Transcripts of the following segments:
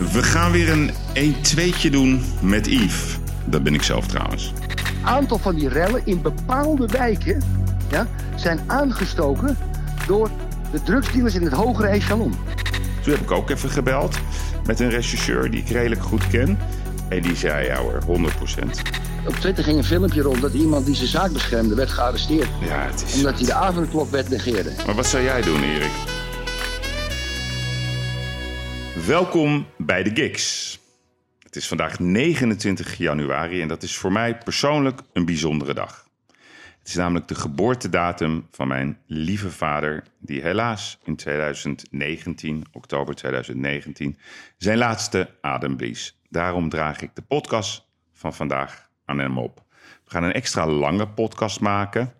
We gaan weer een 1-2'tje doen met Yves. Dat ben ik zelf trouwens. Een aantal van die rellen in bepaalde wijken ja, zijn aangestoken door de drugsdealers in het hogere echelon. Toen heb ik ook even gebeld met een rechercheur die ik redelijk goed ken. En die zei, ja hoor, 100%. Op Twitter ging een filmpje rond dat iemand die zijn zaak beschermde werd gearresteerd. Ja, het is... Omdat hij de avondklokbed negeerde. Maar wat zou jij doen, Erik? Welkom bij de Gigs. Het is vandaag 29 januari en dat is voor mij persoonlijk een bijzondere dag. Het is namelijk de geboortedatum van mijn lieve vader, die helaas in 2019, oktober 2019, zijn laatste adem blies. Daarom draag ik de podcast van vandaag aan hem op. We gaan een extra lange podcast maken.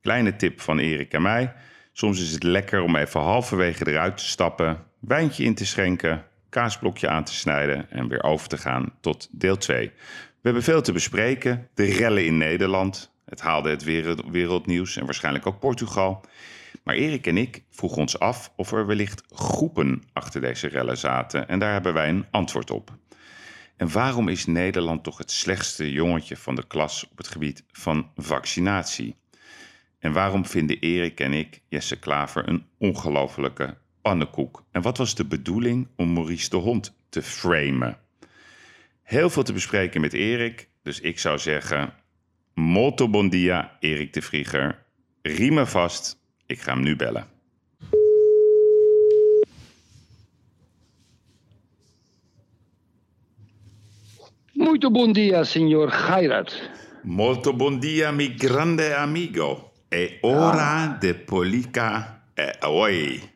Kleine tip van Erik en mij. Soms is het lekker om even halverwege eruit te stappen, wijntje in te schenken, kaasblokje aan te snijden en weer over te gaan tot deel 2. We hebben veel te bespreken. De rellen in Nederland. Het haalde het wereld- wereldnieuws en waarschijnlijk ook Portugal. Maar Erik en ik vroegen ons af of er wellicht groepen achter deze rellen zaten. En daar hebben wij een antwoord op. En waarom is Nederland toch het slechtste jongetje van de klas op het gebied van vaccinatie? En waarom vinden Erik en ik Jesse Klaver een ongelofelijke pannenkoek? En wat was de bedoeling om Maurice de Hond te framen? Heel veel te bespreken met Erik, dus ik zou zeggen... Molto bon dia, Erik de Vrieger. Riemen vast, ik ga hem nu bellen. Muito bom dia, signor Gairat. Molto bon dia, mi grande amigo. E ora de polica e oi.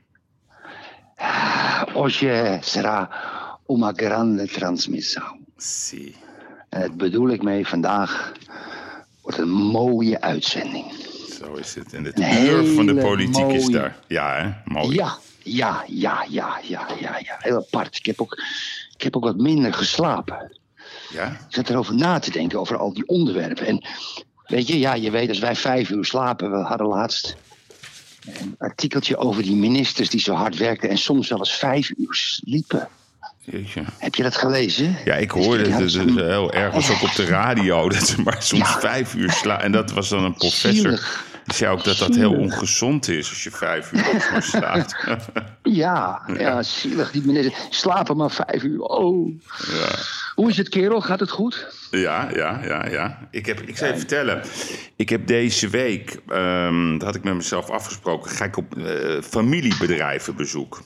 Hoje será uma grande transmissão. Sì. En dat bedoel ik mee vandaag wordt een mooie uitzending. Zo is het. En de kleur van de politiek is daar. Ja, hè? Mooi. Ja, ja, ja, ja, ja, ja, ja. Heel apart. Ik heb ook, ik heb ook wat minder geslapen. Ja? Ik zat erover na te denken, over al die onderwerpen. En weet je, ja, je weet, als wij vijf uur slapen, we hadden laatst een artikeltje over die ministers die zo hard werkten en soms zelfs vijf uur sliepen. Jeetje. Heb je dat gelezen? Ja, ik hoorde het dus heel ergens ook op de radio. Dat ze maar soms Ja. vijf uur slaan. En dat was dan een professor. Zielig. Die zei ook dat dat heel ongezond is als je vijf uur maar slaapt. Ja, ja, zielig. Die ministers slapen maar vijf uur. Oh. ja. Hoe is het, kerel? Gaat het goed? Ja, ja, ja, ja. Ik, heb, ik zou je vertellen. Ik heb deze week, ehm, dat had ik met mezelf afgesproken, ga ik op eh, familiebedrijven bezoek.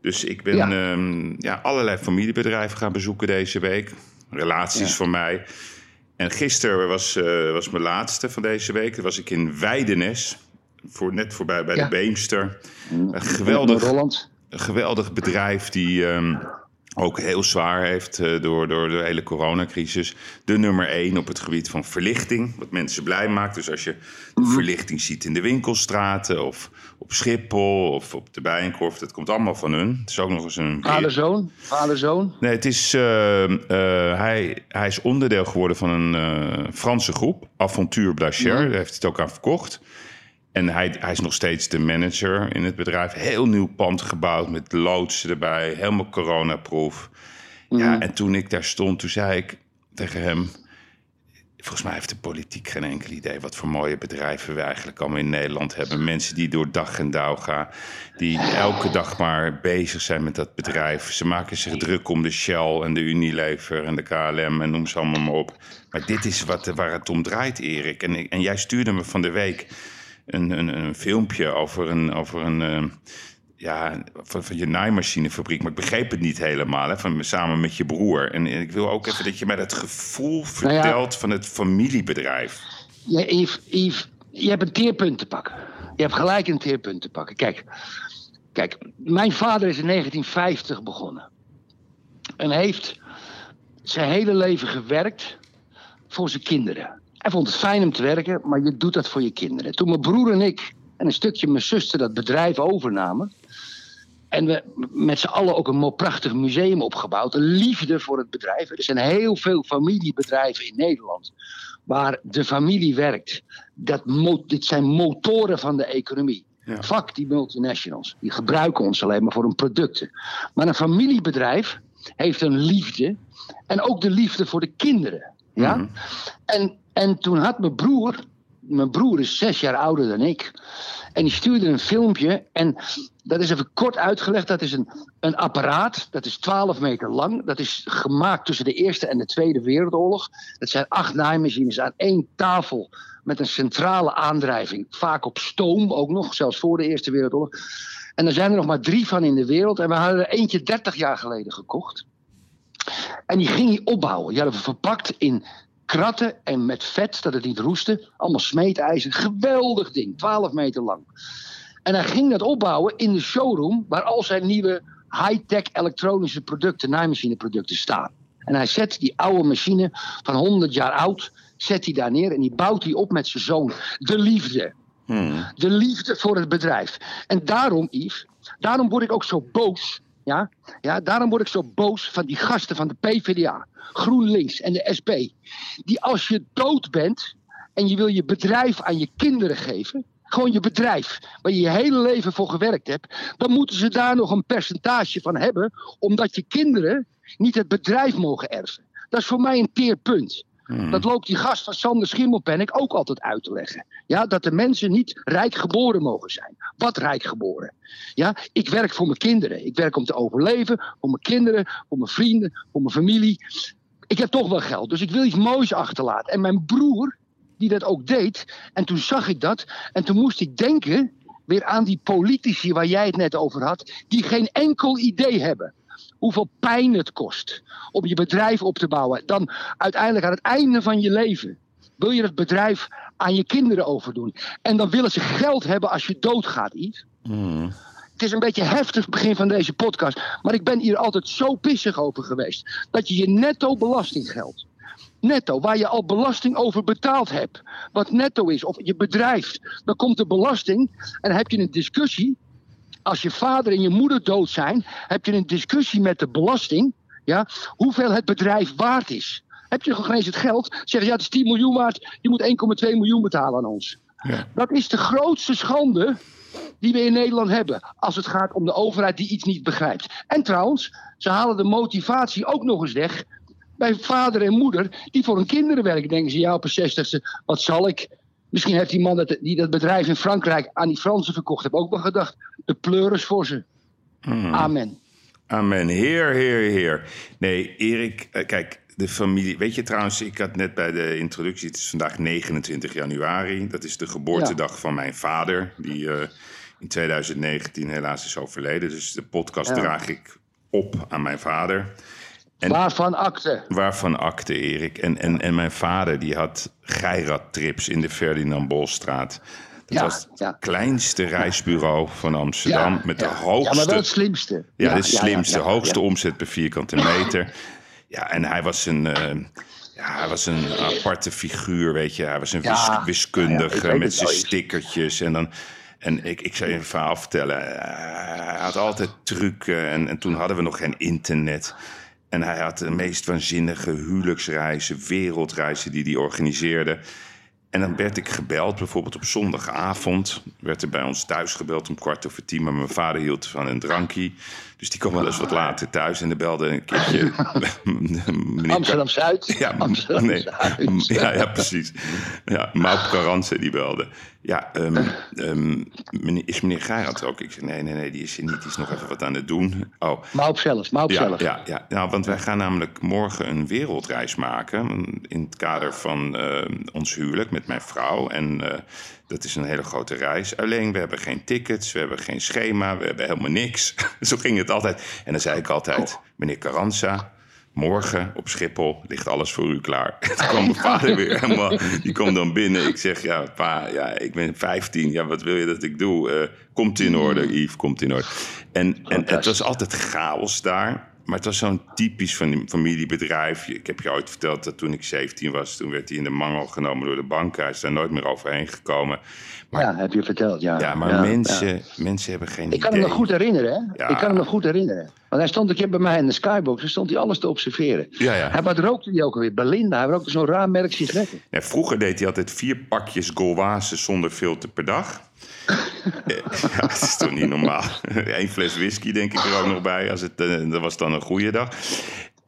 Dus ik ben Ja. ja. ja, allerlei familiebedrijven gaan bezoeken deze week. Relaties Ja. van mij. En gisteren was, eh, was mijn laatste van deze week. Was ik in Weidenes, voor, net voorbij bij Ja. de Beemster. Een geweldig, een geweldig bedrijf die ehm, ook heel zwaar heeft eh, door, door de hele coronacrisis. De nummer één op het gebied van verlichting, wat mensen blij maakt. Dus als je de verlichting ziet in de winkelstraten of op Schiphol of op de Bijenkorf, dat komt allemaal van hun. Het is ook nog eens een... Vader-zoon? Vader-zoon? Nee, het is, eh, eh, hij, hij is onderdeel geworden van een Franse groep, Aventure Blacher. Daar heeft hij het ook aan verkocht. En hij, hij is nog steeds de manager in het bedrijf. Heel nieuw pand gebouwd met loodsen erbij, helemaal coronaproof. Ja, en toen ik daar stond, toen zei ik tegen hem... Volgens mij heeft de politiek geen enkel idee wat voor mooie bedrijven we eigenlijk allemaal in Nederland hebben. Mensen die door dag en dauw gaan, die elke dag maar bezig zijn met dat bedrijf. Ze maken zich druk om de Shell en de Unilever en de KLM en noem ze allemaal maar op. Maar dit is wat, waar het om draait, Erik. En, en jij stuurde me van de week een, een, een filmpje over een, over een eh, ja, van, van je naaimachinefabriek. Maar ik begreep het niet helemaal, hè, van, samen met je broer. En, ik wil ook even dat je mij dat gevoel Nou ja. vertelt van het familiebedrijf. Ja, Yves, Yves, je hebt een teerpunt te pakken. Je hebt gelijk een teerpunt te pakken. Kijk, kijk, mijn vader is in 1950 begonnen. En heeft zijn hele leven gewerkt voor zijn kinderen. Hij vond het fijn om te werken, maar je doet dat voor je kinderen. Toen mijn broer en ik en een stukje mijn zuster dat bedrijf overnamen... En we met z'n allen ook een prachtig museum opgebouwd. Een liefde voor het bedrijf. Er zijn heel veel familiebedrijven in Nederland waar de familie werkt. Dat dit zijn motoren van de economie. Ja. Fuck die multinationals. Die gebruiken ons alleen maar voor hun producten. Maar een familiebedrijf heeft een liefde. En ook de liefde voor de kinderen. Ja? Mhm. En, en toen had mijn broer, mijn broer is zes jaar ouder dan ik. En die stuurde een filmpje. En dat is even kort uitgelegd. Dat is een, een apparaat. Dat is 12 meter lang. Dat is gemaakt tussen de Eerste en de Tweede Wereldoorlog. Dat zijn acht naaimachines aan één tafel. Met een centrale aandrijving. Vaak op stoom ook nog. Zelfs voor de Eerste Wereldoorlog. En er zijn er nog maar drie van in de wereld. En we hadden er eentje 30 jaar geleden gekocht. En die ging hij opbouwen. Die hadden we verpakt in kratten en met vet, dat het niet roestte. Allemaal smeedijzer. Geweldig ding, 12 meter lang. En hij ging dat opbouwen in de showroom waar al zijn nieuwe high-tech elektronische producten, naaimachineproducten staan. En hij zet die oude machine van 100 jaar oud, zet hij daar neer en die bouwt hij op met zijn zoon. De liefde. Hmm. De liefde voor het bedrijf. En daarom, Yves, daarom word ik ook zo boos. Ja? Ja, daarom word ik zo boos van die gasten van de PvdA, GroenLinks en de SP. Die als je dood bent en je wil je bedrijf aan je kinderen geven. Gewoon je bedrijf, waar je je hele leven voor gewerkt hebt. Dan moeten ze daar nog een percentage van hebben. Omdat je kinderen niet het bedrijf mogen erven. Dat is voor mij een teer punt. Hmm. Dat loopt die gast van Sander Schimmelpenninck ook altijd uit te leggen. Ja, dat de mensen niet rijk geboren mogen zijn. Wat rijk geboren? Ja, ik werk voor mijn kinderen. Ik werk om te overleven, voor mijn kinderen, voor mijn vrienden, voor mijn familie. Ik heb toch wel geld, dus ik wil iets moois achterlaten. En mijn broer, die dat ook deed, en toen zag ik dat, en toen moest ik denken weer aan die politici waar jij het net over had, die geen enkel idee hebben hoeveel pijn het kost om je bedrijf op te bouwen. Dan uiteindelijk aan het einde van je leven wil je het bedrijf aan je kinderen overdoen. En dan willen ze geld hebben als je doodgaat, Yves. Hmm. Het is een beetje heftig begin van deze podcast. Maar ik ben hier altijd zo pissig over geweest. Dat je je netto belastinggeld. Netto, waar je al belasting over betaald hebt. Wat netto is, of je bedrijf. Dan komt de belasting en dan heb je een discussie. Als je vader en je moeder dood zijn, heb je een discussie met de belasting. Ja, hoeveel het bedrijf waard is. Heb je nog eens het geld? Zeggen ja, het is 10 miljoen waard. Je moet 1,2 miljoen betalen aan ons. Ja. Dat is de grootste schande die we in Nederland hebben. Als het gaat om de overheid die iets niet begrijpt. En trouwens, ze halen de motivatie ook nog eens weg. Bij vader en moeder die voor hun kinderen werken. Denken ze, ja, op een zestigste, wat zal ik? Misschien heeft die man dat, die dat bedrijf in Frankrijk aan die Fransen verkocht. Heb ook wel gedacht, de pleuris voor ze. Hmm. Amen. Amen. Heer, heer, heer. Nee, Erik, eh, kijk, de familie. Weet je trouwens, ik had net bij de introductie. Het is vandaag 29 januari. Dat is de geboortedag van mijn vader. Die eh, in 2019 helaas is overleden. Dus de podcast Ja. draag ik op aan mijn vader. En- Waarvan akte? Waarvan akte, Erik. En, en, en mijn vader die had Geirat-trips in de Ferdinand Bolstraat. Dat Ja, was het ja. kleinste reisbureau van Amsterdam. met de hoogste... Ja, maar wel het slimste. Ja, de slimste, hoogste omzet per vierkante meter. Ja, en hij was een, eh, ja, hij was een aparte figuur, weet je. Hij was een wis- wiskundige met het zijn stickertjes. En, dan, en ik, ik zou je een verhaal vertellen. Eh, Hij had altijd trucken en, en toen hadden we nog geen internet. En hij had de meest waanzinnige huwelijksreizen, wereldreizen die hij organiseerde. En dan werd ik gebeld, bijvoorbeeld op zondagavond. Werd er bij ons thuis gebeld om kwart over tien. Maar mijn vader hield van een drankje. Dus die kwam wel eens wat later thuis. En dan belde een keertje... Amsterdam Zuid. ja, Amsterdam nee. Zuid. ja, ja, precies. Ja, Maup Carranse die belde. Ja, ehm, ehm, is meneer Gerard ook? Ik zei, nee, nee, nee, die is er niet. Die is nog even wat aan het doen. Oh, Maar op zelf, maar op ja, zelf. ja, ja. Nou, want wij gaan namelijk morgen een wereldreis maken. In het kader van eh, ons huwelijk met mijn vrouw. En eh, dat is een hele grote reis. Alleen we hebben geen tickets, we hebben geen schema, we hebben helemaal niks. Zo ging het altijd. En dan zei ik altijd: meneer Carranza. Morgen op Schiphol ligt alles voor u klaar. Toen kwam mijn vader weer helemaal. Die komt dan binnen. Ik zeg: Ja, pa, ja, ik ben 15. Ja, wat wil je dat ik doe? Eh, komt in orde, Yves, komt in orde. En, en het was altijd chaos daar. Maar het was zo'n typisch van familiebedrijf. Ik heb je ooit verteld dat toen ik 17 was, toen werd hij in de mangel genomen door de bank. Hij is daar nooit meer overheen gekomen. Maar, ja, heb je verteld, ja. maar Ja, mensen, ja. mensen hebben geen Ik kan idee. hem nog goed herinneren, hè? Ja. Ik kan hem nog goed herinneren. Want hij stond een keer bij mij in de skybox. Daar stond hij alles te observeren. Ja, ja. Hij, wat rookte hij ook alweer? Belinda. Hij rookte zo'n raar merk sigaretten. Vroeger deed hij altijd vier pakjes Gauloise zonder filter per dag. Ja, dat is toch niet normaal. Eén fles whisky denk ik er ook nog bij. Als het, uh, dat was dan een goede dag.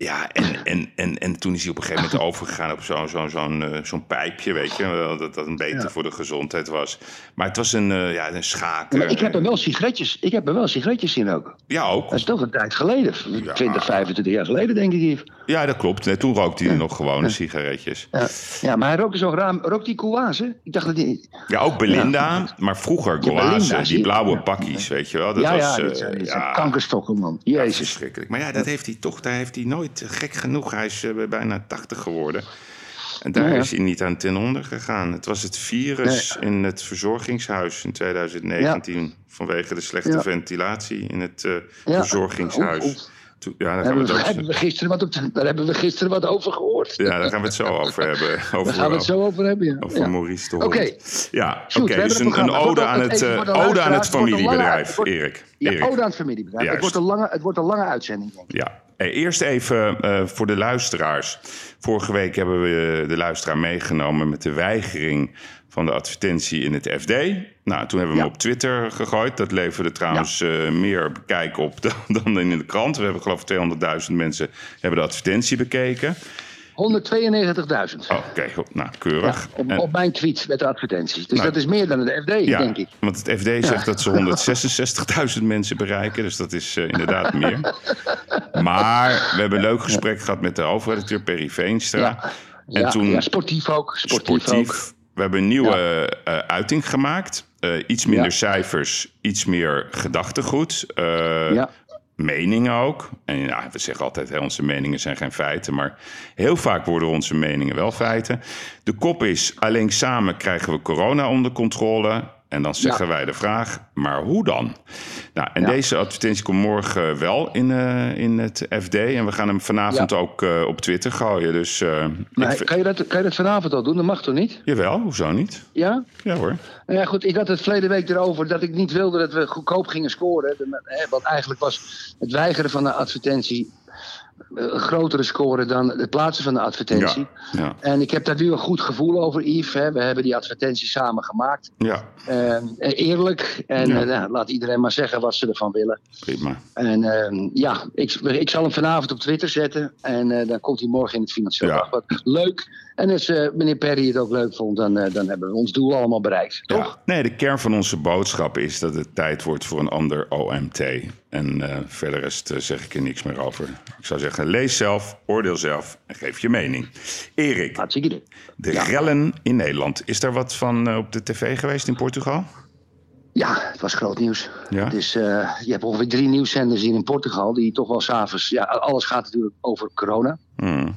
Ja, en, en, en, en toen is hij op een gegeven moment overgegaan op zo'n zo'n zo'n uh, zo'n pijpje, weet je. Dat dat een beter ja. voor de gezondheid was. Maar het was een, uh, ja, een schaker. Maar ik heb er wel sigaretjes, ik heb er wel sigaretjes in ook. Ja, ook. Dat is toch een tijd geleden. Ja. 20, 25 jaar geleden, denk ik hier. Ja, dat klopt. Nee, toen rookte hij nog gewone sigaretjes. Ja. ja, maar hij rookte zo raam. Rookt die Kouase? Ik dacht dat die... Ja, ook Belinda. Maar vroeger Kouase, die blauwe pakjes, weet je wel. Dat ja, was, ja, zijn kankerstokken, man. Jezus. verschrikkelijk. Maar ja, dat heeft hij toch, daar heeft hij nooit gek genoeg hij is uh, bijna 80 geworden. En daar ja, ja. is hij niet aan ten onder gegaan. Het was het virus nee. in het verzorgingshuis in 2019. Ja. Vanwege de slechte ventilatie in het uh, verzorgingshuis. Toen, ja, daar, gaan we, het hebben we gisteren wat op, daar hebben we gisteren wat over gehoord. Ja, daar gaan we het zo over hebben. Over, daar gaan we het zo over hebben, ja. Over ja. Maurice de. Oké. Okay. Ja, oké. Okay, dus een, een ode aan het, ode aan het familiebedrijf, Erik. Ja, Erik. ode aan het familiebedrijf. Het wordt, een lange, het wordt een lange uitzending, denk ik. Ja. Hey, eerst even uh, voor de luisteraars. Vorige week hebben we de luisteraar meegenomen met de weigering van de advertentie in het FD. Nou, toen hebben we ja. hem op Twitter gegooid. Dat leverde trouwens ja. uh, meer bekijk op dan, dan in de krant. We hebben geloof ik 200.000 mensen hebben de advertentie bekeken. 192.000. Oh, Oké, okay. nou, keurig. Ja, op, en, op, mijn tweet met de advertenties. Dus nou, dat is meer dan het FD, ja, denk ik. Want het FD zegt ja. dat ze 166.000 mensen bereiken. Dus dat is uh, inderdaad meer. Maar we hebben een leuk gesprek gehad met de hoofdredacteur Perry Veenstra. En toen, sportief ook. Sportief, sportief ook. We hebben een nieuwe uh, uiting gemaakt. Uh, iets minder cijfers, iets meer gedachtegoed. ja meningen ook. En ja, we zeggen altijd, hè, onze meningen zijn geen feiten. Maar heel vaak worden onze meningen wel feiten. De kop is, alleen samen krijgen we corona onder controle. En dan zeggen ja. wij de vraag, maar hoe dan? Nou, en ja. deze advertentie komt morgen wel in, uh, in het FD. En we gaan hem vanavond ja. ook uh, op Twitter gooien. Dus, uh, kan, je dat, kan je dat vanavond al doen? Dat mag toch niet? Jawel, hoezo niet? Ja? Ja hoor. Nou ja, goed, ik had het verleden week erover dat ik niet wilde dat we goedkoop gingen scoren. Want eigenlijk was het weigeren van de advertentie grotere score dan het plaatsen van de advertentie. Ja, ja. En ik heb daar nu een goed gevoel over, Yves. Hè. We hebben die advertentie samen gemaakt. Ja. Uh, eerlijk. En uh, nou, laat iedereen maar zeggen wat ze ervan willen. Prima. En uh, ja, ik, ik zal hem vanavond op Twitter zetten. En eh, dan komt hij morgen in het Financieel Dagblad. Leuk. En als meneer Perry het ook leuk vond, dan, dan hebben we ons doel allemaal bereikt. Toch? Nee, de kern van onze boodschap is dat het tijd wordt voor een ander OMT. En uh, verder rest uh, zeg ik er niks meer over. Ik zou zeggen, lees zelf, oordeel zelf en geef je mening. Erik, Hartstikke. de ja. rellen in Nederland. Is daar wat van op de tv geweest in Portugal? Ja, het was groot nieuws. Ja? Dus je hebt ongeveer drie nieuwszenders hier in Portugal... die toch wel s'avonds... Ja, alles gaat natuurlijk over corona. Hmm.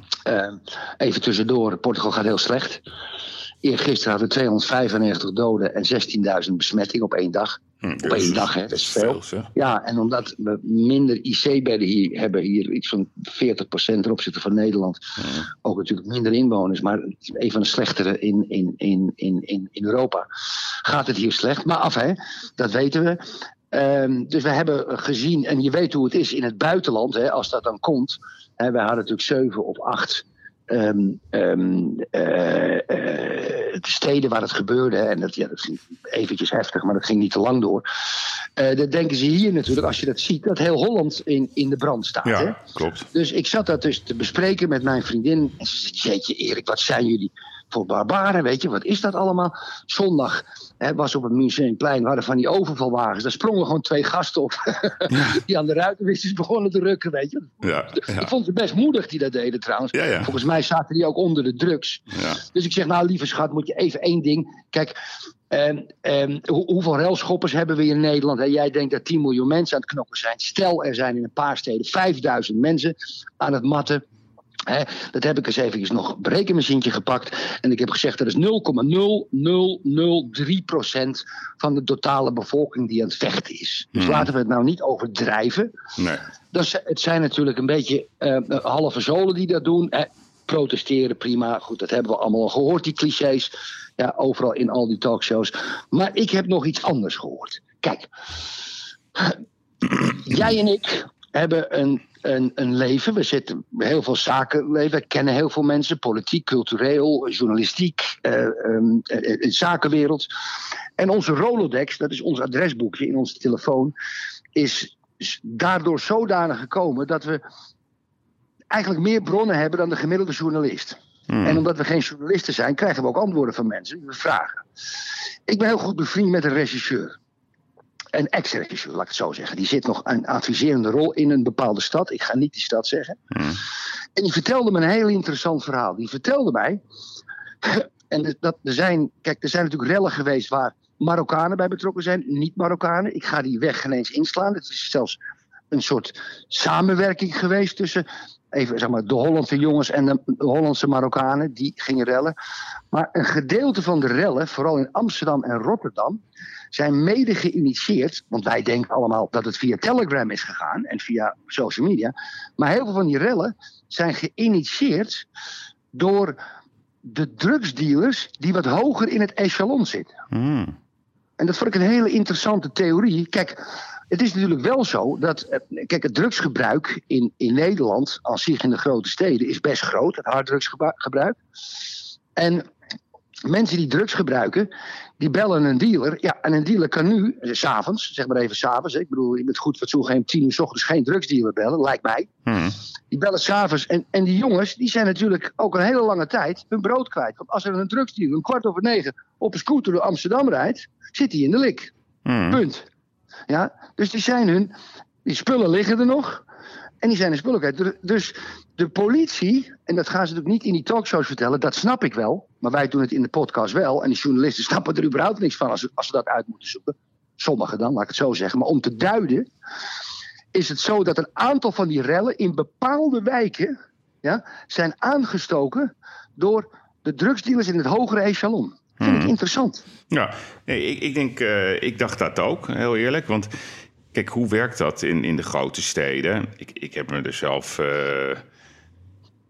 even tussendoor, Portugal gaat heel slecht. Eergisteren hadden we 295 doden en 16.000 besmettingen op één dag. Hm, op één dag, hè? dat is veel. veel ja, en omdat we minder IC-bedden hier hebben, hier iets van 40% ten opzichte van Nederland. Ook natuurlijk minder inwoners, maar een van de slechtere in, in, in, in, in, in Europa. Gaat het hier slecht? Maar af, hè? dat weten we. Um, dus we hebben gezien, en je weet hoe het is in het buitenland, hè, als dat dan komt. Hè, wij hadden natuurlijk zeven of acht Um, um, uh, uh, de steden waar het gebeurde, en dat, ja, dat ging eventjes heftig, maar dat ging niet te lang door. Uh, dan denken ze hier natuurlijk, als je dat ziet, dat heel Holland in, in de brand staat. Ja, hè? klopt. Dus ik zat dat dus te bespreken met mijn vriendin. En ze zei: Jeetje, Erik, wat zijn jullie voor barbaren? Weet je, wat is dat allemaal? Zondag hè, was op het Museumplein, waren van die overvalwagens. Daar sprongen gewoon twee gasten op. Die aan de ruitenwissers begonnen te rukken, weet je. Ja, ja. Ik vond het best moedig die dat deden trouwens. Ja. Volgens mij zaten die ook onder de drugs. Ja. Dus ik zeg, nou lieve schat, moet je even één ding. Kijk, um, um, hoe, hoeveel relschoppers hebben we in Nederland? Hè? Jij denkt dat 10 miljoen mensen aan het knokken zijn. Stel, er zijn in een paar steden 5000 mensen aan het matten. He, dat heb ik eens eventjes nog een berekenmachientje gepakt. En ik heb gezegd dat is 0,0003% van de totale bevolking die aan het vechten is. Dus Hmm. laten we het nou niet overdrijven. Nee. Het zijn natuurlijk een beetje uh, halve zolen die dat doen. Eh, protesteren, prima. Goed, dat hebben we allemaal al gehoord, die clichés. Ja, overal in al die talkshows. Maar ik heb nog iets anders gehoord. Kijk, jij en ik hebben een, een, een leven. We zitten heel veel zakenleven. We kennen heel veel mensen. Politiek, cultureel, journalistiek, uh, um, uh, zakenwereld. En onze Rolodex, dat is ons adresboekje in onze telefoon, is daardoor zodanig gekomen dat we eigenlijk meer bronnen hebben dan de gemiddelde journalist. Hmm. En omdat we geen journalisten zijn, krijgen we ook antwoorden van mensen die we vragen. Ik ben heel goed bevriend met een regisseur. Een ex-regisseur, laat ik het zo zeggen. Die zit nog een adviserende rol in een bepaalde stad. Ik ga niet die stad zeggen. Hmm. En die vertelde me een heel interessant verhaal. Die vertelde mij. En dat, er zijn, kijk, er zijn natuurlijk rellen geweest waar Marokkanen bij betrokken zijn, niet-Marokkanen. Ik ga die weg geen eens inslaan. Het is zelfs een soort samenwerking geweest tussen even zeg maar, de Hollandse jongens en de Hollandse Marokkanen. Die gingen rellen. Maar een gedeelte van de rellen, vooral in Amsterdam en Rotterdam, zijn mede geïnitieerd. Want wij denken allemaal dat het via Telegram is gegaan en via social media. Maar heel veel van die rellen zijn geïnitieerd door de drugsdealers die wat hoger in het echelon zitten. Hmm. En dat vond ik een hele interessante theorie. Kijk, het is natuurlijk wel zo dat. Eh, kijk, het drugsgebruik in, in Nederland, als zich in de grote steden, is best groot. Het harddrugsgebruik. En mensen die drugs gebruiken, die bellen een dealer. Ja, en een dealer kan nu, eh, s'avonds, zeg maar even s'avonds. Ik bedoel, je bent goed fatsoen geen tien uur s ochtends geen drugsdealer bellen, lijkt mij. Hmm. Die bellen s'avonds. En, en die jongens, die zijn natuurlijk ook een hele lange tijd hun brood kwijt. Want als er een drugsdealer een kwart over negen op een scooter door Amsterdam rijdt, zit hij in de lik. Hmm. Punt. Ja, dus die zijn hun, die spullen liggen er nog. En die zijn in spullen kwijt. Dus de politie, en dat gaan ze natuurlijk niet in die talkshows vertellen, dat snap ik wel. Maar wij doen het in de podcast wel. En die journalisten snappen er überhaupt niks van als, ze, als ze dat uit moeten zoeken. Sommigen dan, laat ik het zo zeggen. Maar om te duiden, is het zo dat een aantal van die rellen in bepaalde wijken ja, zijn aangestoken door de drugsdealers in het hogere echelon. Vind ik hmm. interessant. Ja, nee, ik, ik denk, uh, ik dacht dat ook, heel eerlijk. Want kijk, hoe werkt dat in, in de grote steden? Ik, ik heb me er zelf. Uh,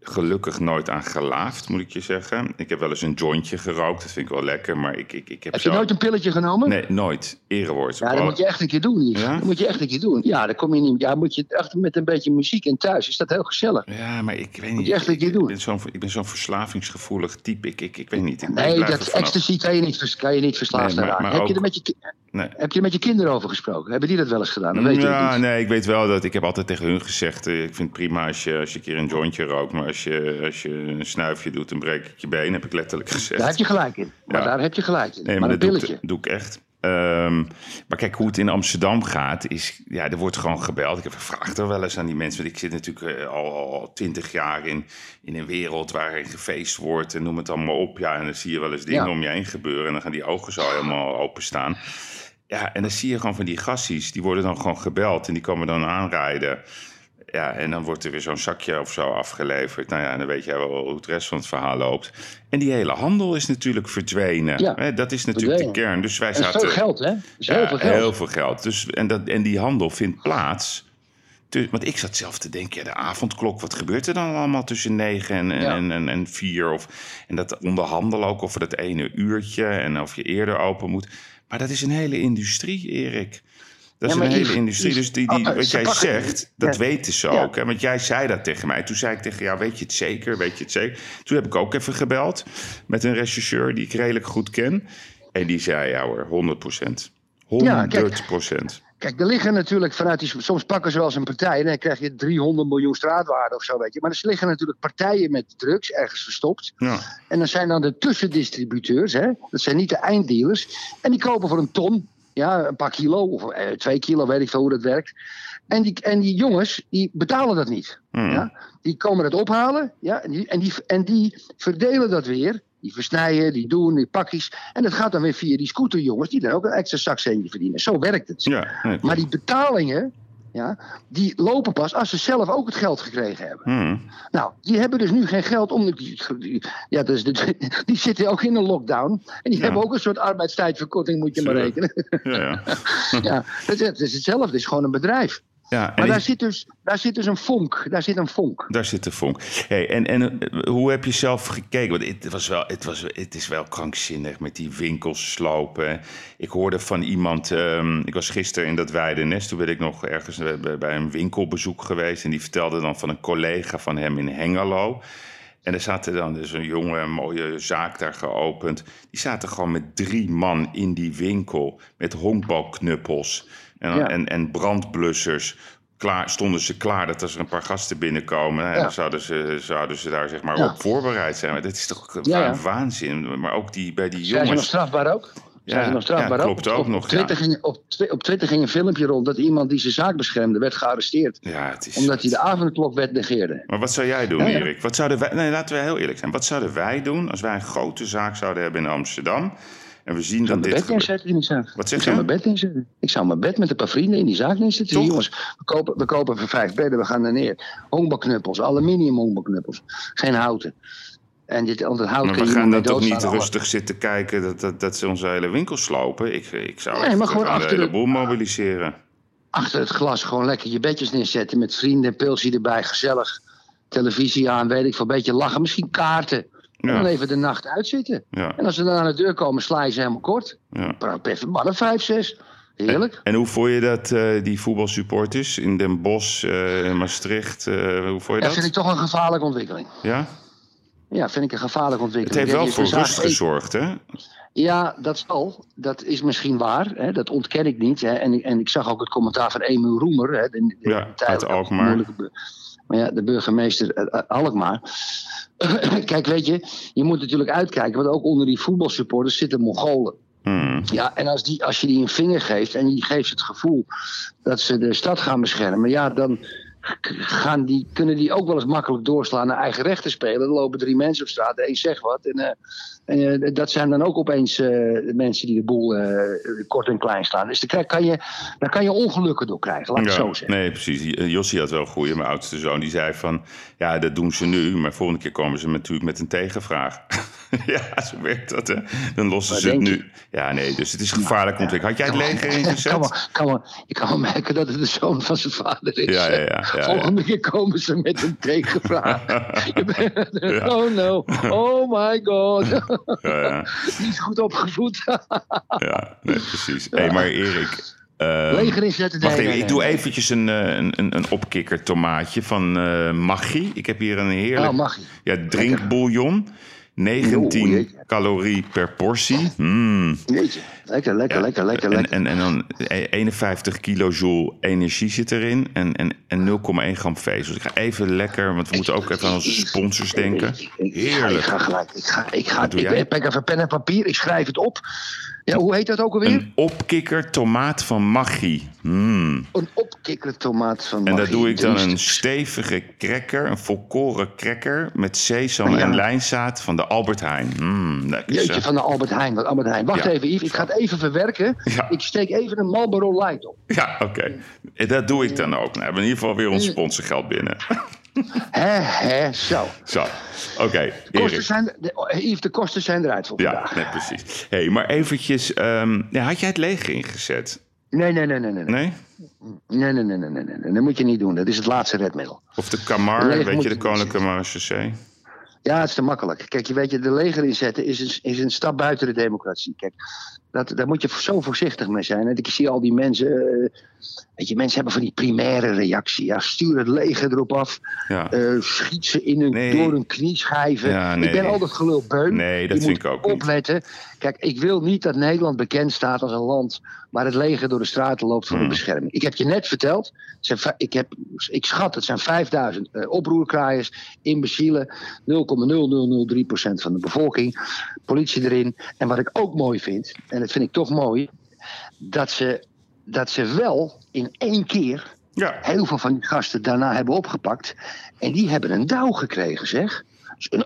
gelukkig nooit aan gelaafd, moet ik je zeggen. Ik heb wel eens een jointje gerookt, dat vind ik wel lekker, maar ik, ik, ik heb Heb je nooit een pilletje genomen? Nee, nooit. Erewoord. Ja, dat moet je echt een keer doen, Ja? Dat moet je echt een keer doen. Ja, dan kom je niet... Ja, moet je echt met een beetje muziek en thuis. Is dat heel gezellig. Ja, maar ik weet niet... Moet je echt een keer doen. Ik ben zo'n, zo'n verslavingsgevoelig type. Ik, ik, ik weet niet. nee, dat ecstasy kan je niet, kan je niet verslaafd nee, maar, heb, je er met je, nee. heb je er met je kinderen over gesproken? Hebben die dat wel eens gedaan? Dan weet ja, je nee, ik weet wel dat... Ik heb altijd tegen hun gezegd... Eh, ik vind het prima als je, als je een keer een jointje rookt, maar als je... Als je een snuifje doet, dan breek ik je been, heb ik letterlijk gezegd. Daar heb je gelijk in. Maar daar heb je gelijk in. Nee, maar, dat doe ik, doe ik, echt. Um, maar kijk, hoe het in Amsterdam gaat, is... Ja, er wordt gewoon gebeld. Ik heb gevraagd er wel eens aan die mensen. Want ik zit natuurlijk uh, al twintig jaar in, in een wereld waarin gefeest wordt... en noem het allemaal op. Ja, en dan zie je wel eens dingen om je heen gebeuren... en dan gaan die ogen zo helemaal openstaan. Ja, en dan zie je gewoon van die gassies... die worden dan gewoon gebeld en die komen dan aanrijden... Ja, en dan wordt er weer zo'n zakje of zo afgeleverd. Nou ja, dan weet jij wel hoe het rest van het verhaal loopt. En die hele handel is natuurlijk verdwenen. Ja, dat is natuurlijk de kern. Dus wij zaten. Veel geld, hè? Is heel veel geld. Heel veel geld. Dus, en, dat, en die handel vindt plaats. want ik zat zelf te denken, ja, de avondklok, wat gebeurt er dan allemaal tussen negen en, en, en, en, vier? Of, en dat onderhandelen ook over dat ene uurtje en of je eerder open moet. Maar dat is een hele industrie, Erik. Dat is een hele industrie. Dus die, die, oh, wat jij zegt, dat weten ze ook. Hè? Want jij zei dat tegen mij. Toen zei ik tegen jou, weet je het zeker? Weet je het zeker? Toen heb ik ook even gebeld met een rechercheur die ik redelijk goed ken. En die zei, ja hoor, 100 procent. 100 procent. Kijk, er liggen natuurlijk vanuit die. Soms pakken ze wel eens een partij en dan krijg je 300 miljoen straatwaarde of zo, weet je. Maar er liggen natuurlijk partijen met drugs ergens verstopt. Ja. En dan zijn dan de tussendistributeurs, hè? dat zijn niet de einddealers. En die kopen voor een ton ja, een paar kilo of eh, twee kilo, weet ik veel hoe dat werkt. En die, en die jongens, die betalen dat niet. Hmm. Ja? Die komen het ophalen ja? en, die, en, die, en die verdelen dat weer. Die versnijden, die doen, die pakjes. En dat gaat dan weer via die scooterjongens, die dan ook een extra zakcentje verdienen. Zo werkt het. Ja, maar die betalingen, ja, die lopen pas als ze zelf ook het geld gekregen hebben. Hmm. Nou, die hebben dus nu geen geld om. Die, ja, dus die zitten ook in een lockdown. En die hebben ook een soort arbeidstijdverkorting, moet je maar rekenen. Ja, ja. is, het is hetzelfde, het is gewoon een bedrijf. Ja, Maar daar is- zit, dus, daar zit dus een vonk. Daar zit een vonk. Daar zit de vonk. Hey, en, en eh, hoe heb je zelf gekeken? Want het, was wel, het, was, het is wel krankzinnig met die winkels slopen. Ik hoorde van iemand, ehm, ik was gisteren in dat Weidenest. Toen ben ik nog ergens bij, bij een winkelbezoek geweest. En die vertelde dan van een collega van hem in Hengelo. En er zaten dan dus een jonge, mooie zaak daar geopend. Die zaten gewoon met drie man in die winkel. Met honkbalknuppels en, Ja. en, en brandblussers. Klaar, stonden ze klaar dat als er een paar gasten binnenkomen... hè, Ja. dan zouden ze, zouden ze daar zeg maar Ja. op voorbereid zijn. Maar dat is toch wa- waanzin. Maar ook die, bij die Zijn ze nog jongens... strafbaar ook? Zijn Ja, ze nog strafbaar ja, klopt ook op, nog, Op Twitter, ja. ging, op, op Twitter ging een filmpje rond dat iemand die zijn zaak beschermde werd gearresteerd. Ja, het is... Omdat hij de avondklok negeerde. Maar wat zou jij doen, ja. Erik? Wat zouden wij, nee, laten we heel eerlijk zijn. Wat zouden wij doen als wij een grote zaak zouden hebben in Amsterdam... en we zien Ik zou mijn dit bed inzetten in die zaak. Wat zeg ik zou je? mijn bed inzetten. Ik zou mijn bed met een paar vrienden in die zaak inzetten. Jongens, we kopen, we kopen voor vijf bedden, we gaan er neer. Honkbalknuppels, aluminium honkbalknuppels. Geen houten. En dit, hout Maar we gaan dan toch niet alle- rustig zitten kijken dat, dat, dat ze onze hele winkel slopen? Ik, ik zou Nee, echt maar gewoon de achter hele de- boel mobiliseren. achter het glas gewoon lekker je bedjes neerzetten met vrienden, pilsje erbij, gezellig. Televisie aan, weet ik veel, een beetje lachen, misschien kaarten. Ja. dan even de nacht uitzitten. Ja, En als ze dan aan de deur komen, sla je ze helemaal kort. ja. Even mannen, vijf, zes. Heerlijk. En hoe vond je dat, eh, die voetbalsupporters in Den Bosch, eh, in Maastricht? eh, hoe vond je Dat dat? vind ik toch een gevaarlijke ontwikkeling. Ja? Ja, vind ik een gevaarlijke Het ontwikkeling. heeft wel voor rust gezorgd, hè? Ja, dat zal. Dat is misschien waar. Hè? Dat ontken ik niet. Hè? En, ik- en ik zag ook het commentaar van Emu Roemer. Hè? De, de, Ja, de uit Alkmaar. moeilijke Maar ja, de burgemeester eh, eh, Alkmaar. Kijk, weet je, je moet natuurlijk uitkijken. Want ook onder die voetbalsupporters zitten Mongolen. Hmm. Ja, en als, die, als je die een vinger geeft en je geeft het gevoel dat ze de stad gaan beschermen, ja, dan gaan die, kunnen die ook wel eens makkelijk doorslaan naar eigen rechten spelen. Er lopen drie mensen op straat, een zegt wat. En, eh, en eh, dat zijn dan ook opeens eh, mensen die de boel kort en klein slaan. Dus daar kan je, daar kan je ongelukken door krijgen, laat ik het zo zeggen. nee, precies. Jossie had wel goeie, mijn oudste zoon. Die zei van, ja, dat doen ze nu. Maar volgende keer komen ze natuurlijk met een tegenvraag. ja, zo werkt dat, hè. Dan lossen ze het nu. Ja, nee, dus het is gevaarlijk ontwikkeld. Had jij het leger kan ingezet? wel, kan wel, je kan wel merken dat het de zoon van zijn vader is. Ja, ja, ja, ja, ja. Volgende keer komen ze met een tegenvraag. Oh no, oh my god. Ja, ja, Niet goed opgevoed. ja nee, precies. Hé, hey, maar Erik... ehm, Leger inzetten. Wacht nee, even, nee, ik doe eventjes een, eh, een, een, een opkikker tomaatje van eh Maggi. Ik heb hier een heerlijk Oh, ja, drinkbouillon. 19 Oeh, jeetje. calorie per portie. Mm. Jeetje, lekker, lekker, Ja, lekker, lekker, en, lekker. En, en dan e- 51 kilojoule energie zit erin en, en, en 0,1 gram vezel. Dus ik ga even lekker, want we moeten ook even aan onze sponsors denken. Heerlijk. Ik ga gelijk. Ik ga, ik ga, ik, even pen en papier. Ik schrijf het op. Ja, hoe heet dat ook alweer? Een opkikker tomaat van Maggi. Mm. Een opkikker tomaat van En daar Maggi. doe ik dan een stevige cracker, een volkoren cracker met sesam Ja. en lijnzaad van de Albert Heijn. Mm, lekker Jeetje, van de Albert Heijn. Wat Albert Heijn. Wacht Ja. even, Yves. Ik ga het even verwerken. Ja. Ik steek even een Marlboro Light op. Ja, oké. Dat doe ik dan ook. Nou, we hebben in ieder geval weer ons sponsorgeld binnen. Hè, hè, zo. Zo, oké. Kosten Erik. zijn, de, oh, Yves, de kosten zijn eruit voor Ja, vandaag. nee, precies. hey, maar eventjes, ja, had jij het leger ingezet? Nee, nee, nee, nee, nee. Nee, Nee? nee, nee, nee, nee, nee. Dat moet je niet doen. Dat is het laatste redmiddel. Of de Leger weet je, de Koninklijke Marechaussee? Ja, het is te makkelijk. Kijk, je weet je, de leger inzetten is een, is een stap buiten de democratie. Kijk, dat, daar moet je zo voorzichtig mee zijn. En ik zie al die mensen. eh, weet je, mensen hebben van die primaire reactie. Ja, stuur het leger erop af. Ja. eh, schiet ze in hun, Nee. door hun knieschijven. Ja, nee. Ik ben altijd gelul beun. Nee, dat je vind moet ik ook niet. opletten. Kijk, ik wil niet dat Nederland bekend staat als een land waar het leger door de straten loopt voor Hmm. de bescherming. Ik heb je net verteld, zijn ik, heb, ik schat het zijn 5000 eh, oproerkraaiers, imbecielen, 0,0003% van de bevolking, politie erin. En wat ik ook mooi vind, en dat vind ik toch mooi, dat ze, dat ze wel in één keer Ja. heel veel van die gasten daarna hebben opgepakt. En die hebben een douw gekregen, zeg.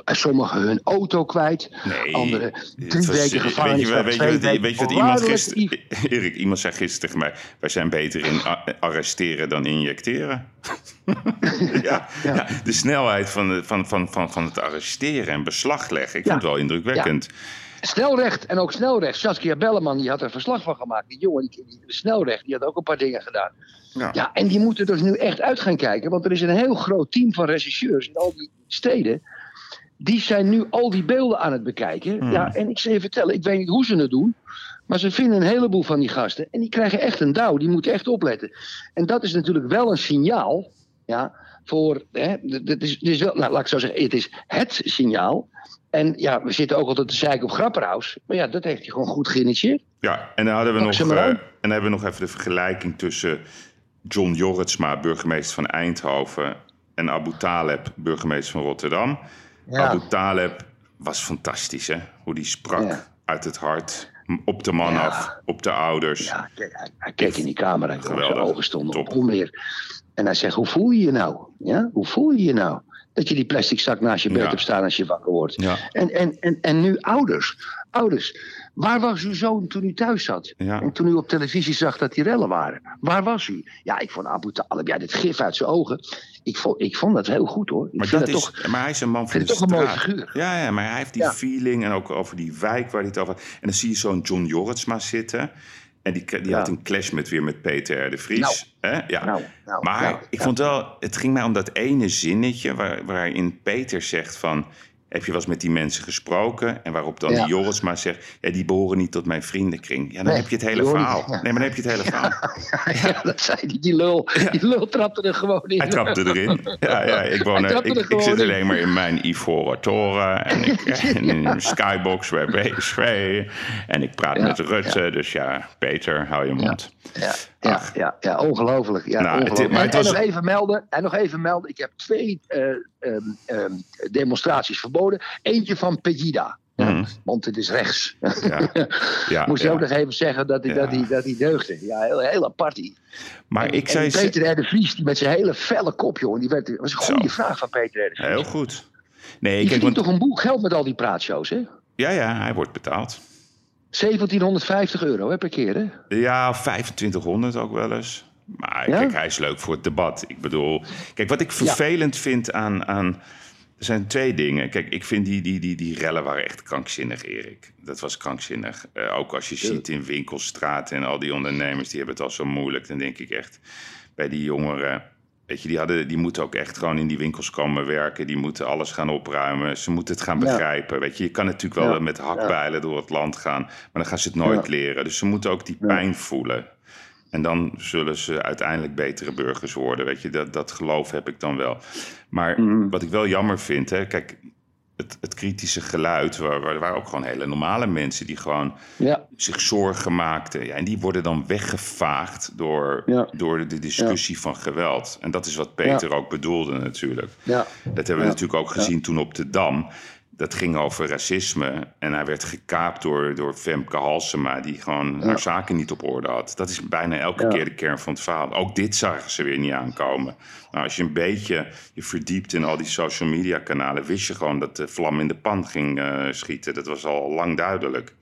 Sommigen hun auto kwijt. Nee. Anderen drie was- weken gevangenis. Weet je, weet, je, wat- weken weet je wat iemand gisteren... Erik, iemand zei gisteren tegen mij... wij zijn beter in arresteren dan injecteren. ja, ja. de snelheid van, de- van, van, van, van het arresteren en beslag leggen. Ik Ja. vind het wel indrukwekkend. Snelrecht en ook snelrecht. Saskia Belleman die had er verslag van gemaakt. Die jongen, die, die, snelrecht, die had ook een paar dingen gedaan. Ja. ja, en die moeten dus nu echt uit gaan kijken. Want er is een heel groot team van regisseurs in al die steden. Die zijn nu al die beelden aan het bekijken. Hmm. Ja, en ik zal je vertellen, ik weet niet hoe ze het doen. Maar ze vinden een heleboel van die gasten. En die krijgen echt een douw. Die moeten echt opletten. En dat is natuurlijk wel een signaal. Ja, voor. Hè, het is, het is wel, nou, laat ik zo zeggen, het is het signaal. En ja, we zitten ook altijd te zeiken op Grapperhaus. Maar ja, dat heeft hij gewoon goed geïnitieerd. Ja, en dan hadden we, nog, uh, en dan hebben we nog even de vergelijking tussen John Jorritsma, burgemeester van Eindhoven, en Abu Taleb, burgemeester van Rotterdam. Abu Taleb was fantastisch, hè? Hoe die sprak uit het hart, op de man af, op de ouders. Ja, hij, keek in die camera en zijn ogen stonden op onweer. En hij zegt, hoe voel je je nou? Ja? Hoe voel je je nou? Dat je die plastic zak naast je bed hebt staan als je wakker wordt. En, en, en, en nu ouders. Ouders, waar was uw zoon toen u thuis zat? En toen u op televisie zag dat die rellen waren. Waar was u? Ja, ik vond Abu Talib, ja, dit gif uit zijn ogen. Ik vond, ik vond dat heel goed hoor. Ik maar, dat is, toch, maar hij is een man van de toch een mooie figuur. Ja, ja, maar hij heeft die feeling en ook over die wijk waar hij het over... En dan zie je zo'n John Jorritsma zitten... En die, die had een clash met, weer met Peter de Vries. Nou, hè? Ja. Nou, nou, maar ik vond wel, het ging mij om dat ene zinnetje waar, waarin Peter zegt van heb je wel eens met die mensen gesproken? En waarop dan die Joris maar zegt, ja, die behoren niet tot mijn vriendenkring. Ja, dan heb je het hele verhaal. Nee, maar dan heb je het hele verhaal. Ja, dat zei die, die lul. Die lul trapte er gewoon in. Hij trapte erin. Ja, ja ik, woon, ik, ik zit alleen maar in mijn Ivoren Toren. En ik in een skybox bij BSV. En ik praat met Rutte. Dus ja, Peter, hou je mond. Ja, ja, ja, ja, ongelooflijk. Ja, nou, ongelooflijk. Het, en, was... nog even melden, en nog even melden, ik heb twee uh, um, um, demonstraties verboden. Eentje van Pegida. Mm. Want het is rechts. Ja. ja Moest je ook nog even zeggen dat hij, dat hij, dat hij deugde. Ja, heel, heel apart. Maar en, ik zei... Peter R. de Vries, die met zijn hele felle kop, joh. Die werd, dat was een goede vraag van Peter R. de Vries. Heel goed. Nee, die verdient want... toch een boel geld met al die praatshows, hè? Ja, ja, hij wordt betaald. 1750 euro hè, per keer, hè? Ja, 2500 ook wel eens. Maar kijk, hij is leuk voor het debat. Ik bedoel, kijk, wat ik vervelend vind aan, aan. Er zijn twee dingen. Kijk, ik vind die, die, die, die rellen waren echt krankzinnig, Erik. Dat was krankzinnig. Uh, ook als je ziet in winkelstraten en al die ondernemers, die hebben het al zo moeilijk. Dan denk ik echt bij die jongeren. Weet je, die, hadden, die moeten ook echt gewoon in die winkels komen werken. Die moeten alles gaan opruimen. Ze moeten het gaan begrijpen. Weet je, je kan natuurlijk wel met hakbijlen door het land gaan. Maar dan gaan ze het nooit leren. Dus ze moeten ook die pijn voelen. En dan zullen ze uiteindelijk betere burgers worden. Weet je, dat, dat geloof heb ik dan wel. Maar mhm. wat ik wel jammer vind, hè, kijk, het, het kritische geluid, waar, waar, waren ook gewoon hele normale mensen die gewoon ja. zich zorgen maakten. Ja, en die worden dan weggevaagd door, door de discussie van geweld. En dat is wat Peter ook bedoelde natuurlijk. Dat hebben we natuurlijk ook gezien toen op de Dam dat ging over racisme. En hij werd gekaapt door, door Femke Halsema, die gewoon haar zaken niet op orde had. Dat is bijna elke keer de kern van het verhaal. Ook dit zagen ze weer niet aankomen. Nou, als je een beetje je verdiept in al die social media kanalen, wist je gewoon dat de vlam in de pan ging uh, schieten. Dat was al lang duidelijk.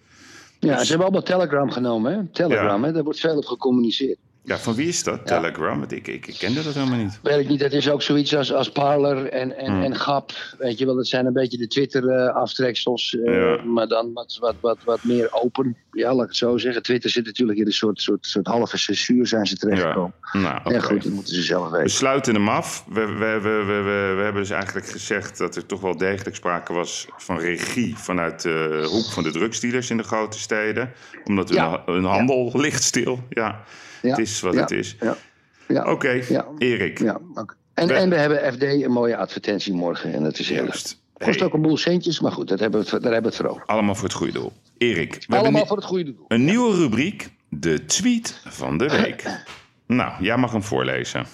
Ja, dus... ze hebben allemaal Telegram genomen, hè? Telegram, hè? Daar wordt veel op gecommuniceerd. Ja, van wie is dat, Telegram? Ik, ik, ik kende dat helemaal niet. Weet ik niet, dat is ook zoiets als, als Parler en, en, hmm. en Gap. Weet je wel, dat zijn een beetje de Twitter-aftreksels. Uh, Maar dan wat, wat, wat, wat meer open. Ja, laat ik het zo zeggen. Twitter zit natuurlijk in een soort, soort, soort halve censuur zijn ze terechtgekomen. Ja, nou, okay. ja goed, dat moeten ze zelf weten. We sluiten hem af. We, we, we, we, we, we hebben dus eigenlijk gezegd dat er toch wel degelijk sprake was van regie... vanuit de hoek van de drugsdealers in de grote steden. Omdat hun, hun handel ligt stil, ja het is wat het is. Ja. Oké, okay. Erik. En, en we hebben FD een mooie advertentie morgen. En dat is heel Juist. Kost ook een boel centjes, maar goed, dat hebben we, daar hebben we het voor over. Allemaal voor het goede doel. Erik. We Allemaal voor het goede doel. Een nieuwe rubriek, de tweet van de week. nou, jij mag hem voorlezen.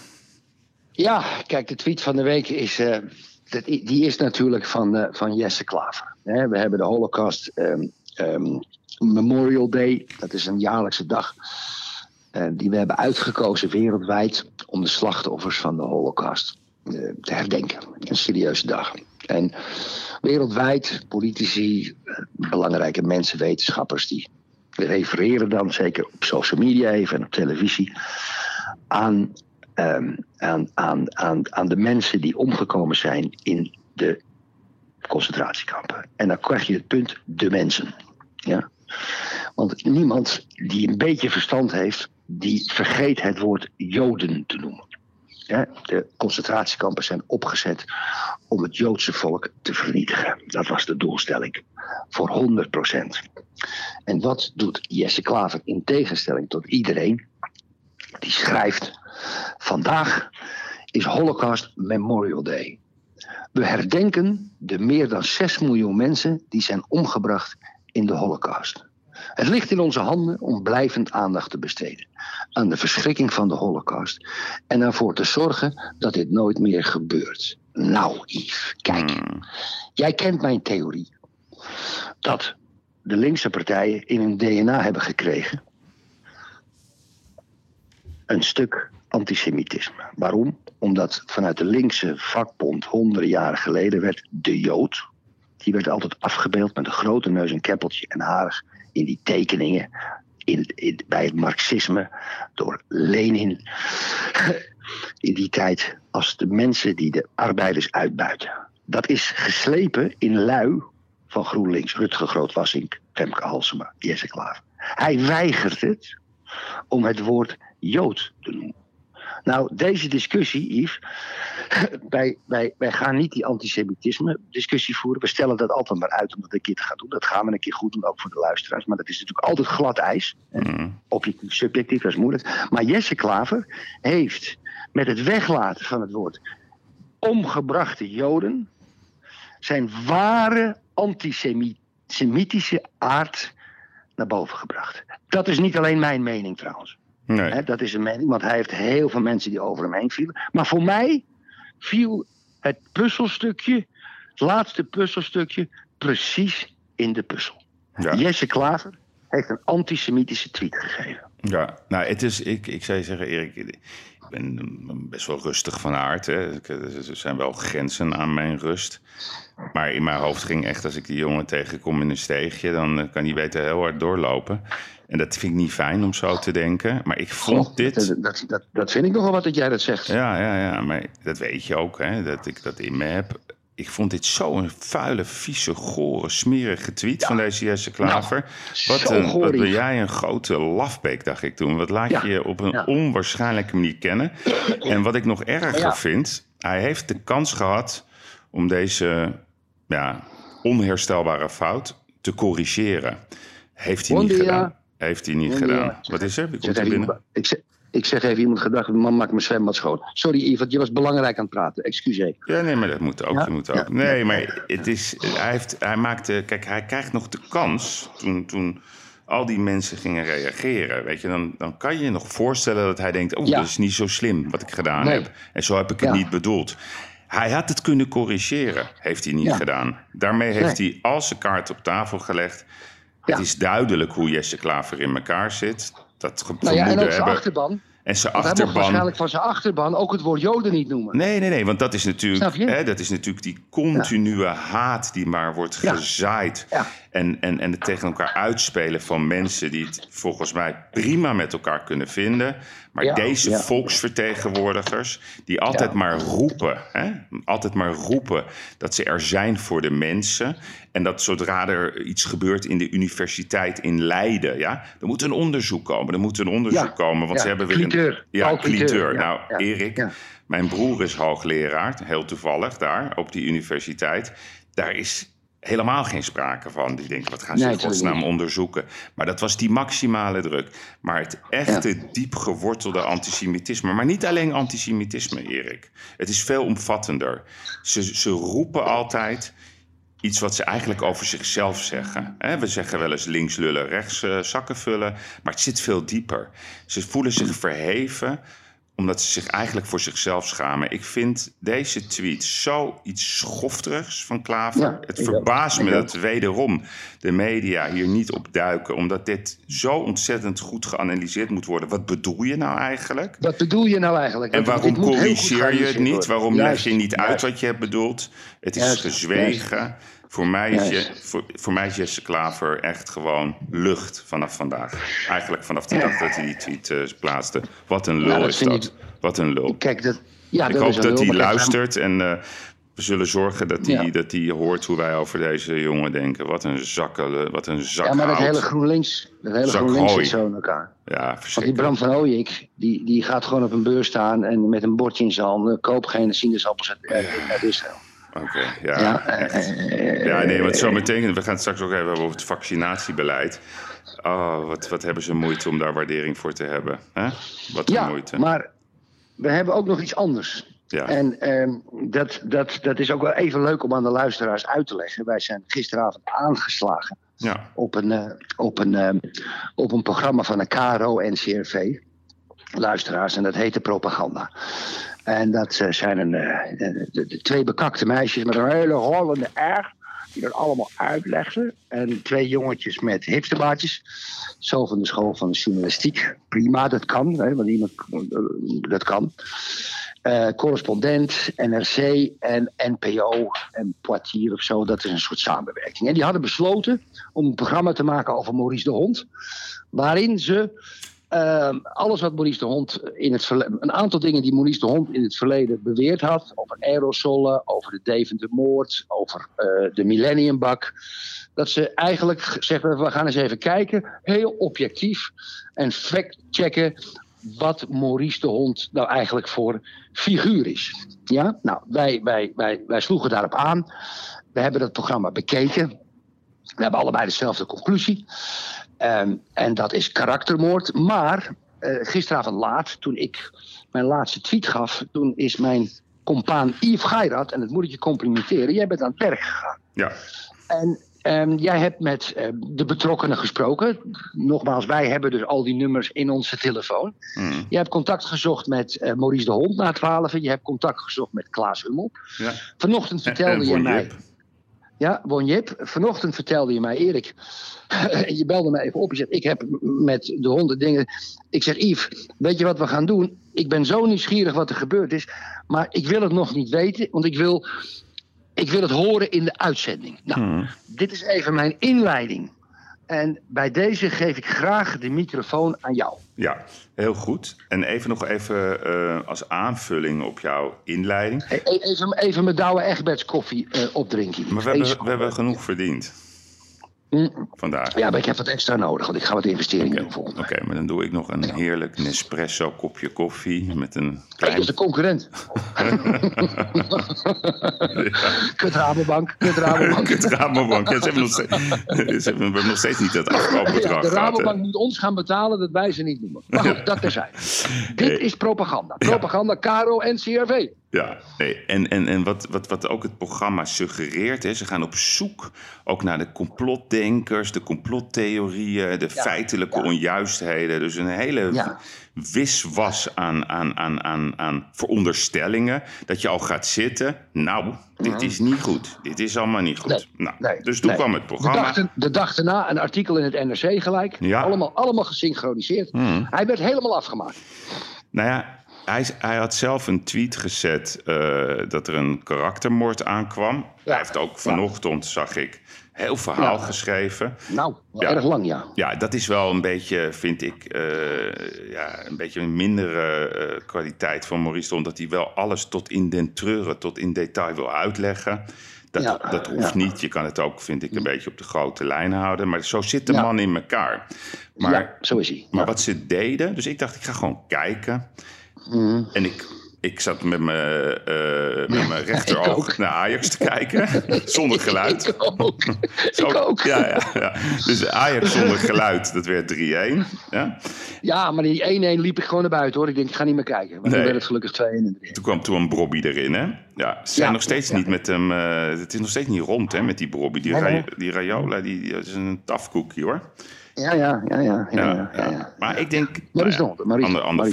Ja, kijk, de tweet van de week is... Uh, die is natuurlijk van, uh, van Jesse Klaver. we hebben de Holocaust um, um, Memorial Day. Dat is een jaarlijkse dag die we hebben uitgekozen wereldwijd om de slachtoffers van de Holocaust uh, te herdenken. Een serieuze dag. En wereldwijd, politici, uh, belangrijke mensen, wetenschappers, die refereren dan, zeker op social media even en op televisie, aan, um, aan, aan, aan, aan de mensen die omgekomen zijn in de concentratiekampen. En dan krijg je het punt de mensen. Ja. Want niemand die een beetje verstand heeft, die vergeet het woord Joden te noemen. de concentratiekampen zijn opgezet om het Joodse volk te vernietigen. Dat was de doelstelling. Voor 100 procent. En wat doet Jesse Klaver in tegenstelling tot iedereen? Die schrijft: Vandaag is Holocaust Memorial Day. We herdenken de meer dan 6 miljoen mensen die zijn omgebracht in de Holocaust. Het ligt in onze handen om blijvend aandacht te besteden aan de verschrikking van de Holocaust en ervoor te zorgen dat dit nooit meer gebeurt. Nou, Yves, kijk, hmm. jij kent mijn theorie dat de linkse partijen in hun DNA hebben gekregen een stuk antisemitisme. Waarom? Omdat vanuit de linkse vakbond honderden jaren geleden werd de Jood, die werd altijd afgebeeld met een grote neus, een keppeltje en harig in die tekeningen. In, in, bij het marxisme door Lenin. In die tijd als de mensen die de arbeiders uitbuiten. Dat is geslepen in lui van GroenLinks. Rutger Grootwassink, Femke Halsema, Jesse Klaver. Hij weigert het om het woord Jood te noemen. Nou, deze discussie, Yves. Wij, wij, wij gaan niet die antisemitisme-discussie voeren. We stellen dat altijd maar uit om dat een keer te gaan doen. Dat gaan we een keer goed doen, ook voor de luisteraars. Maar dat is natuurlijk altijd glad ijs. Mm. Objectief, subjectief, dat is moeilijk. Maar Jesse Klaver heeft met het weglaten van het woord omgebrachte Joden. zijn ware antisemitische aard naar boven gebracht. Dat is niet alleen mijn mening trouwens. Nee. dat is een mening, want hij heeft heel veel mensen die over hem heen vielen. Maar voor mij viel het puzzelstukje, het laatste puzzelstukje, precies in de puzzel. Ja. Jesse Klaver heeft een antisemitische tweet gegeven. Ja, nou, het is, ik, ik zou je zeggen, Erik, ik ben best wel rustig van aard. Hè. Er zijn wel grenzen aan mijn rust. Maar in mijn hoofd ging echt, als ik die jongen tegenkom in een steegje, dan kan hij beter heel hard doorlopen. En dat vind ik niet fijn om zo te denken. Maar ik vond dit. Dat, dat, dat, vind ik nogal wat dat jij dat zegt. Ja, ja, ja. Maar dat weet je ook, hè, dat ik dat in me heb. Ik vond dit zo'n vuile, vieze, gore, smerige tweet van deze Jesse Klaver. Nou, wat, een, wat ben jij een grote lafbeek, dacht ik toen. Wat laat je op een onwaarschijnlijke manier kennen. En wat ik nog erger vind, hij heeft de kans gehad om deze ja, onherstelbare fout te corrigeren. Heeft hij niet gedaan. Heeft hij niet gedaan. Wat is er? Wie komt er binnen? Ik ik zeg even iemand gedacht, man maakt mijn zwembad schoon. Sorry Yves, je was belangrijk aan het praten. Excuseer. Ja, nee, maar dat moet ook. Ja? moet ook. nee, maar het is, hij, heeft, hij maakte, kijk, hij krijgt nog de kans toen, toen al die mensen gingen reageren. Weet je, dan, dan kan je je nog voorstellen dat hij denkt, oh, dat is niet zo slim wat ik gedaan heb. En zo heb ik het niet bedoeld. Hij had het kunnen corrigeren, heeft hij niet gedaan. Daarmee heeft hij al zijn kaart op tafel gelegd. Het is duidelijk hoe Jesse Klaver in elkaar zit. Dat nou ja, en ook zijn achterban. En zijn achterban. Hij waarschijnlijk van zijn achterban ook het woord Joden niet noemen. Nee, nee, nee, want dat is natuurlijk, hè, dat is natuurlijk die continue haat die maar wordt gezaaid. Ja. En, en, en het tegen elkaar uitspelen van mensen die het volgens mij prima met elkaar kunnen vinden. Maar deze volksvertegenwoordigers, die altijd maar roepen, hè, altijd maar roepen dat ze er zijn voor de mensen. En dat zodra er iets gebeurt in de universiteit in Leiden, ja, er moet een onderzoek komen. Er moet een onderzoek komen, want ze hebben weer een. Ja, cliteur. Nou, Erik, mijn broer is hoogleraar, heel toevallig daar op die universiteit. Daar is helemaal geen sprake van. Die denken, wat gaan ze in godsnaam onderzoeken? Maar dat was die maximale druk. Maar het echte, diep gewortelde antisemitisme... maar niet alleen antisemitisme, Erik. Het is veel omvattender. Ze, ze roepen altijd iets wat ze eigenlijk over zichzelf zeggen. We zeggen wel eens links lullen, rechts uh, zakken vullen... maar het zit veel dieper. Ze voelen zich verheven omdat ze zich eigenlijk voor zichzelf schamen. Ik vind deze tweet zo iets schofterigs van Klaver. het verbaast me dat wederom de media hier niet op duiken. Omdat dit zo ontzettend goed geanalyseerd moet worden. Wat bedoel je nou eigenlijk? Wat bedoel je nou eigenlijk? En waarom corrigeer je het niet? Waarom leg je niet uit wat je hebt bedoeld? Het is gezwegen. Voor mij, is je, voor, voor mij is Jesse Klaver echt gewoon lucht vanaf vandaag. Eigenlijk vanaf de dag dat hij die tweet uh, plaatste. Wat een lul is dat. Wat een lul. Kijk, dat, ja, ik hoop dat hij luistert en uh, We zullen zorgen dat hij Ja. dat die hoort hoe wij over deze jongen denken. Wat een zakken, wat een zak Ja, maar dat hele GroenLinks, dat hele Zak GroenLinks hooi. zit zo in elkaar. Ja, Want die. Bram van Ooyek, die, die gaat gewoon op een beurs staan en met een bordje in zijn handen, koop geen sinaasappels uit, uit Israël. Oké, ja. Ja, eh, Ja, nee, want zo meteen, we gaan het straks ook even hebben over het vaccinatiebeleid. Oh, wat, wat hebben ze moeite om daar waardering voor te hebben. Hè? Wat een Ja, moeite. maar we hebben ook nog iets anders. Ja. En ehm, dat, dat, dat is ook wel even leuk om aan de luisteraars uit te leggen. Wij zijn gisteravond aangeslagen ja, op een, eh, op een, ehm, op een programma van de KRO en CRV. Luisteraars, en dat heette Propaganda. En dat eh, zijn een, eh, de, twee bekakte meisjes met een hele rollende R. Die dat allemaal uitlegden. En twee jongetjes met hipsterbaardjes. Zo van de school van de journalistiek. Prima, dat kan. Hè, want iemand, eh, dat kan. Correspondent, NRC en NPO en Poitiers of zo. Dat is een soort samenwerking. En die hadden besloten om een programma te maken over Maurice de Hond. Waarin ze Ehm, alles wat Maurice de Hond in het verleden. Een aantal dingen die Maurice de Hond in het verleden beweerd had. Over aerosolen, over de Deventer-moord, over eh, de Millenniumbak. Dat ze eigenlijk zeggen: we gaan eens even kijken, heel objectief. En fact-checken wat Maurice de Hond nou eigenlijk voor figuur is. Ja, nou, wij, wij, wij, wij sloegen daarop aan. We hebben dat programma bekeken. We hebben allebei dezelfde conclusie. Ehm, en dat is karaktermoord. Maar eh, gisteravond laat, toen ik mijn laatste tweet gaf, toen is mijn compaan Yves Geirat, en dat moet ik je complimenteren, jij bent aan het werk gegaan. ja, En ehm, jij hebt met eh, de betrokkenen gesproken. Nogmaals, wij hebben dus al die nummers in onze telefoon. mm, Je hebt contact gezocht met eh, Maurice de Hond na 12. Je hebt contact gezocht met Klaas Hummel. ja. Vanochtend En, vertelde en je mij. Jip. Ja, Bon Jip. Vanochtend vertelde je mij, Erik. je belde me even op. Je zegt: Ik heb met de honden dingen. Ik zeg: Yves, weet je wat we gaan doen? Ik ben zo nieuwsgierig wat er gebeurd is. Maar ik wil het nog niet weten, want ik wil, ik wil het horen in de uitzending. Nou, Mm. dit is even mijn inleiding. En bij deze geef ik graag de microfoon aan jou. Ja, heel goed. En even nog even eh, als aanvulling op jouw inleiding. Even, even mijn Douwe Egberts koffie eh, opdrinken. Maar we hebben, we hebben genoeg verdiend vandaag. Ja, maar ik heb wat extra nodig, want ik ga wat investeringen doen volgende Oké, maar dan doe ik nog een heerlijk Nespresso kopje koffie met een klein... dat is de concurrent. Kut Rabobank, kut Rabobank. Kut Rabobank. Ja, ze hebben nog steeds, ze hebben, we hebben nog steeds niet dat Ja, afkoopbedrag de. Rabobank moet ons gaan betalen dat wij ze niet noemen. Maar goed, dat terzijde. Dit is propaganda. Propaganda, Caro en CRV. Ja, nee. En, en, en wat, wat, wat ook het programma suggereert, hè, ze gaan op zoek ook naar de complotdenkers, de complottheorieën, de feitelijke ja. onjuistheden. Dus een hele Ja. wiswas aan, aan, aan, aan, aan veronderstellingen. Dat je al gaat zitten. Nou, dit is niet goed. Dit is allemaal niet goed. Nee, nou, nee, dus toen nee. kwam het De programma. dag, de dag daarna een artikel in het NRC gelijk. Allemaal, allemaal gesynchroniseerd. Hmm. Hij werd helemaal afgemaakt. Nou ja, hij, hij had zelf een tweet gezet eh, dat er een karaktermoord aankwam. Hij heeft ook vanochtend, zag ik, heel verhaal Ja. geschreven. Nou, Ja. erg lang ja. Ja, dat is wel een beetje, vind ik, eh, ja, een beetje een mindere eh, kwaliteit van Maurice de Hond. Dat hij wel alles tot in den treuren, tot in detail wil uitleggen. Dat, Ja, dat hoeft niet. Je kan het ook, vind ik, een beetje op de grote lijn houden. Maar zo zit de man in elkaar. Maar, ja, zo is hij. maar wat ze deden, dus ik dacht, ik ga gewoon kijken. Mhm. En ik, ik zat met mijn, eh, met mijn rechteroog naar Ajax te kijken, zonder geluid. Ik ook. Zo- ik ook. Ja, ja, ja. Dus Ajax zonder geluid, dat werd 3-1. Ja. Ja, maar die 1-1 liep ik gewoon naar buiten hoor. Ik denk, ik ga niet meer kijken. Maar Nee. toen werd het gelukkig 2-1 in de Toen kwam toen een Brobby erin, hè? Ja, ze zijn Ja, nog steeds ja. niet met hem... eh, het is nog steeds niet rond, hè, met die Brobby. Die, die Rayola, die, die is een tafkoekje, hoor. Ja, ja, ja, ja. ja, ja, ja, ja. Maar ik denk... Maurice nou. Maurice, ander- ander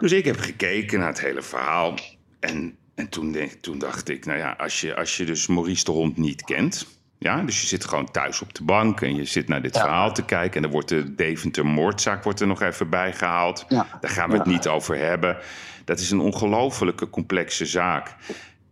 Dus ik heb gekeken naar het hele verhaal. En, en toen, toen dacht ik, nou ja, als je, als je dus Maurice de Hond niet kent... Ja, dus je zit gewoon thuis op de bank en je zit naar dit Ja. verhaal te kijken. En dan wordt de Deventer moordzaak wordt er nog even bijgehaald. Ja. Daar gaan we het Ja. niet over hebben. Dat is een ongelofelijke complexe zaak.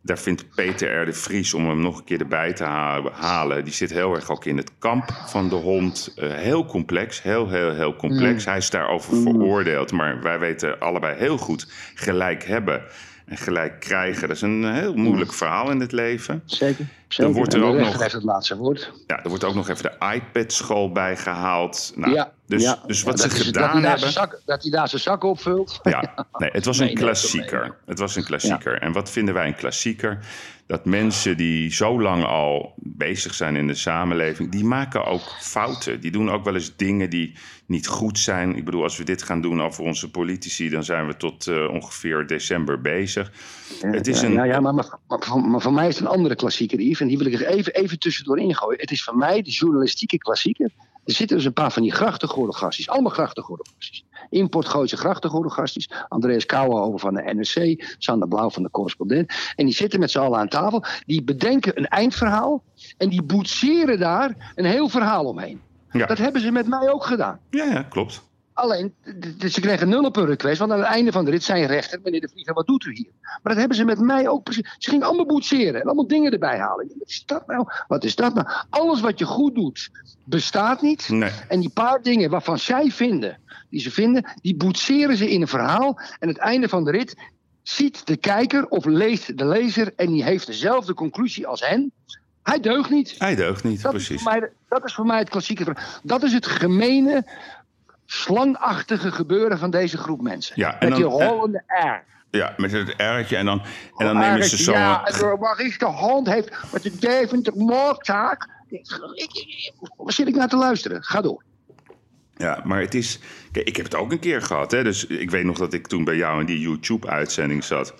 Daar vindt Peter R. de Vries, om hem nog een keer erbij te ha- halen... die zit heel erg ook in het kamp van de hond. Eh, heel complex, heel, heel, heel complex. Hij is daarover veroordeeld. Maar wij weten allebei heel goed, gelijk hebben en gelijk krijgen. Dat is een heel moeilijk verhaal in het leven. Zeker. zeker. Dan wordt er ook nog- het laatste woord. Ja, er wordt ook nog even de iPad-school bijgehaald. Nou, ja, dus, ja. dus wat Ja, ze gedaan dat hij daar hebben... zijn zak- dat hij daar zijn zak opvult. Ja, nee, het was Nee, een nee, klassieker. nee. Het was een klassieker. En wat vinden wij een klassieker? Dat mensen die zo lang al bezig zijn in de samenleving, die maken ook fouten. Die doen ook wel eens dingen die niet goed zijn. Ik bedoel, als we dit gaan doen over onze politici, dan zijn we tot eh, ongeveer december bezig. Het is ja, een. ja, ja, maar, maar, maar, voor- maar voor mij is het een andere klassieker, Yves. En die wil ik er even, even tussendoor ingooien. Het is voor mij de journalistieke klassieker. Er zitten dus een paar van die grachtengordelgasties. Allemaal grachtengordelgasties. Import Gooise grachtengordelgasties. Andreas Kouwenhoven van de NRC. Sander Blauw van de Correspondent. En die zitten met z'n allen aan tafel. Die bedenken een eindverhaal. En die boetseren daar een heel verhaal omheen. Ja. Dat hebben ze met mij ook gedaan. Ja, ja, klopt. Alleen, ze kregen nul op hun request, want aan het einde van de rit zei een rechter, meneer de Vlieger, wat doet u hier? Maar dat hebben ze met mij ook precies. Ze gingen allemaal boetseren en allemaal dingen erbij halen. Wat is dat nou? Wat is dat nou? Alles wat je goed doet, bestaat niet. Nee. En die paar dingen waarvan zij vinden, die ze vinden, die boetseren ze in een verhaal. En het einde van de rit ziet de kijker of leest de lezer en die heeft dezelfde conclusie als hen. Hij deugt niet. Hij deugt niet, Dat is, precies. mij, dat is voor mij het klassieke verhaal. Dat is het gemene, slangachtige gebeuren van deze groep mensen. Ja, en Met die dan- eh, rollende R. Ja, met het erretje en dan, en dan nemen ze R'tje, zo'n. Ja, door Maurice de Hand heeft met de Deventer moordzaak. Waar zit ik naar te luisteren? Ga door. Ja, maar het is. Kijk, ik heb het ook een keer gehad. Hè? Dus ik weet nog dat ik toen bij jou in die YouTube-uitzending zat.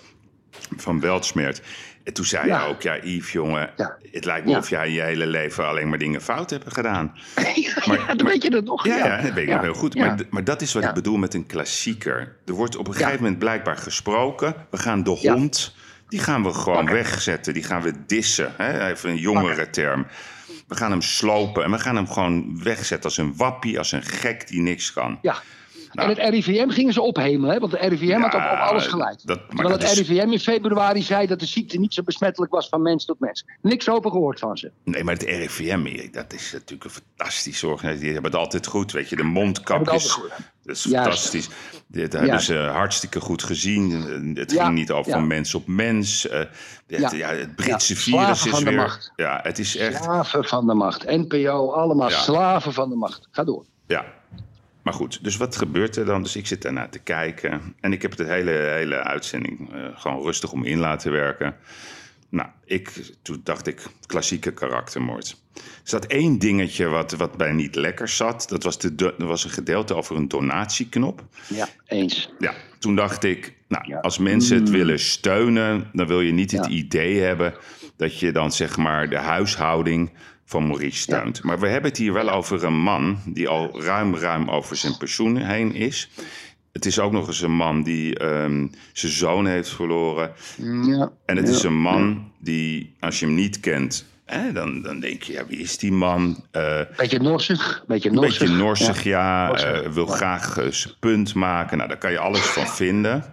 Van Weltsmeert. En toen zei Ja. je ook: Ja, Yves, jongen. Ja. Het lijkt me Ja. of jij je hele leven alleen maar dingen fout hebt gedaan. Maar, weet je dat nog. Ja, ja, dat weet ik nog heel goed. Maar, maar dat is wat ik bedoel met een klassieker. Er wordt op een gegeven moment blijkbaar gesproken. We gaan de hond, die gaan we gewoon wegzetten. Die gaan we dissen. Hè? Even een jongere term. We gaan hem slopen en we gaan hem gewoon wegzetten als een wappie, als een gek die niks kan. Ja. Nou. En het RIVM gingen ze ophemelen, hè? want de RIVM had op, op alles gelijk. dat- Terwijl dat het is- RIVM in februari zei dat de ziekte niet zo besmettelijk was van mens tot mens. Niks over gehoord van ze. Nee, maar het RIVM, dat is natuurlijk een fantastische organisatie. Die hebben het altijd goed, weet je. De mondkapjes, het dat is Juist. fantastisch. Dit hebben Juist. ze hartstikke goed gezien. Het Ja, ging niet over ja. van mens op mens. Eh, het, Ja. het Britse virus slaven is van de weer... macht. Ja, het is echt... Slaven van de macht. NPO, allemaal slaven van de macht. Ga door. Ja. Maar goed, dus wat gebeurt er dan? Dus ik zit daarna te kijken. En ik heb de hele, hele uitzending eh, gewoon rustig om in laten werken. Nou, ik, toen dacht ik, klassieke karaktermoord. Er zat één dingetje wat, wat bij niet lekker zat. Dat was, de, was een gedeelte over een donatieknop. Ja, eens. Ja, toen dacht ik, nou, Ja. als mensen het willen steunen, dan wil je niet het Ja. idee hebben dat je dan zeg maar de huishouding van Maurice steunt. Maar we hebben het hier wel over een man die al ruim, ruim over zijn pensioen heen is. Het is ook nog eens een man die ehm, zijn zoon heeft verloren. Ja. En het Ja. is een man die, als je hem niet kent, hè, dan, dan denk je, ja, wie is die man? Eh, Beetje norsig. Beetje een norsig. beetje norsig, ja. Norsig, eh, wil graag zijn punt maken. Nou, daar kan je alles van vinden.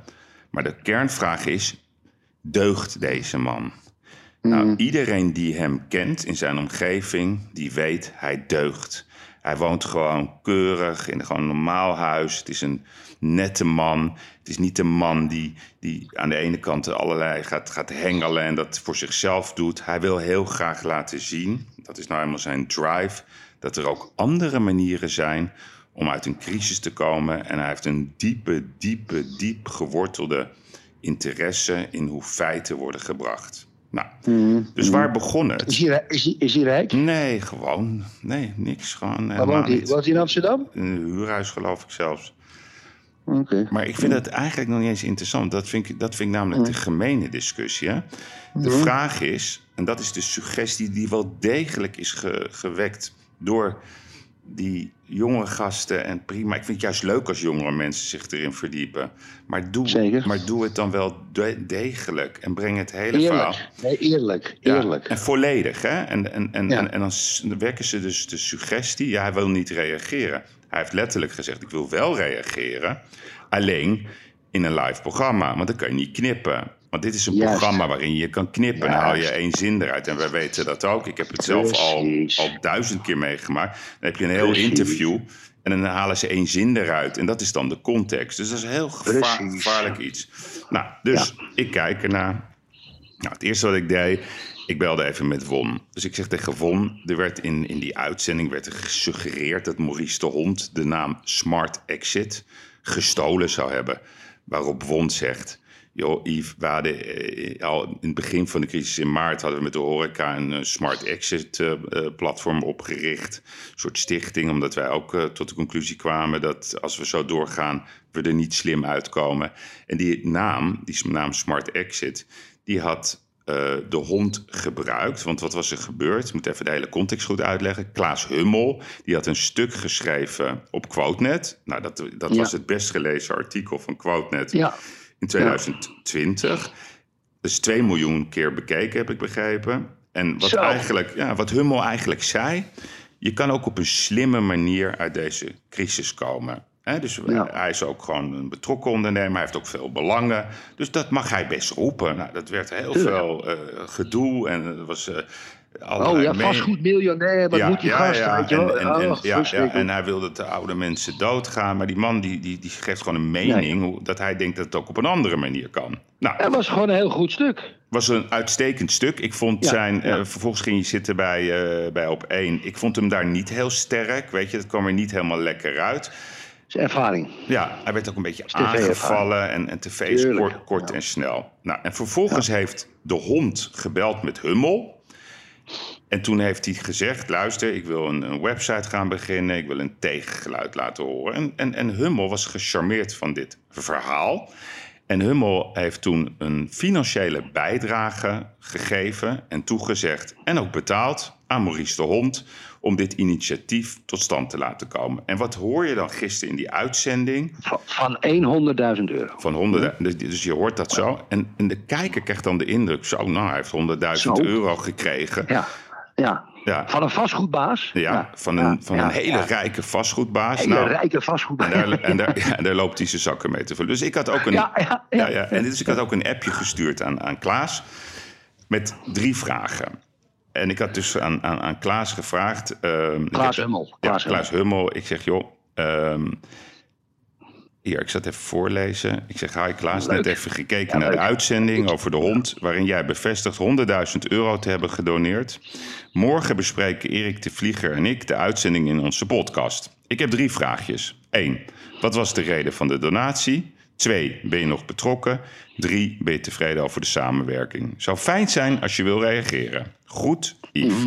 Maar de kernvraag is: deugt deze man? Nou, iedereen die hem kent in zijn omgeving, die weet hij deugt. Hij woont gewoon keurig in een gewoon normaal huis. Het is een nette man. Het is niet een man die, die aan de ene kant allerlei gaat, gaat hengelen en dat voor zichzelf doet. Hij wil heel graag laten zien, dat is nou eenmaal zijn drive, dat er ook andere manieren zijn om uit een crisis te komen. En hij heeft een diepe, diepe, diep gewortelde interesse in hoe feiten worden gebracht. Nou, dus waar begon Is het? hij, is, hij, is hij rijk? Nee, gewoon. Nee, niks. Gewoon Waar woont hij? Woont hij in Amsterdam? In een huurhuis geloof ik zelfs. Oké. Maar ik vind dat eigenlijk nog niet eens interessant. Dat vind ik, dat vind ik namelijk de gemene discussie. Hè? De vraag is, en dat is de suggestie die wel degelijk is ge- gewekt door die jonge gasten. En prima, ik vind het juist leuk als jongere mensen zich erin verdiepen. Maar doe, Zeker. maar doe het dan wel de- degelijk en breng het hele verhaal. Nee, eerlijk. Ja, Eerlijk. en volledig, hè? En, en, en, Ja. en, dan wekken ze dus de suggestie, ja, hij wil niet reageren. Hij heeft letterlijk gezegd, ik wil wel reageren, alleen in een live programma, want dan kan je niet knippen. Want dit is een Juist. programma waarin je kan knippen. Dan haal je één zin eruit. En wij weten dat ook. Ik heb het zelf al, Precies. al duizend keer meegemaakt. Dan heb je een heel Precies. interview. En dan halen ze één zin eruit. En dat is dan de context. Dus dat is heel gevaar, gevaarlijk iets. Nou, dus ik kijk ernaar. Nou, het eerste wat ik deed, ik belde even met Won. Dus ik zeg tegen Won, er werd in, in die uitzending werd er gesuggereerd dat Maurice de Hond de naam Smart Exit gestolen zou hebben. Waarop Won zegt, joh Yves, we hadden eh, al in het begin van de crisis in maart hadden we met de horeca een eh, Smart Exit eh, platform opgericht. Een soort stichting, omdat wij ook tot de conclusie kwamen dat als we zo doorgaan, we er niet slim uitkomen. En die naam, die naam Smart Exit, die had de hond gebruikt. Want wat was er gebeurd? Ik moet even de hele context goed uitleggen. Klaas Hummel, die had een stuk geschreven op QuoteNet. Nou, dat, dat Ja. was het best gelezen artikel van QuoteNet Ja, in 2020. Dus 2 miljoen keer bekeken, heb ik begrepen. En wat, Zo. eigenlijk, ja, wat Hummel eigenlijk zei... je kan ook op een slimme manier uit deze crisis komen. Dus Ja. hij is ook gewoon een betrokken ondernemer. Hij heeft ook veel belangen. Dus dat mag hij best roepen. Nou, dat werd heel veel eh, gedoe. En er was... eh oh allerlei ja, vastgoed miljonair, wat moet die gast, weet je en, wel? en, en, Oh, ja, ja, en hij wil dat de oude mensen doodgaan. Maar die man die, die, die geeft gewoon een mening... hoe- dat hij denkt dat het ook op een andere manier kan. Nou, Het was gewoon een heel goed stuk. was een uitstekend stuk. Ik vond Ja, zijn... ja. eh, vervolgens ging je zitten bij, eh, bij op één. Ik vond hem daar niet heel sterk. Weet je, dat kwam er niet helemaal lekker uit. Ervaring. Ja, hij werd ook een beetje aangevallen. En, en tv is Tuurlijk, kort, kort ja. en snel. Nou, en vervolgens heeft de hond gebeld met Hummel. En toen heeft hij gezegd: luister, ik wil een, een website gaan beginnen. Ik wil een tegengeluid laten horen. En, en, en Hummel was gecharmeerd van dit verhaal. En Hummel heeft toen een financiële bijdrage gegeven en toegezegd en ook betaald aan Maurice de Hond om dit initiatief tot stand te laten komen. En wat hoor je dan gisteren in die uitzending? Van, van 100.000 euro. Van honderden, dus- dus je hoort dat zo. En, en de kijker krijgt dan de indruk, zo, nou, hij heeft 100.000 Zo. euro gekregen. Ja, ja. Ja. Van een vastgoedbaas. Ja, van een, van ja, een hele rijke vastgoedbaas. Hele Nou, rijke en vastgoedbaas. daar, en, daar, en daar loopt hij zijn zakken mee te vullen. Dus ik had ook een, Ja, ja, ja. ja, ja. En dus ik had ook een appje gestuurd aan, aan Klaas met drie vragen. En ik had dus aan, aan, aan Klaas gevraagd. ik Klaas heb- Hummel, Ja, Klaas Klaas, Hummel. Ik zeg, joh. ehm, hier, ik zat even voorlezen. Ik zeg, hi Klaas, Leuk. net even gekeken Ja, naar de uitzending over de hond... waarin jij bevestigt 100.000 euro te hebben gedoneerd. Morgen bespreken Erik de Vlieger en ik de uitzending in onze podcast. Ik heb drie vraagjes. 1. Wat was de reden van de donatie? 2. Ben je nog betrokken? 3. Ben je tevreden over de samenwerking? Zou fijn zijn als je wil reageren. Goed, Yves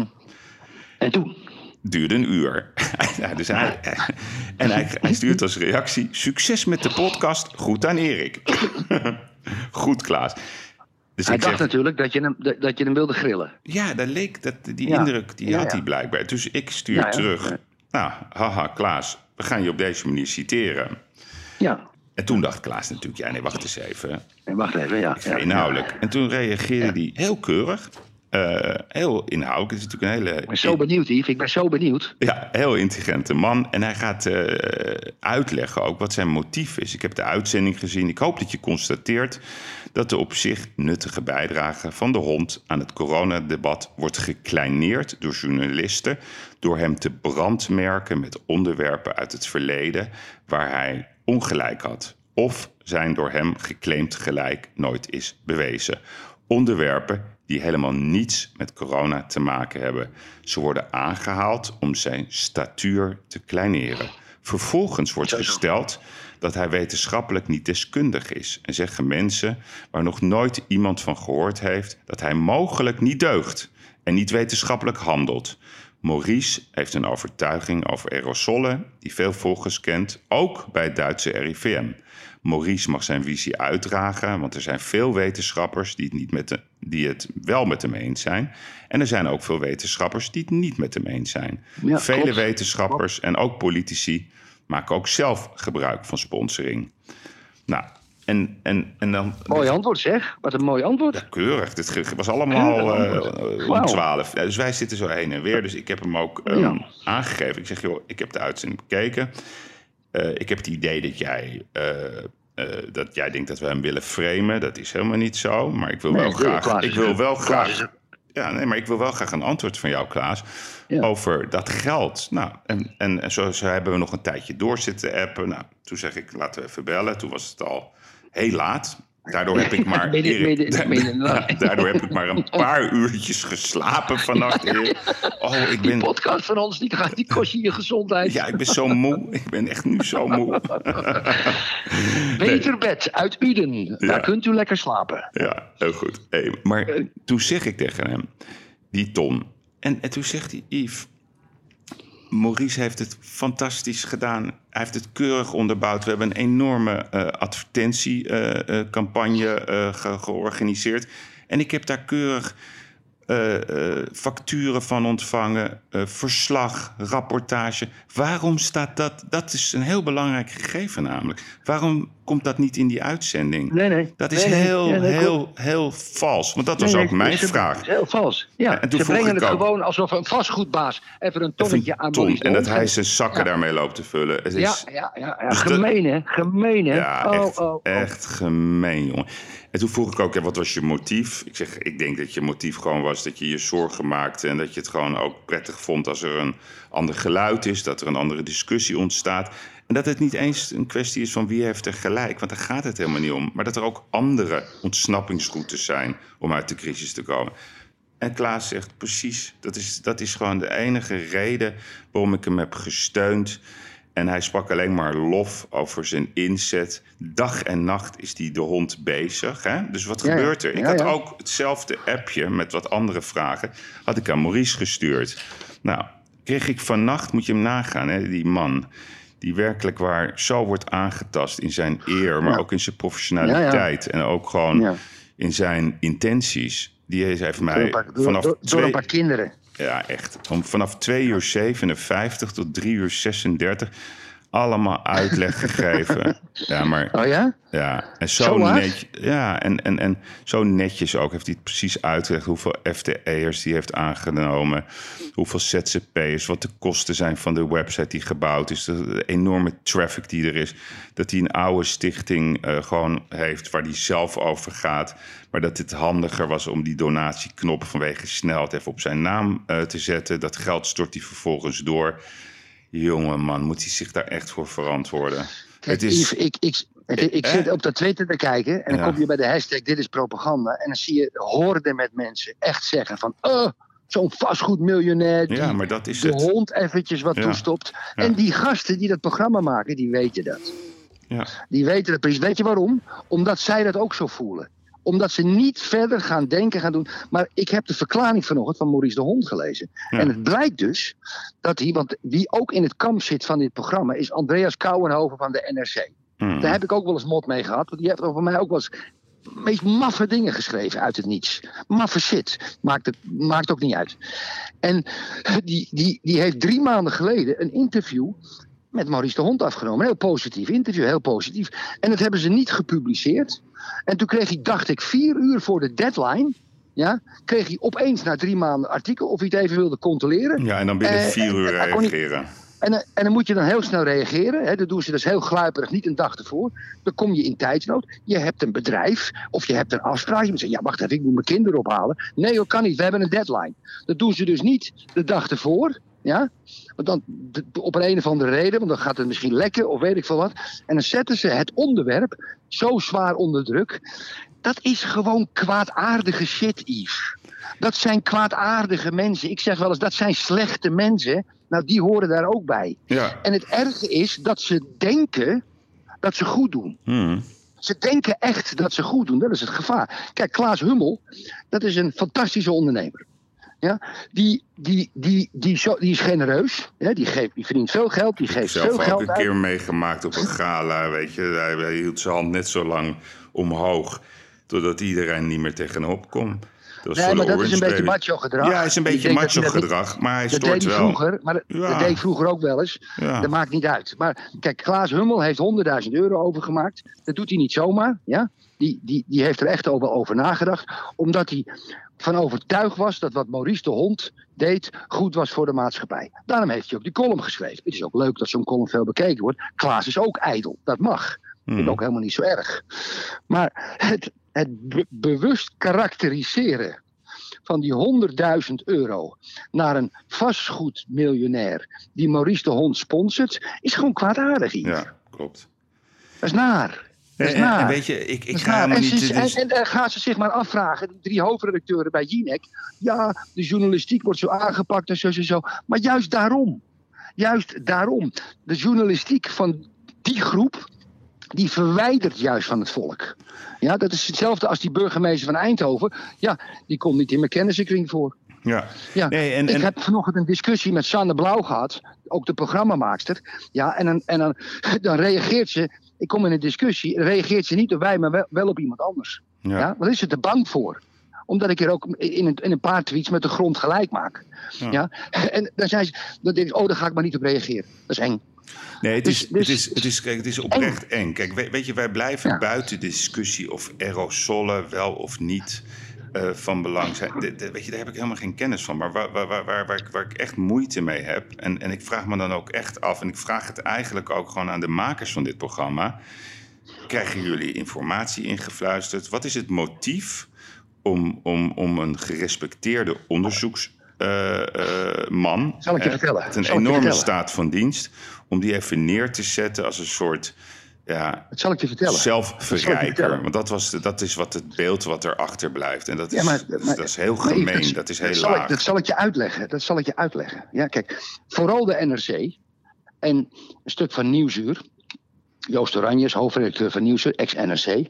En toen? duurde een uur. ja, dus hij, en hij, hij stuurt als reactie: Succes met de podcast. Goed aan Erik. Goed, Klaas. Dus Hij ik dacht zeg, natuurlijk dat je, hem, dat je hem wilde grillen. ja, dat leek, dat, die Ja. indruk die Ja, had ja. hij blijkbaar. Dus ik stuur terug. Nou, haha, Klaas, we gaan je op deze manier citeren. Ja. En toen dacht Klaas natuurlijk, ja nee, wacht eens even. En wacht even, ja, inhoudelijk. En toen reageerde hij heel keurig. Eh, heel inhoudelijk. Het is natuurlijk een hele Ik ben zo benieuwd, Yves. Ik ben zo benieuwd. Ja, heel intelligente man. En hij gaat eh, uitleggen ook wat zijn motief is. Ik heb de uitzending gezien. Ik hoop dat je constateert dat de op zich nuttige bijdrage van de hond aan het coronadebat wordt gekleineerd door journalisten. Door hem te brandmerken met onderwerpen uit het verleden waar hij ongelijk had. Of zijn door hem geclaimd gelijk nooit is bewezen. Onderwerpen die helemaal niets met corona te maken hebben. Ze worden aangehaald om zijn statuur te kleineren. Vervolgens wordt gesteld dat hij wetenschappelijk niet deskundig is. En zeggen mensen waar nog nooit iemand van gehoord heeft dat hij mogelijk niet deugt en niet wetenschappelijk handelt. Maurice heeft een overtuiging over aerosolen die veel volgers kent, ook bij het Duitse RIVM. Maurice mag zijn visie uitdragen, want er zijn veel wetenschappers die het, niet met de, die het wel met hem eens zijn. En er zijn ook veel wetenschappers die het niet met hem eens zijn. Ja, Vele klopt. wetenschappers en ook politici maken ook zelf gebruik van sponsoring. Nou, en, en, en dan. Mooi antwoord, zeg. Wat een mooi antwoord. Ja, keurig. Dit was allemaal eh, antwoord. om twaalf. Ja, dus wij zitten zo heen en weer. Dus ik heb hem ook ehm, Ja. aangegeven. Ik zeg, joh, ik heb de uitzending bekeken. Eh, ik heb het idee dat jij, eh, eh, dat jij denkt dat we hem willen framen. Dat is helemaal niet zo. Maar ik wil Nee, wel graag... Ik wil een- wel graag... ja, nee, maar ik wil wel graag een antwoord van jou, Klaas. Ja. Over dat geld. Nou, en, en, en zo, zo hebben we nog een tijdje door zitten appen. Nou, toen zeg ik, laten we even bellen. Toen was het al heel laat. Daardoor heb ik maar, Erik, daardoor heb ik maar een paar uurtjes geslapen vannacht. Erik. Oh, ik Die ben, podcast van ons, die, gaat- die kost je je gezondheid. ja, ik ben zo moe. Ik ben echt nu zo moe. Beter bed uit Uden. Daar kunt u lekker slapen. Ja, heel goed. Hey, maar toen zeg ik tegen hem, die ton. En, en toen zegt hij, Yves, Maurice heeft het fantastisch gedaan. Hij heeft het keurig onderbouwd. We hebben een enorme eh, advertentiecampagne eh, ge- georganiseerd. En ik heb daar keurig eh, eh, facturen van ontvangen, eh, verslag, rapportage. Waarom staat dat? Dat is een heel belangrijk gegeven namelijk. Waarom komt dat niet in die uitzending? Nee, nee. Dat is Nee, heel, nee, heel, heel vals. Want dat was ook mijn ze- vraag. Heel vals. Ja, en toen ze brengen het ook- gewoon alsof een vastgoedbaas even een Even tonnetje aan ton. En dat hij zijn zakken Ja. daarmee loopt te vullen. Het is, Ja, ja, ja. Dus gemeen hè, gemeen hè. Ja, oh, echt, oh, oh. echt gemeen, jongen. En toen vroeg ik ook, wat was je motief? Ik zeg, ik denk dat je motief gewoon was dat je je zorgen maakte... en dat je het gewoon ook prettig vond als er een ander geluid is... dat er een andere discussie ontstaat. En dat het niet eens een kwestie is van wie heeft er gelijk. Want daar gaat het helemaal niet om. Maar dat er ook andere ontsnappingsroutes zijn om uit de crisis te komen. En Klaas zegt precies, dat is, dat is gewoon de enige reden waarom ik hem heb gesteund. En hij sprak alleen maar lof over zijn inzet. Dag en nacht is die de hond bezig. Hè? Dus wat Ja, gebeurt er? Ik Ja, had ja. ook hetzelfde appje met wat andere vragen. Had ik aan Maurice gestuurd. Nou, kreeg ik vannacht, moet je hem nagaan, hè, die man. Die werkelijk waar zo wordt aangetast in zijn eer, maar ook in zijn professionaliteit. En ook gewoon in zijn intenties. Die heeft mij door, vanaf door, door twee... een paar kinderen. Ja, echt. Om vanaf 2 uur 57 tot 3 uur 36 allemaal uitleg gegeven. Ja, maar Oh ja? ja, en zo, netjes. Ja, en, en, en zo netjes ook heeft hij het precies uitgelegd hoeveel FTE'ers die heeft aangenomen, hoeveel ZZP'ers, wat de kosten zijn van de website die gebouwd is, de enorme traffic die er is, dat hij een oude stichting eh, gewoon heeft waar hij zelf over gaat, maar dat het handiger was om die donatieknop vanwege snelheid even op zijn naam eh, te zetten. Dat geld stort hij vervolgens door. Jongen man, moet hij zich daar echt voor verantwoorden? Kijk, het is, Yves, ik, ik, ik, ik Eh? zit op dat Twitter te kijken en dan Ja. kom je bij de hashtag dit is propaganda en dan zie je horden met mensen echt zeggen van oh, zo'n vastgoedmiljonair die ja, maar dat is de het. hond eventjes wat Ja. toestopt. Ja. En die gasten die dat programma maken, die weten dat. Ja. Die weten dat precies. Weet je waarom? Omdat zij dat ook zo voelen. Omdat ze niet verder gaan denken, gaan doen. Maar ik heb de verklaring vanochtend van Maurice de Hond gelezen. Ja. En het blijkt dus dat hij, want wie ook in het kamp zit van dit programma, is Andreas Kouwenhoven van de NRC. Hmm. Daar heb ik ook wel eens mot mee gehad. Want die heeft over mij ook wel eens meest maffe dingen geschreven uit het niets. Maffe shit. Maakt, het, maakt ook niet uit. En die, die, die heeft drie maanden geleden een interview met Maurice de Hond afgenomen. Een heel positief interview, heel positief. En dat hebben ze niet gepubliceerd. En toen kreeg hij, dacht ik, vier uur voor de deadline... Ja, kreeg hij opeens na drie maanden artikel of hij het even wilde controleren. Ja, en dan binnen Eh, vier uur niet- reageren. En, eh, en dan moet je dan heel snel reageren. Hè? Dat doen ze dus heel gluiperig, niet een dag ervoor. Dan kom je in tijdsnood. Je hebt een bedrijf of je hebt een afspraak. Je moet zeggen, ja wacht even, ik moet mijn kinderen ophalen. Nee dat kan niet, we hebben een deadline. Dat doen ze dus niet de dag ervoor. Ja? Want dan, de- op een, een of andere reden, want dan gaat het misschien lekken of weet ik veel wat. En dan zetten ze het onderwerp zo zwaar onder druk. Dat is gewoon kwaadaardige shit, Yves. Dat zijn kwaadaardige mensen. Ik zeg wel eens, dat zijn slechte mensen. Nou, die horen daar ook bij. Ja. En het erge is dat ze denken dat ze goed doen. Hmm. Ze denken echt dat ze goed doen. Dat is het gevaar. Kijk, Klaas Hummel, dat is een fantastische ondernemer. Ja, die, die, die, die, zo, die is genereus. Ja, die, geeft, die verdient veel geld. Die geeft zelf veel ook geld een uit. keer meegemaakt op een gala, weet je. Hij, hij hield zijn hand net zo lang omhoog, totdat iedereen niet meer tegenop kon. Dat Nee, maar dat is een beetje macho gedrag. Ja, is een beetje dat macho hij dat gedrag, maar hij Dat deed wel. vroeger, maar dat, Ja. dat deed vroeger ook wel eens. Ja. Dat maakt niet uit. Maar kijk, Klaas Hummel heeft 100.000 euro overgemaakt. Dat doet hij niet zomaar. Ja? Die, die, die heeft er echt over, over nagedacht. Omdat hij van overtuigd was dat wat Maurice de Hond deed goed was voor de maatschappij. Daarom heeft hij ook die column geschreven. Het is ook leuk dat zo'n column veel bekeken wordt. Klaas is ook ijdel. Dat mag. Vind ik Hmm. ook helemaal niet zo erg. Maar het, het be- bewust karakteriseren van die 100.000 euro naar een vastgoedmiljonair die Maurice de Hond sponsort, is gewoon kwaadaardig. Yves. Ja, klopt. Dat is naar. Dat is En, naar. en weet je, ik, ga En, niet... ze- dus- en, en ze zich maar afvragen, die drie hoofdredacteuren bij Jinek. Ja, de journalistiek wordt zo aangepakt en zo, zo, zo. Maar juist daarom, juist daarom, de journalistiek van die groep, die verwijdert juist van het volk. Ja, dat is hetzelfde als die burgemeester van Eindhoven. Ja, die komt niet in mijn kennissenkring voor. ja. Ja, Nee, en, ik en, heb vanochtend een discussie met Sanne Blauw gehad, ook de programmamaakster. Ja, en, dan, en dan, dan reageert ze, ik kom in een discussie, reageert ze niet op wij, maar wel, wel op iemand anders. ja. Ja. Wat is ze er bang voor? Omdat ik er ook in een, in een paar tweets met de grond gelijk maak. Ja. Ja. En dan zei ze, dan denk ik, oh, daar ga ik maar niet op reageren. Dat is eng. Nee, het Dus- is, dus- het is, het is, kijk, het is oprecht eng. Kijk, weet, weet je, wij blijven Ja. buiten discussie of aerosolen wel of niet eh, van belang zijn. De- de- weet je, daar heb ik helemaal geen kennis van. Maar waar, waar, waar, waar, waar, ik, waar ik echt moeite mee heb, en, en ik vraag me dan ook echt af, en ik vraag het eigenlijk ook gewoon aan de makers van dit programma. Krijgen jullie informatie ingefluisterd? Wat is het motief om, om, om een gerespecteerde onderzoeksman, Zal ik je eh, vertellen? met een Zal enorme staat van dienst, om die even neer te zetten als een soort ja, Dat zal ik je vertellen. Zelfverrijker. Want dat, was dat is wat het beeld wat erachter blijft. En dat is, Ja, maar- dat, is- maar- dat is heel gemeen, dat is heel zal ik, laag. dat zal ik je uitleggen. Dat zal ik je uitleggen. Ja, kijk, vooral de NRC en een stuk van Nieuwsuur. Joost Oranjes, hoofdredacteur van Nieuwsuur, ex-NRC.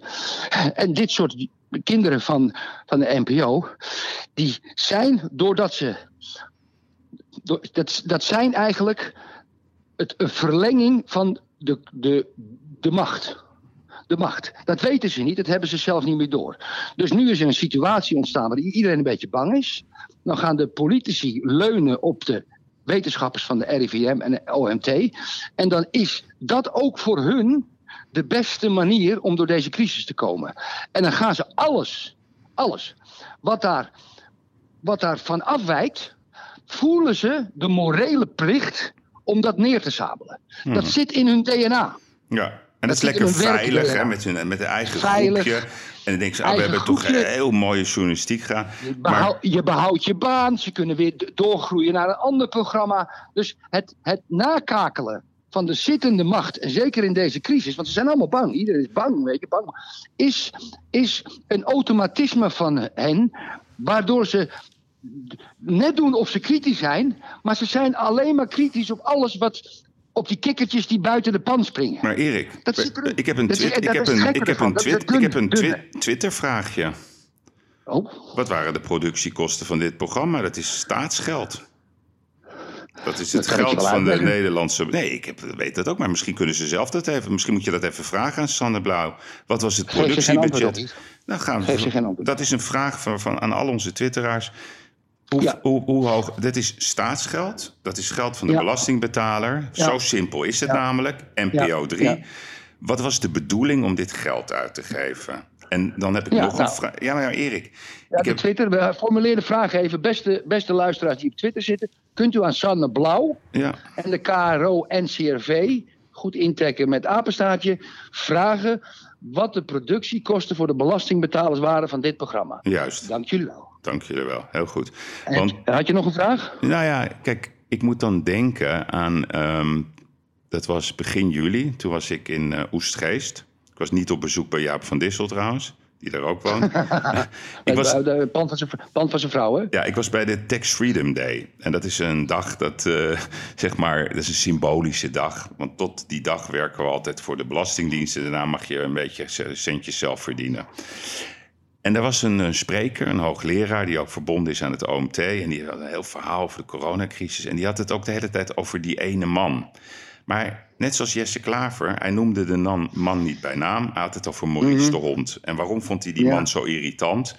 En dit soort kinderen van, van de NPO, die zijn doordat ze. dat, dat zijn eigenlijk het, een verlenging van de, de, de macht. De macht. Dat weten ze niet, dat hebben ze zelf niet meer door. Dus nu is er een situatie ontstaan waar iedereen een beetje bang is. Dan gaan de politici leunen op de wetenschappers van de RIVM en de OMT. En dan is dat ook voor hun de beste manier om door deze crisis te komen. En dan gaan ze alles, alles wat daar, wat daar van afwijkt, voelen ze de morele plicht om dat neer te sabelen. Dat zit in hun DNA. Ja. En dat, Dat is lekker veilig, hè, met, hun, met een eigen Veilig. groepje. En dan denk je, ah, we hebben toch groepje. heel mooie journalistiek gedaan. Je, Maar je behoudt je baan, ze kunnen weer doorgroeien naar een ander programma. Dus het, het nakakelen van de zittende macht, en zeker in deze crisis, want ze zijn allemaal bang, iedereen is bang, weet je, bang, is, is een automatisme van hen, waardoor ze net doen of ze kritisch zijn, maar ze zijn alleen maar kritisch op alles wat op die kikkertjes die buiten de pan springen. Maar Erik, Dat ik heb een, twit- ik heb een, ik heb een, twit- ik heb een twi- Twitter-vraagje. Oh, Wat waren de productiekosten van dit programma? Dat is staatsgeld. Dat is het geld van de. Nederlandse. Nee, ik heb, weet dat ook, maar misschien kunnen ze zelf dat even. Misschien moet je dat even vragen aan Sanne Blauw. Wat was het productiebudget? Nou, gaan we, dat is een vraag van, van, aan al onze twitteraars. Hoe, Ja. hoe, hoe hoog? Dit is staatsgeld. Dat is geld van de Ja. belastingbetaler. Ja. Zo simpel is het namelijk. NPO Ja. 3. Ja. Wat was de bedoeling om dit geld uit te geven? En dan heb ik nog een nou. vraag. Ja, maar Erik. Ja, de heb, Twitter, we formuleer de vraag even. Beste, beste luisteraars die op Twitter zitten, kunt u aan Sanne Blauw en de KRO NCRV, goed intrekken met apenstaartje, vragen wat de productiekosten voor de belastingbetalers waren van dit programma. Juist, Dank jullie wel. Dank jullie wel. Heel goed. Want, had je nog een vraag? nou ja, kijk, ik moet dan denken aan... ehm, dat was begin juli, toen was ik in eh, Oestgeest. Ik was niet op bezoek bij Jaap van Dissel trouwens, die daar ook woont. ik was, De, de pand, van zijn, pand van zijn vrouw, hè? Ja, ik was bij de Tax Freedom Day. En dat is een dag dat, eh, zeg maar, dat is een symbolische dag. Want tot die dag werken we altijd voor de Belastingdienst. En daarna mag je een beetje centjes zelf verdienen. En er was een, spreker, een hoogleraar, die ook verbonden is aan het OMT. En die had een heel verhaal over de coronacrisis. En die had het ook de hele tijd over die ene man. Maar net zoals Jesse Klaver, hij noemde de man niet bij naam. Hij had het over Maurice de Hond. En waarom vond hij die Ja. man zo irritant?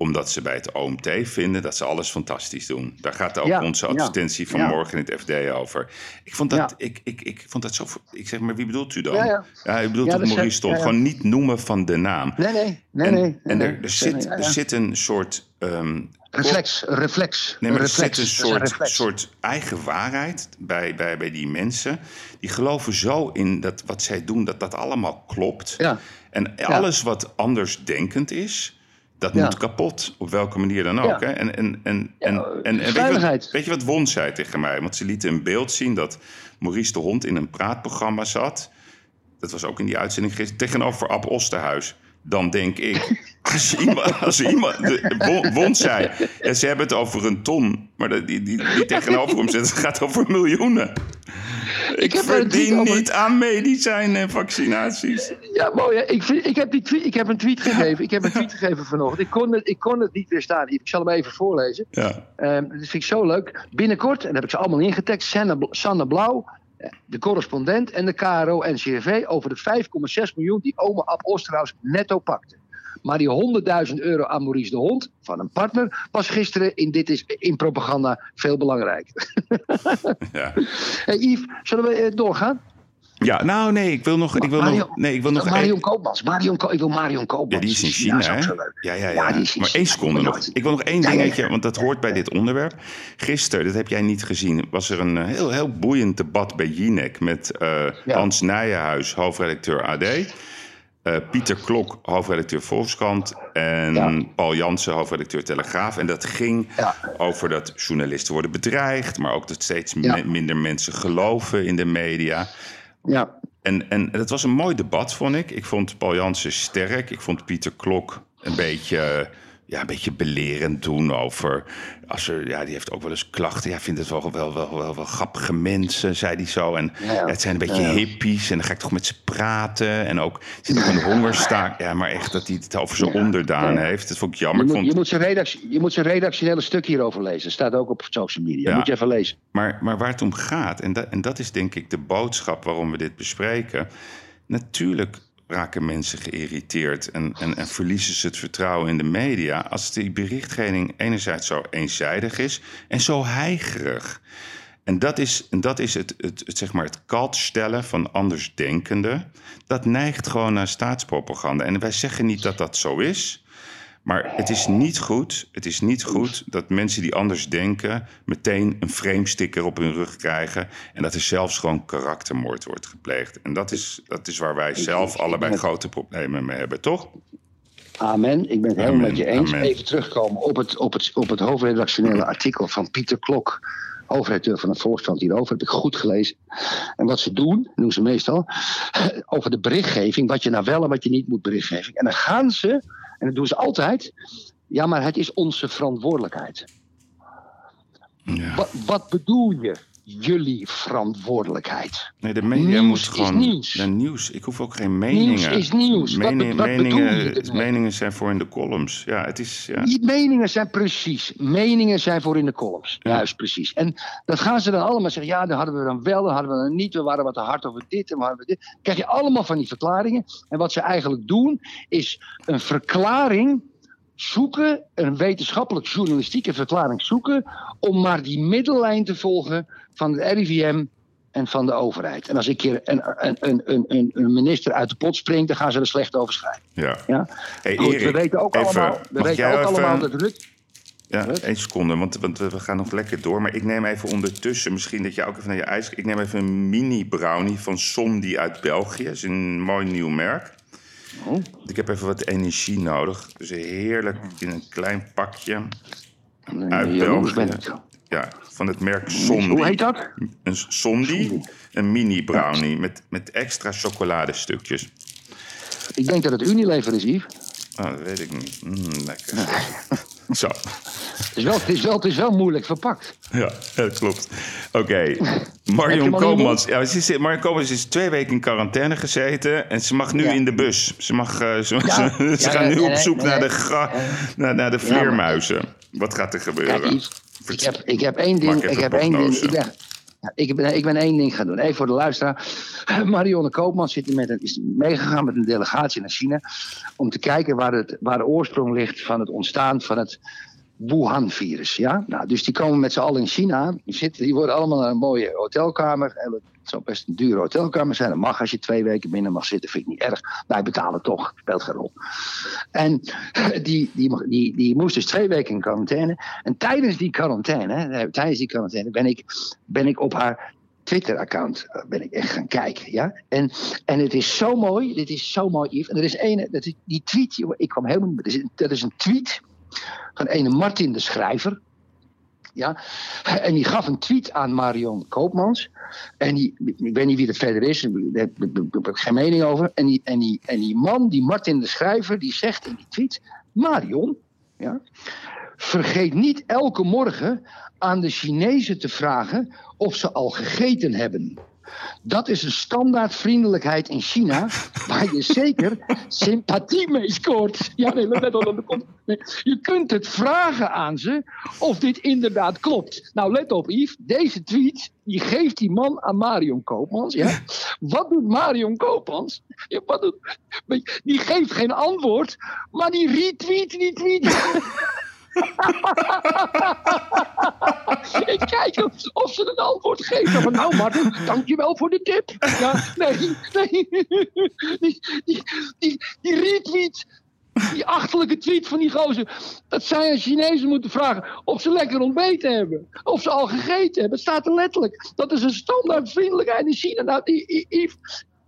Omdat ze bij het OMT vinden dat ze alles fantastisch doen. Daar gaat ook Ja, onze ja, advertentie van ja. morgen in het FD over. Ik vond dat, ik, ik, ik vond dat zo... Ik zeg maar, wie bedoelt u dan? Ja, ja. ik bedoel dat Maurice stond. Gewoon niet noemen van de naam. Nee, nee, nee, en nee. nee, en er, er, zit, er zit een soort... ehm, Reflex, een reflex. Nee, maar een er zit reflex. een soort, reflex. soort eigen waarheid bij, bij, bij die mensen. Die geloven zo in dat wat zij doen, dat dat allemaal klopt. Ja. En alles wat anders denkend is, dat Ja. moet kapot, op welke manier dan ook. Ja. Hè? En, en, en, Ja, en, en, en weet, je wat, weet je wat Won zei tegen mij? Want ze lieten een beeld zien dat Maurice de Hond in een praatprogramma zat. Dat was ook in die uitzending gisteren, tegenover Ab Osterhuis. Dan denk ik, als iemand, als iemand de, Won, zei, ze hebben het over een ton, maar die, die, die tegenover hem zit, het gaat over miljoenen. Ik, heb er verdien over- niet aan medicijnen en vaccinaties. Ja, mooi. hè. Ik, vind- ik, heb die tweet, ik heb een tweet gegeven. Ik heb een tweet gegeven vanochtend. Ik kon het, ik kon het niet weerstaan. Ik zal hem even voorlezen. Ja. Ehm, dat vind ik zo leuk. Binnenkort, en dat heb ik ze allemaal ingetekst, Sanne, Bl- Sanne Blauw, eh, de correspondent en de KRO-NCRV over de 5,6 miljoen die oma Ab Osterhaus netto pakte. Maar die 100.000 euro aan Maurice de Hond van een partner was gisteren in Dit is in propaganda veel belangrijk. Ja. Hey Yves, zullen we eh, doorgaan? ja, nou nee, ik wil nog. Ik wil Marion- nog nee, ik wil nog Marion Koopmans. Marion Ko- ik wil Marion Koopmans. Ja, die is in China, is hè? Ja, ja, ja. Maar China. één seconde nog. Ik wil nog één Ja, dingetje, ja. want dat hoort bij dit onderwerp. Gisteren, dat heb jij niet gezien, was er een eh, heel, heel boeiend debat bij Jinek met eh. Hans Nijenhuis, hoofdredacteur AD. Eh, Pieter Klok, hoofdredacteur Volkskrant. En Ja. Paul Jansen, hoofdredacteur Telegraaf. En dat ging Ja. over dat journalisten worden bedreigd. Maar ook dat steeds Ja. minder mensen geloven in de media. Ja, En, en dat was een mooi debat, vond ik. Ik vond Paul Jansen sterk. Ik vond Pieter Klok een beetje, ja, een beetje belerend doen over... Als er, ja, die heeft ook wel eens klachten. Ja, vindt het wel, wel, wel, wel, wel grappige mensen, zei hij zo. En Ja, ja. het zijn een beetje Ja, hippies. En dan ga ik toch met ze praten. En ook, zit ook een hongerstaak. Ja, maar echt dat hij het over zijn onderdaan heeft. Dat vond ik je jammer. Ik moet, vond, je, moet zijn redactie, je moet zijn redactionele stuk hierover lezen. Staat ook op social media. Moet je even lezen. Maar, maar waar het om gaat, en dat, en dat is denk ik de boodschap waarom we dit bespreken. Natuurlijk raken mensen geïrriteerd en, en, en verliezen ze het vertrouwen in de media. als die berichtgeving enerzijds zo eenzijdig is en zo heigerig. En dat is, dat is het, het, zeg maar het kalt stellen van andersdenkenden. Dat neigt gewoon naar staatspropaganda. En wij zeggen niet dat dat zo is. Maar het is niet goed, het is niet goed dat mensen die anders denken... meteen een frame-sticker op hun rug krijgen... en dat er zelfs gewoon karaktermoord wordt gepleegd. En dat is, dat is waar wij zelf allebei grote problemen mee hebben, toch? Amen. Ik ben het helemaal met je eens. amen. Even terugkomen op het, op, het, op het hoofdredactionele artikel van Pieter Klok. Hoofdredacteur van het Volkskrant hierover. Heb ik goed gelezen. En wat ze doen, doen ze meestal. Over de berichtgeving. Wat je nou wel en wat je niet moet berichtgeven. En dan gaan ze, en dat doen ze altijd. Ja, maar het is onze verantwoordelijkheid. Ja. Wat, wat bedoel je? Jullie verantwoordelijkheid. Nee, de media Nieuws moet is gewoon... nieuws. Ja, nieuws. Ik hoef ook geen meningen. is nieuws. Wat Mening- be- wat bedoel je meningen, meningen zijn voor in de columns. Ja, het is... Ja. Die meningen zijn precies. Meningen zijn voor in de columns. Ja. Juist, precies. En dat gaan ze dan allemaal zeggen. Ja, dat hadden we dan wel, dat hadden we dan niet. We waren wat te hard over dit en we hadden dit. krijg je allemaal van die verklaringen. En wat ze eigenlijk doen, is een verklaring zoeken. Een wetenschappelijk journalistieke verklaring zoeken. Om maar die middellijn te volgen van het RIVM en van de overheid. En als een keer een, een, een, een, een minister uit de pot springt, dan gaan ze er slecht over schrijven. ja. Ja? Hey, Goed, we weten ook even, allemaal, we weten jij ook even- allemaal dat Rutte. Ja, één seconde, want, want we gaan nog lekker door. Maar ik neem even ondertussen, misschien dat jij ook even naar je ijs... Ik neem even een mini brownie van Sondi uit België. Dat is een mooi nieuw merk. Oh. Ik heb even wat energie nodig. Dus heerlijk in een klein pakje. Uit Nee, ik België. Ja, van het merk Sondi. Hoe heet dat? Een Sondi, een mini brownie met, met extra chocoladestukjes. Ik denk dat het Unilever is, Yves. Oh, dat weet ik niet. Mm, lekker. Zo. Het is wel, het is wel, het is wel moeilijk verpakt. Ja, dat klopt. Oké. Marion Koopmans. Ja, ze is, Marion Koopmans is twee weken in quarantaine gezeten. En ze mag nu Ja. in de bus. Ze, mag, eh, ze, Ja. ze, ze Ja, gaan nu op zoek naar, de gra- naar, naar de vleermuizen. Wat gaat er gebeuren? Kijk, ik heb, ik heb één ding. Ik heb één ding. Ik ben, ik, ben, ik ben één ding gaan doen. Even voor de luisteraar. Marionne Koopman zit hier met een, is meegegaan met een delegatie naar China. Om te kijken waar, het, waar de oorsprong ligt van het ontstaan van het Wuhan-virus. Ja? Nou, dus die komen met z'n allen in China. Die, zitten, die worden allemaal naar een mooie hotelkamer. En zou best een dure hotelkamer zijn. Dat mag als je twee weken binnen mag zitten. Vind ik niet erg. Wij betalen toch. Speelt geen rol. En die, die, die, die moest dus twee weken in quarantaine. En tijdens die quarantaine, eh, tijdens die quarantaine ben ik, ben ik op haar Twitter-account eh, ben ik echt gaan kijken. Ja? En, en het is zo mooi, dit is zo mooi. En er is ene, dat is, die tweet, ik kwam helemaal. Dat is, een tweet van ene Martin de Schrijver. Ja? En die gaf een tweet aan Marion Koopmans. En die, ik weet niet wie dat verder is, daar heb ik geen mening over. En die, en, die, en die man, die Martin de Schrijver, die zegt in die tweet: Marion, ja, vergeet niet elke morgen aan de Chinezen te vragen of ze al gegeten hebben. Dat is een standaard vriendelijkheid in China, waar je zeker sympathie mee scoort. Ja, nee, let op, dat komt. Nee, je kunt het vragen aan ze of dit inderdaad klopt. Nou, let op, Yves. Deze tweet, die geeft die man aan Marion Koopmans. Ja? Wat doet Marion Koopmans? Ja, wat doet, die geeft geen antwoord, maar die retweet die tweet. Ik kijk of, of, ze een antwoord geven. Van, nou, Martin, dankjewel voor de tip. Ja, nee, nee. Die, die, die, die retweet, die achterlijke tweet van die gozer. Dat zij aan Chinezen moeten vragen of ze lekker ontbeten hebben. Of ze al gegeten hebben. Staat er letterlijk. Dat is een standaard vriendelijkheid in China. Nou, die,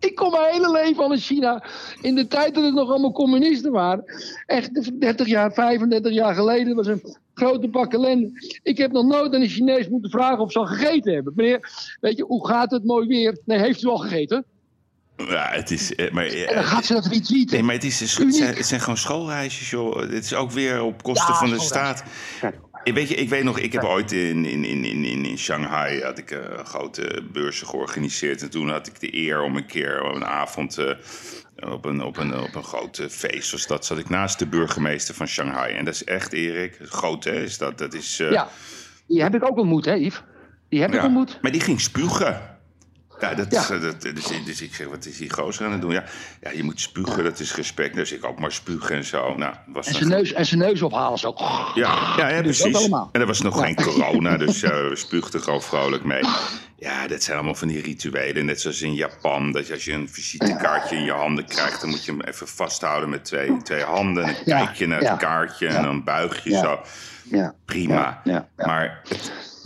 ik kom mijn hele leven al in China. In de tijd dat het nog allemaal communisten waren. Echt 30 jaar, 35 jaar geleden was een grote pak ellende. Ik heb nog nooit aan een Chinees moeten vragen of ze al gegeten hebben. Meneer, weet je, hoe gaat het mooi weer? Nee, heeft u al gegeten? Ja, het is. Eh, maar, en dan gaat ze dat retweeten. Nee, maar het, is, het, zijn, het zijn gewoon schoolreisjes, joh. Het is ook weer op kosten van de staat. Ik weet, je, ik weet nog, ik heb ooit in, in, in, in, in Shanghai had ik een grote beurzen georganiseerd. En toen had ik de eer om een keer een avond uh, op, een, op, een, op een groot feest zoals dat zat ik naast de burgemeester van Shanghai. En dat is echt, Erik, groot hè, is dat. dat is, uh... Ja, die heb ik ook ontmoet hè, Yves? Die heb ik ontmoet. Maar die ging spugen. Ja, dat, ja. Dat, dus, dus, ik zeg, wat is die gozer aan het doen? Ja, ja, je moet spugen, dat is respect. Dus ik ook maar spugen en zo. Nou, was en, zijn neus, en zijn neus ophalen zo. Ja, ja, ja precies. En er was nog geen corona, dus uh, we spuugden gewoon vrolijk mee. Ja, dat zijn allemaal van die rituelen. Net zoals in Japan, dat als je een visitekaartje in je handen krijgt... dan moet je hem even vasthouden met twee, twee handen. En dan kijk je naar het kaartje en dan buig je zo. Prima. Maar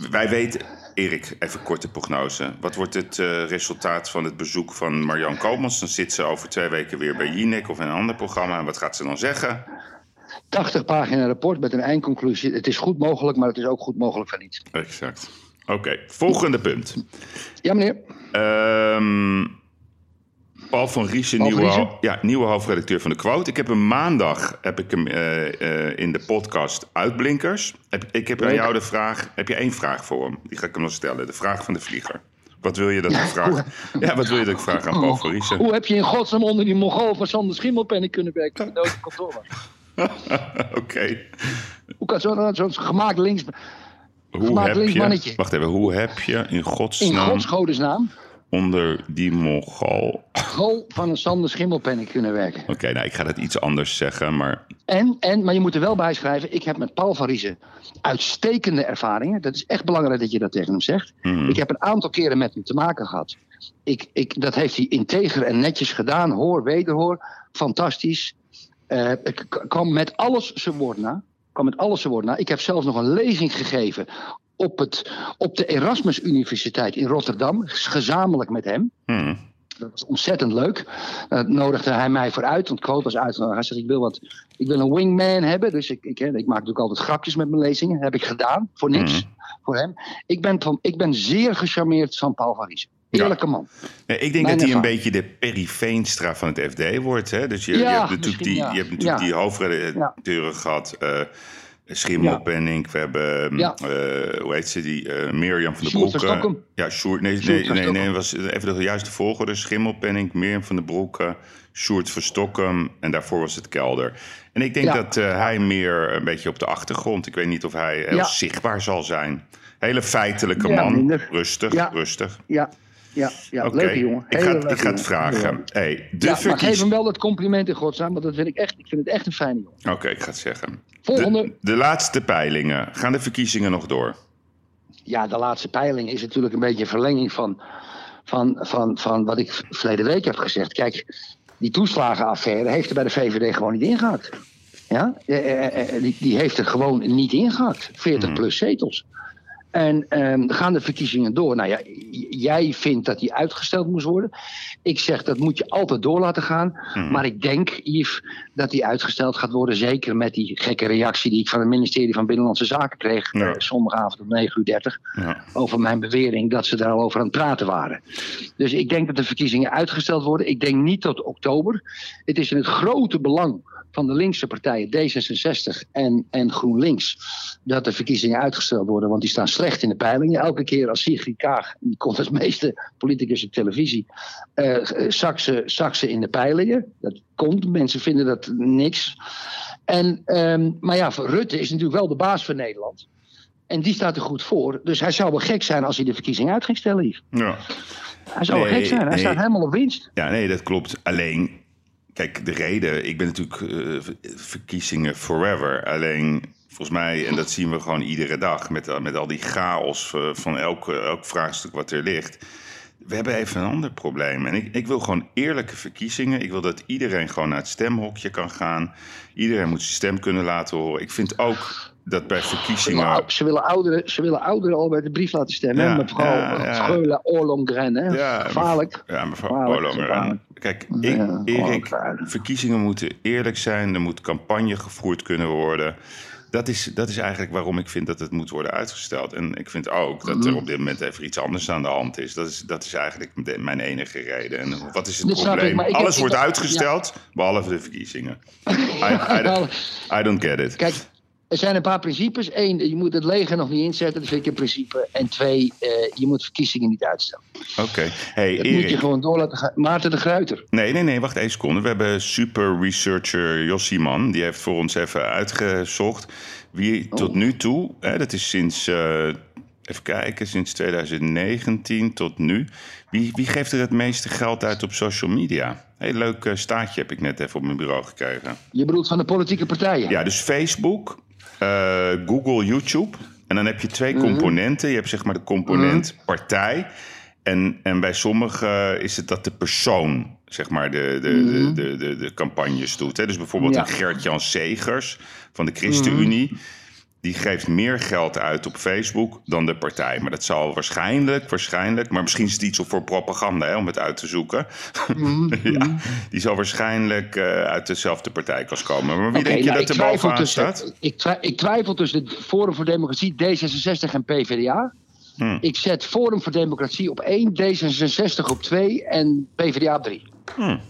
wij weten Erik, even korte prognose. Wat wordt het uh, resultaat van het bezoek van Marjan Komans? Dan zit ze over twee weken weer bij Jinek of in een ander programma. En wat gaat ze dan zeggen? 80 pagina rapport met een eindconclusie. Het is goed mogelijk, maar het is ook goed mogelijk van niet. Exact. Oké, volgende punt. Ja, meneer. Ehm Paul van Riesen, nieuwe, ja, nieuwe hoofdredacteur van de Quote. Ik heb hem maandag heb ik hem, uh, uh, in de podcast Uitblinkers. Heb, ik heb aan jou de vraag. Heb je één vraag voor hem? Die ga ik hem nog stellen. De vraag van de vlieger. Wat wil je dat ik vraag? Ja, wat wil je dat ik vraag aan Paul van Riesen? Hoe heb je in godsnaam onder die Mongool van Sander Schimmelpenning kunnen werken? Dat kantoor Oké. Hoe kan zo'n zo gemaakt links... Hoe gemaakt heb links je, mannetje. Wacht even, hoe heb je in godsnaam... In godsgodesnaam onder die Mongool. Mongool van een Sander Schimmelpenning kunnen werken. Oké, nou ik ga dat iets anders zeggen, maar... En, en, maar je moet er wel bij schrijven, ik heb met Paul van Riezen uitstekende ervaringen. Dat is echt belangrijk dat je dat tegen hem zegt. Mhm. Ik heb een aantal keren met hem te maken gehad. Ik, ik, dat heeft hij integer en netjes gedaan, hoor, wederhoor. Fantastisch. Uh, ik kwam met alles zijn woord na. kwam met alles zijn woord na. Ik heb zelfs nog een lezing gegeven op, het, op de Erasmus Universiteit in Rotterdam, gezamenlijk met hem. Hmm. Dat was ontzettend leuk. Uh, nodigde hij mij vooruit, want Quote was uit. Hij zei: ik wil, wat, ik wil een wingman hebben. Dus ik, ik, ik maak natuurlijk altijd grapjes met mijn lezingen. heb ik gedaan, voor niks. Hmm. Voor hem. Ik ben, van, ik ben zeer gecharmeerd van Paul van Eerlijke man. Nee, ik denk dat hij een beetje de periveenstra van het FD wordt. Hè? Dus je, je hebt natuurlijk die, je hebt natuurlijk die hoofdredacteuren gehad. Uh, Schimmelpenning. We hebben, ja. uh, hoe heet ze, die uh, Mirjam van der Broeke. Ja, Sjoerd. Nee, nee, nee, nee, was even de juiste volgorde. Schimmelpenning, Mirjam van der Broeke, Sjoerd Verstokken. En daarvoor was het Kelder. En ik denk ja. dat uh, hij meer een beetje op de achtergrond. Ik weet niet of hij heel zichtbaar zal zijn. Hele feitelijke man. Rustig, rustig. Ja, ja, ja okay. leuke jongen. ik ga, ik ga het vragen. Hey, de ja, verkies... Maar geef hem wel dat compliment in godsnaam, want dat vind ik echt, ik vind het echt een fijne jongen. Oké, ik ga het zeggen. Volgende. De, de, laatste peilingen. Gaan de verkiezingen nog door? Ja, de laatste peiling is natuurlijk een beetje een verlenging van, van, van, van wat ik verleden week heb gezegd. Kijk, die toeslagenaffaire heeft er bij de VVD gewoon niet ingehakt. Ja? Eh, eh, eh, die, die heeft er gewoon niet ingehakt. 40 hmm. plus zetels. En um, gaan de verkiezingen door? Nou ja, jij vindt dat die uitgesteld moest worden. Ik zeg dat moet je altijd door laten gaan. Hmm. Maar ik denk, Yves, dat die uitgesteld gaat worden. Zeker met die gekke reactie die ik van het ministerie van Binnenlandse Zaken kreeg. Ja. Uh, zondagavond om 9 uur 30. Ja. Over mijn bewering dat ze daar al over aan het praten waren. Dus ik denk dat de verkiezingen uitgesteld worden. Ik denk niet tot oktober. Het is in het grote belang van de linkse partijen D66 en, en GroenLinks dat de verkiezingen uitgesteld worden, want die staan slecht in de peilingen. Elke keer als Sigrid Kaag, die komt als meeste politicus op televisie, uh, zak, ze, zak ze in de peilingen. Dat komt, mensen vinden dat niks. En, um, maar ja, Rutte is natuurlijk wel de baas van Nederland. En die staat er goed voor. Dus hij zou wel gek zijn als hij de verkiezing uit ging stellen hier. Ja. Hij zou wel gek zijn. Hij staat helemaal op winst. Ja, nee, dat klopt. Alleen Kijk, de reden, ik ben natuurlijk uh, verkiezingen forever. Alleen volgens mij, en dat zien we gewoon iedere dag met, met al die chaos uh, van elk, elk vraagstuk wat er ligt. We hebben even een ander probleem. En ik, ik wil gewoon eerlijke verkiezingen. Ik wil dat iedereen gewoon naar het stemhokje kan gaan. Iedereen moet zijn stem kunnen laten horen. Ik vind ook dat bij verkiezingen... Ze willen, ouderen, ze willen ouderen al bij de brief laten stemmen. Ja, mevrouw ja, ja. Oorlongren. Hè? Ja, Gevaarlijk. Ja, mevrouw Oorlongren. Kijk, ik, Erik, verkiezingen moeten eerlijk zijn. Er moet campagne gevoerd kunnen worden. Dat is, dat is eigenlijk waarom ik vind dat het moet worden uitgesteld. En ik vind ook dat er mhm. op dit moment even iets anders aan de hand is. Dat is, dat is eigenlijk mijn enige reden. En wat is het probleem? Alles wordt uitgesteld, behalve de verkiezingen. I, I, I, don't get it. Kijk, er zijn een paar principes. Eén, je moet het leger nog niet inzetten, dat vind ik een principe. En twee, uh, je moet verkiezingen niet uitstellen. Oké. Okay. Hey, dat moet je gewoon door laten gaan. Maarten de Gruiter. Nee, nee, nee, wacht één seconde. We hebben super researcher Jossieman. Die heeft voor ons even uitgezocht wie tot nu toe, hè, dat is sinds, uh, even kijken, sinds 2019 tot nu. Wie, wie geeft er het meeste geld uit op social media? Heel leuk uh, staartje heb ik net even op mijn bureau gekregen. Je bedoelt van de politieke partijen? Ja, dus Facebook, Google, YouTube. En dan heb je twee mhm. componenten. Je hebt zeg maar de component mhm. partij. En, en bij sommigen is het dat de persoon zeg maar de, de, mhm. de, de, de, campagnes doet. Hè? Dus bijvoorbeeld een Gert-Jan Segers van de ChristenUnie. Die geeft meer geld uit op Facebook dan de partij. Maar dat zal waarschijnlijk, waarschijnlijk... maar misschien is het iets voor propaganda hè, om het uit te zoeken. ja, die zal waarschijnlijk uh, uit dezelfde partijklas komen. Maar wie denk je nou, dat er bovenaan staat? Ik, ik twijfel tussen het Forum voor Democratie, D66 en PvdA. Hmm. Ik zet Forum voor Democratie op 1, D66 op 2 en PvdA op 3. Hmm.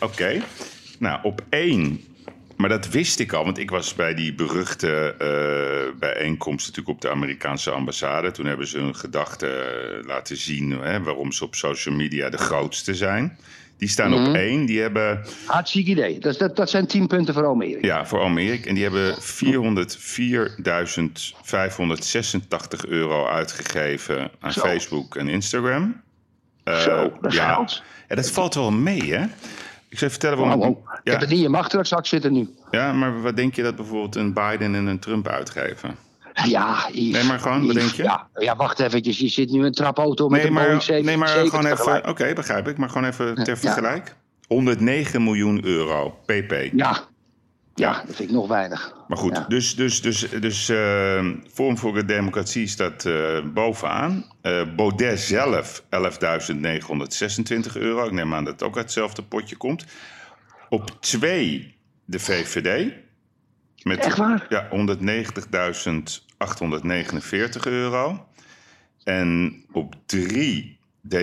Oké. Nou, op 1 maar dat wist ik al, want ik was bij die beruchte uh, bijeenkomst natuurlijk op de Amerikaanse ambassade. Toen hebben ze hun gedachten uh, laten zien hè, waarom ze op social media de grootste zijn. Die staan op mhm. één. Die hebben... Hartstikke idee. Dat, dat, dat zijn tien punten voor Almere. Ja, voor Almere. En die hebben 404.586 euro uitgegeven aan Facebook en Instagram. Uh, Zo, dat ja. Geld. Ja, dat valt wel mee, hè? Ik zou vertellen waarom. Oh, oh. Ik heb het niet in machtigzak zitten nu. Ja, maar wat denk je dat bijvoorbeeld een Biden en een Trump uitgeven? Ja, Yves, Nee, maar gewoon, wat denk je? Ja, ja, wacht eventjes. Je zit nu een trapauto met nee, een maar, Boeing 7, Nee, maar gewoon even... Oké, begrijp ik. Maar gewoon even ter vergelijk. 109 miljoen euro, pp. Ja, ja, dat vind ik nog weinig. Maar goed, dus, dus, dus, dus uh, Forum voor de Democratie staat uh, bovenaan. Uh, Baudet zelf 11.926 euro. Ik neem aan dat het ook uit hetzelfde potje komt. Op twee de VVD. Met, Echt waar? Ja, 190.849 euro. En op drie D66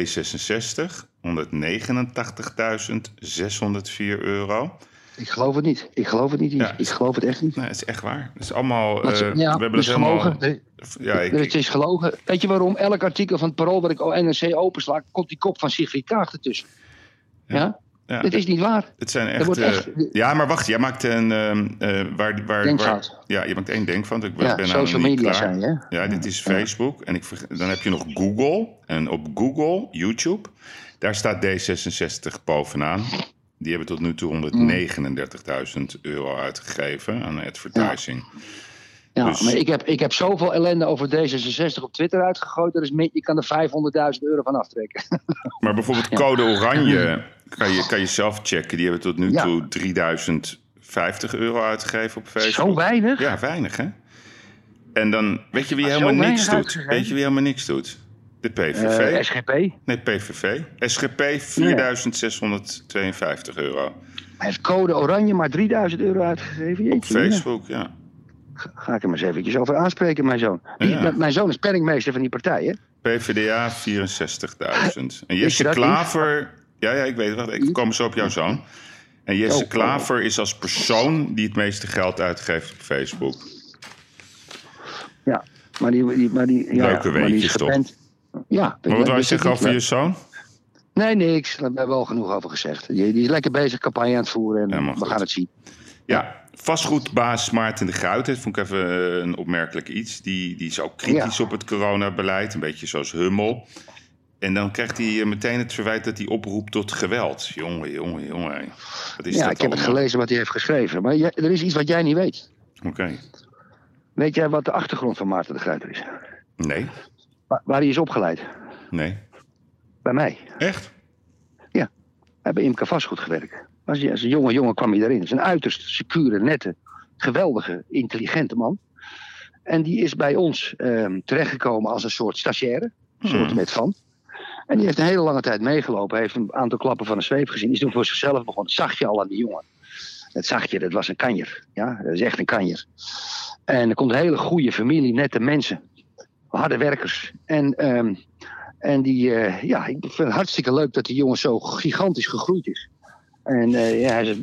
189.604 euro. Ik geloof het niet. Ik geloof het niet. Ja, ik geloof het echt niet. Nee, het is echt waar. Het is allemaal. Uh, ja, we hebben het helemaal. ja, ik, het is gelogen. Weet je waarom? Elk artikel van het Parool wat ik NRC opensla, komt die kop van Sigrid Kaag ertussen. Ja? ja? Ja. Het is niet waar. Het zijn echt, uh, Ja, maar wacht, jij maakt een. Uh, waar, waar. Waar, ja, je maakt één denkfout. Ik ja, ben social media zijn, hè? Ja, dit is Facebook. En ik, dan heb je nog Google. En op Google, YouTube, daar staat D66 bovenaan. Die hebben tot nu toe 139.000 euro uitgegeven aan advertising. Ja. dus... maar ik heb, ik heb zoveel ellende over D66 op Twitter uitgegooid. Dat is, je kan er 500.000 euro van aftrekken. Maar bijvoorbeeld Code Oranje kan je, kan je zelf checken. Die hebben tot nu toe 3050 euro uitgegeven op Facebook. Zo weinig? Ja, weinig hè? En dan, weet je wie helemaal niks doet? uitgegeven? Weet je wie helemaal niks doet? De PVV. Eh, SGP. nee, PVV. SGP 4652 euro. Hij heeft code oranje maar 3000 euro uitgegeven. Op Jeetje, mina. Facebook, ja. Ga- Ga ik hem eens eventjes over aanspreken, mijn zoon. Ja. Mijn zoon is penningmeester van die partij, hè? PvdA 64.000. En je Jesse Klaver... Ja, ja, ik weet het. Ik kom zo op jouw zoon. En Jesse Oh, Klaver is als persoon die het meeste geld uitgeeft op Facebook. Ja, maar die... die, maar die ja, Leuke weetjes, toch? Ja. Maar wat wou je zeggen over je zoon? Nee, niks. Daar hebben we al genoeg over gezegd. Die, die is lekker bezig campagne aan het voeren en Helemaal we goed. gaan het zien. Ja, vastgoedbaas Maarten de Gruit, dat vond ik even een opmerkelijk iets. Die, die is ook kritisch Ja. op het coronabeleid, een beetje zoals Hummel. En dan krijgt hij eh, meteen het verwijt dat hij oproept tot geweld. Jongen, jongen, jongen. Wat is Ja, dat ik heb het gelezen wat hij heeft geschreven. Maar jij- er is iets wat jij niet weet. Oké. Weet jij wat de achtergrond van Maarten de Gruyter is? Nee, Waar, waar hij is opgeleid? nee. Bij mij. Echt? Hij heeft bij Imca Vastgoed gewerkt. Als, als een jonge jongen kwam hij daarin. Het is een uiterst secure, nette, geweldige, intelligente man. En die is bij ons ehm, terechtgekomen als een soort stagiaire. Een soort Hmm. met van. En die heeft een hele lange tijd meegelopen. Heeft een aantal klappen van een zweep gezien. Die is toen voor zichzelf begonnen. Zag je al aan die jongen. Dat zag je, dat was een kanjer. Ja, dat is echt een kanjer. En er komt een hele goede familie, nette mensen. Harde werkers. En, ehm, en die, eh, ja, ik vind het hartstikke leuk dat die jongen zo gigantisch gegroeid is. En eh, ja, hij is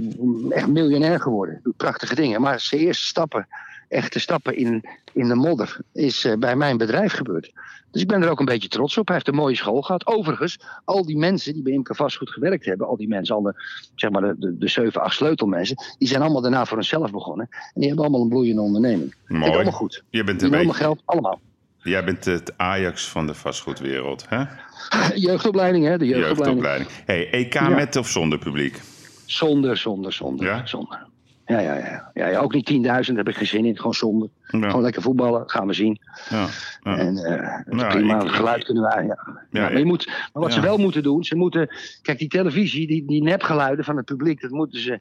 echt miljonair geworden. Doet prachtige dingen. Maar zijn eerste stappen, echte stappen in, in de modder, is eh, bij mijn bedrijf gebeurd. Dus ik ben er ook een beetje trots op. Hij heeft een mooie school gehad. Overigens, al die mensen die bij Imca Vastgoed gewerkt hebben, al die mensen, al de, zeg maar de, de, de 7, 8 sleutelmensen, die zijn allemaal daarna voor hunzelf begonnen. En die hebben allemaal een bloeiende onderneming. Mooi. allemaal goed. Je bent een hebben allemaal beetje, geld, allemaal. jij bent het Ajax van de vastgoedwereld, hè? Jeugdopleiding, hè? De jeugdopleiding. Jeugdopleiding. Hey, EK Ja. met of zonder publiek? Zonder, zonder, zonder, Ja? zonder. Ja, ja, ja. ja, ja ook niet 10.000, daar heb ik geen zin in. Gewoon zonder. Ja, Gewoon lekker voetballen, gaan we zien. ja, ja. En eh, Nou, prima, ik- geluid kunnen wij. Ja. Maar, je moet, maar wat ze wel moeten doen, ze moeten. Kijk, die televisie, die, die nepgeluiden van het publiek, dat moeten, ze,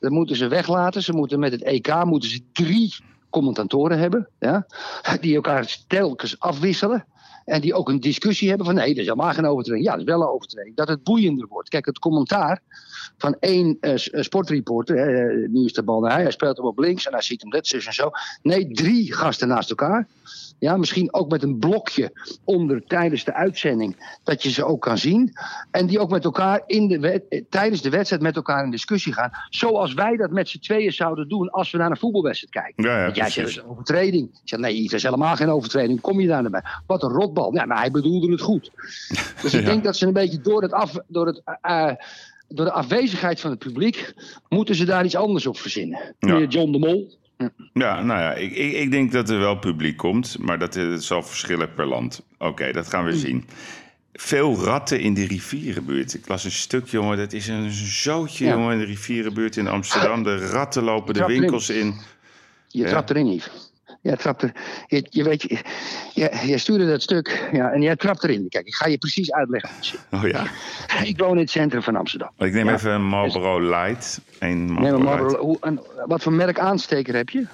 dat moeten ze weglaten. Ze moeten met het EK moeten ze drie commentatoren hebben, ja, die elkaar telkens afwisselen. En die ook een discussie hebben van nee, dat is helemaal geen overtreding. Ja, dat is wel een overtreding. Dat het boeiender wordt. Kijk, het commentaar van één eh, eh, sportreporter, eh, nu is de bal naar hij, hij speelt hem op links en hij ziet hem zus en zo. Nee, drie gasten naast elkaar. Ja, misschien ook met een blokje onder tijdens de uitzending, dat je ze ook kan zien. En die ook met elkaar in de tijdens de wedstrijd met elkaar in discussie gaan. Zoals wij dat met z'n tweeën zouden doen als we naar een voetbalwedstrijd kijken. Ja, ja, jij zegt, dat is een overtreding. Ik zeg, nee, het is helemaal geen overtreding. Kom je daar naar bij? Wat een Ja, maar hij bedoelde het goed. Dus ik Ja. denk dat ze een beetje door, het af, door, het, eh, eh, door de afwezigheid van het publiek... moeten ze daar iets anders op verzinnen. Ja. John de Mol. Ja, nou ja, ik, ik, ik denk dat er wel publiek komt, maar dat eh, het zal verschillen per land. Oké, dat gaan we zien. Veel ratten in de rivierenbuurt. Ik las een stuk, jongen, dat is een zootje, Ja. jongen, in de rivierenbuurt in Amsterdam. De ratten lopen de winkels in. Je trapt erin, Yves. Jij trapt er... Je, je weet, je, je- jij stuurde dat stuk ja, en jij trapt erin. Kijk, ik ga je precies uitleggen. Oh ja. Ik woon in het centrum van Amsterdam. Ik neem Ja. even een Marlboro Light. Een Marlboro Light. Marlboro- hoe, wat voor merk aansteker heb je?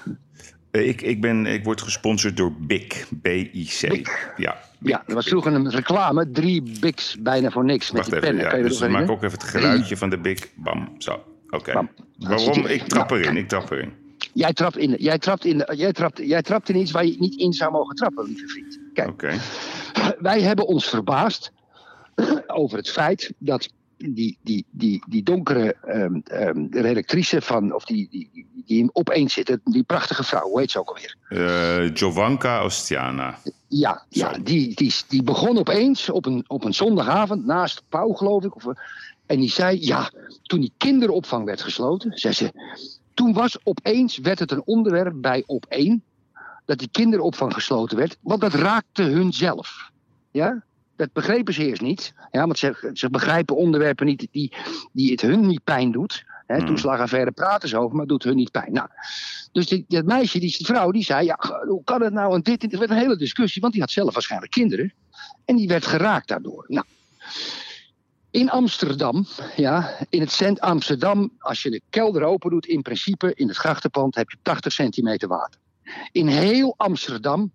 Eh, Ik, ik, ben, ik word gesponsord door BIC. B-I-C. BIC. Ja. Ja, er was vroeger een reclame. Drie biks bijna voor niks met Wacht die even, pennen. ja. Kan je je Dus maak ook even het geluidje van de BIC. Bam, zo. Oké. Waarom? Ik trap erin, ik trap erin. Jij trapt, in, jij, trapt in, jij, trapt, jij trapt in iets waar je niet in zou mogen trappen, lieve vriend. Kijk, wij hebben ons verbaasd over het feit dat die, die, die, die donkere ehm, redactrice van, of die, die, die, die opeens zit, die prachtige vrouw, hoe heet ze ook alweer? Eh, Giovanka Ostiana. Ja, ja die, die, die begon opeens op een, op een zondagavond naast Pauw, geloof ik. Of, eh, en die zei, ja, toen die kinderopvang werd gesloten, zei ze, toen was opeens, werd het een onderwerp bij op één, dat die kinderopvang gesloten werd, want dat raakte hun zelf. Ja? Dat begrepen ze eerst niet. Ja, want ze, ze begrijpen onderwerpen niet die, die het hun niet pijn doet. Hè, Hmm. Toeslagaffaire praten ze over, maar het doet hun niet pijn. Nou, dus die, dat meisje, die, die vrouw, die zei: ja, hoe kan het nou? En dit, dit, het werd een hele discussie, want die had zelf waarschijnlijk kinderen. En die werd geraakt daardoor. Nou, in Amsterdam, ja, in het cent Amsterdam, als je de kelder open doet, in principe in het grachtenpand heb je 80 centimeter water. In heel Amsterdam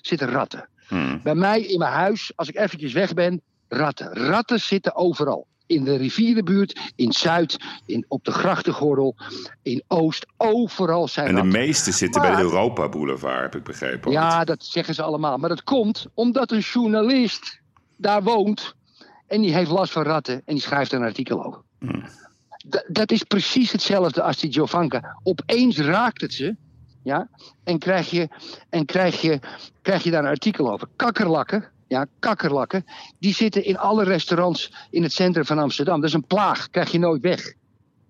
zitten ratten. Hmm. Bij mij in mijn huis, als ik eventjes weg ben, ratten. Ratten zitten overal. In de rivierenbuurt, in Zuid, in, op de grachtengordel, in Oost. Overal zijn En de ratten. meeste zitten bij de Europa Boulevard, heb ik begrepen. Ja, dat zeggen ze allemaal. Maar dat komt omdat een journalist daar woont. En die heeft last van ratten. En die schrijft er een artikel over. Hmm. Dat is precies hetzelfde als die Jovanka. Opeens raakt het ze. Ja, en krijg je, en krijg je, krijg je daar een artikel over. Kakkerlakken. Ja, kakkerlakken. Die zitten in alle restaurants in het centrum van Amsterdam. Dat is een plaag. Krijg je nooit weg.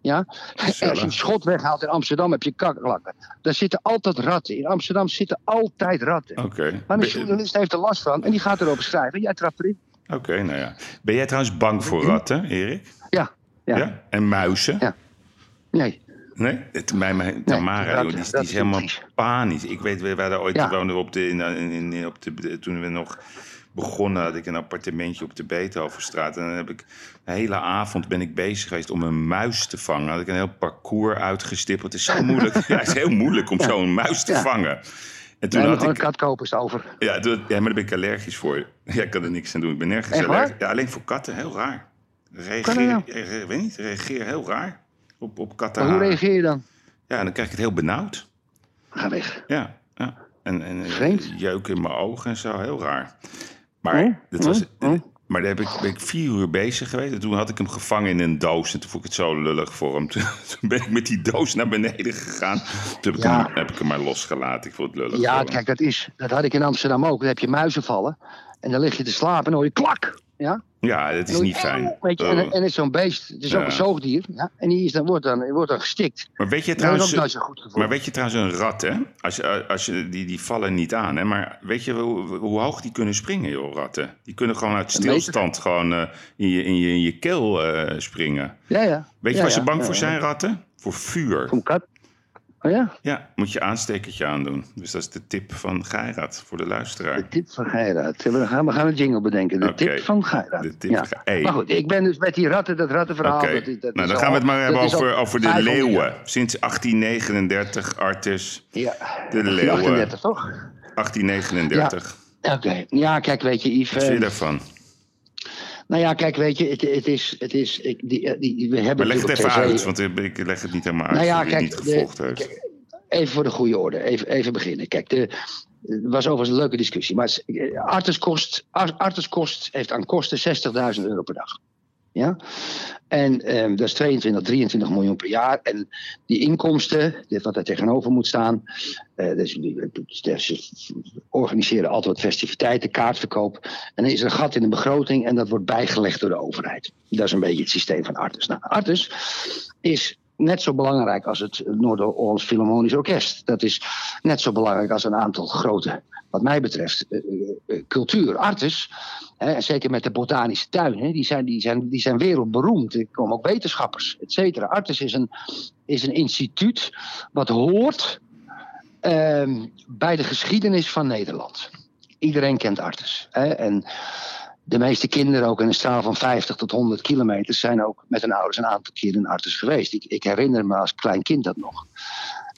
Ja? Als je een schot weghaalt in Amsterdam heb je kakkerlakken. Daar zitten altijd ratten. In Amsterdam zitten altijd ratten. Oké. Maar een journalist heeft er last van en die gaat erover schrijven. Jij trapt erin. Oké, nou ja. Ben jij trouwens bang voor ratten, Erik? Ja. Ja. En muizen? Ja. Nee. Nee? Het, mijn, mijn Tamara, joh, die, is- die helemaal panisch. Ik weet, we waren ooit Ja. woonden op de, in, in, in- op de, toen we nog begonnen, had ik een appartementje op de Beethovenstraat. En dan heb ik de hele avond ben ik bezig geweest om een muis te vangen. Had ik een heel parcours uitgestippeld. Het is zo moeilijk. ja, het is heel moeilijk om zo'n muis te Ja. vangen. En toen had ik, een kat kopen is het over. ja, toen- ja, maar daar ben ik allergisch voor. Ja, ik kan er niks aan doen. Ik ben nergens Echt allergisch. Ja, alleen voor katten, heel raar. Reageer, nou? eh, weet niet, reageer heel raar op, op katten. Hoe reageer je dan? Ja, dan krijg ik het heel benauwd. Ga weg. Ja, ja. En, en eh, Vreemd. jeuk in mijn ogen en zo, heel raar. Maar, Oh, dat was, oh, oh. Maar daar heb ik, ben ik vier uur bezig geweest. En toen had ik hem gevangen in een doos. En toen vond ik het zo lullig voor hem. Toen, toen ben ik met die doos naar beneden gegaan. Toen heb ik, Ja. hem, heb ik hem maar losgelaten. Ik vond het lullig Ja, voor hem. kijk, dat, is, dat had ik in Amsterdam ook. Dan heb je muizen vallen. En dan lig je te slapen en dan hoor je klak. Ja? Ja, dat is niet fijn. "Auw", Weet je, en, Oh. en het is zo'n beest. Het is ook een zoogdier. Ja? En die is dan, wordt, dan, wordt dan gestikt. Maar weet je Dat is ook trouwens... goed. Maar weet je trouwens, een rat, hè? Als je, als je, die, die vallen niet aan, hè? Maar weet je hoe, hoe hoog die kunnen springen, joh, ratten? Die kunnen gewoon uit stilstand gewoon eh, in, je, in, je, in je keel eh, springen. Ja, ja. Weet je Ja, waar ze bang voor zijn, ratten? Voor vuur. Voor een kat. Oh ja? Ja, moet je aanstekertje aandoen. Dus dat is de tip van Geirat voor de luisteraar. De tip van Geiraat. We gaan, we gaan een jingle bedenken. De tip van. De tip ja. van Ge- Hey. Maar goed, ik ben dus met die ratten, dat rattenverhaal. Oké, dat, dat nou dan al- gaan we het maar hebben over, over de 500 leeuwen. jaar. Sinds 1839, Artus. Ja, De leeuwen. 38 toch? 1839. Oké, ja, kijk, weet je, Yves. Wat vind je eh, daarvan? Nou ja, kijk, weet je, het, het is. Het is ik, die, eh, die, we hebben Maar leg het even uit, want ik leg het niet helemaal uit Nou ja, kijk, niet gevolgd de- heeft. kijk, Even voor de goede orde, even, even beginnen. Kijk, de, het was overigens een leuke discussie. Maar Artus, kost, Artus kost, heeft aan kosten 60.000 euro per dag. Ja? En ehm, dat is 22, 23 miljoen per jaar. En die inkomsten, dit wat er tegenover moet staan. eh, dus, dus organiseren altijd wat festiviteiten, kaartverkoop. En dan is er een gat in de begroting en dat wordt bijgelegd door de overheid. Dat is een beetje het systeem van Artus. Nou, Artus is net zo belangrijk als het Noord-Hollands Philharmonisch Orkest. Dat is net zo belangrijk als een aantal grote, wat mij betreft, eh, eh, cultuur. Artis, hè, en zeker met de botanische tuin, die, zijn, die, zijn, die zijn wereldberoemd. Er komen ook wetenschappers, et cetera. Artis is een, is een instituut wat hoort ehm, bij de geschiedenis van Nederland. Iedereen kent Artis. En de meeste kinderen, ook in een straal van 50 tot 100 kilometer, zijn ook met hun ouders een aantal keer in Artis geweest. Ik, ik herinner me als klein kind dat nog.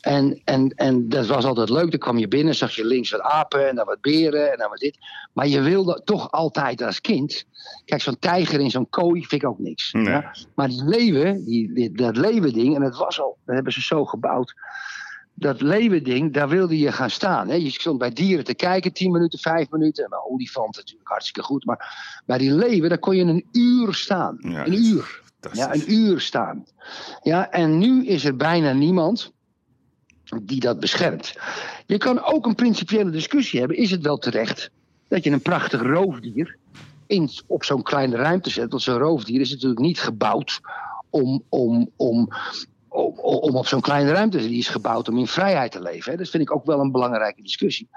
En, en, en dat was altijd leuk. Dan kwam je binnen, zag je links wat apen en dan wat beren en dan wat dit. Maar je wilde toch altijd als kind. Kijk, zo'n tijger in zo'n kooi vind ik ook niks. Nee. Ja? Maar die leeuwen, die, die- dat leeuwending, en dat was al, dat hebben ze zo gebouwd. Dat leeuwending, daar wilde je gaan staan. Hè? Je stond bij dieren te kijken, 10 minuten, 5 minuten. En bij olifanten natuurlijk hartstikke goed. Maar bij die leeuwen, daar kon je een uur staan. Ja, een uur. Ja, een uur staan. Ja, en nu is er bijna niemand die dat beschermt. Je kan ook een principiële discussie hebben. Is het wel terecht dat je een prachtig roofdier in, op zo'n kleine ruimte zet? Want zo'n roofdier is natuurlijk niet gebouwd om, om, om, om, op zo'n kleine ruimte. Die is gebouwd om in vrijheid te leven. Hè? Dat vind ik ook wel een belangrijke discussie.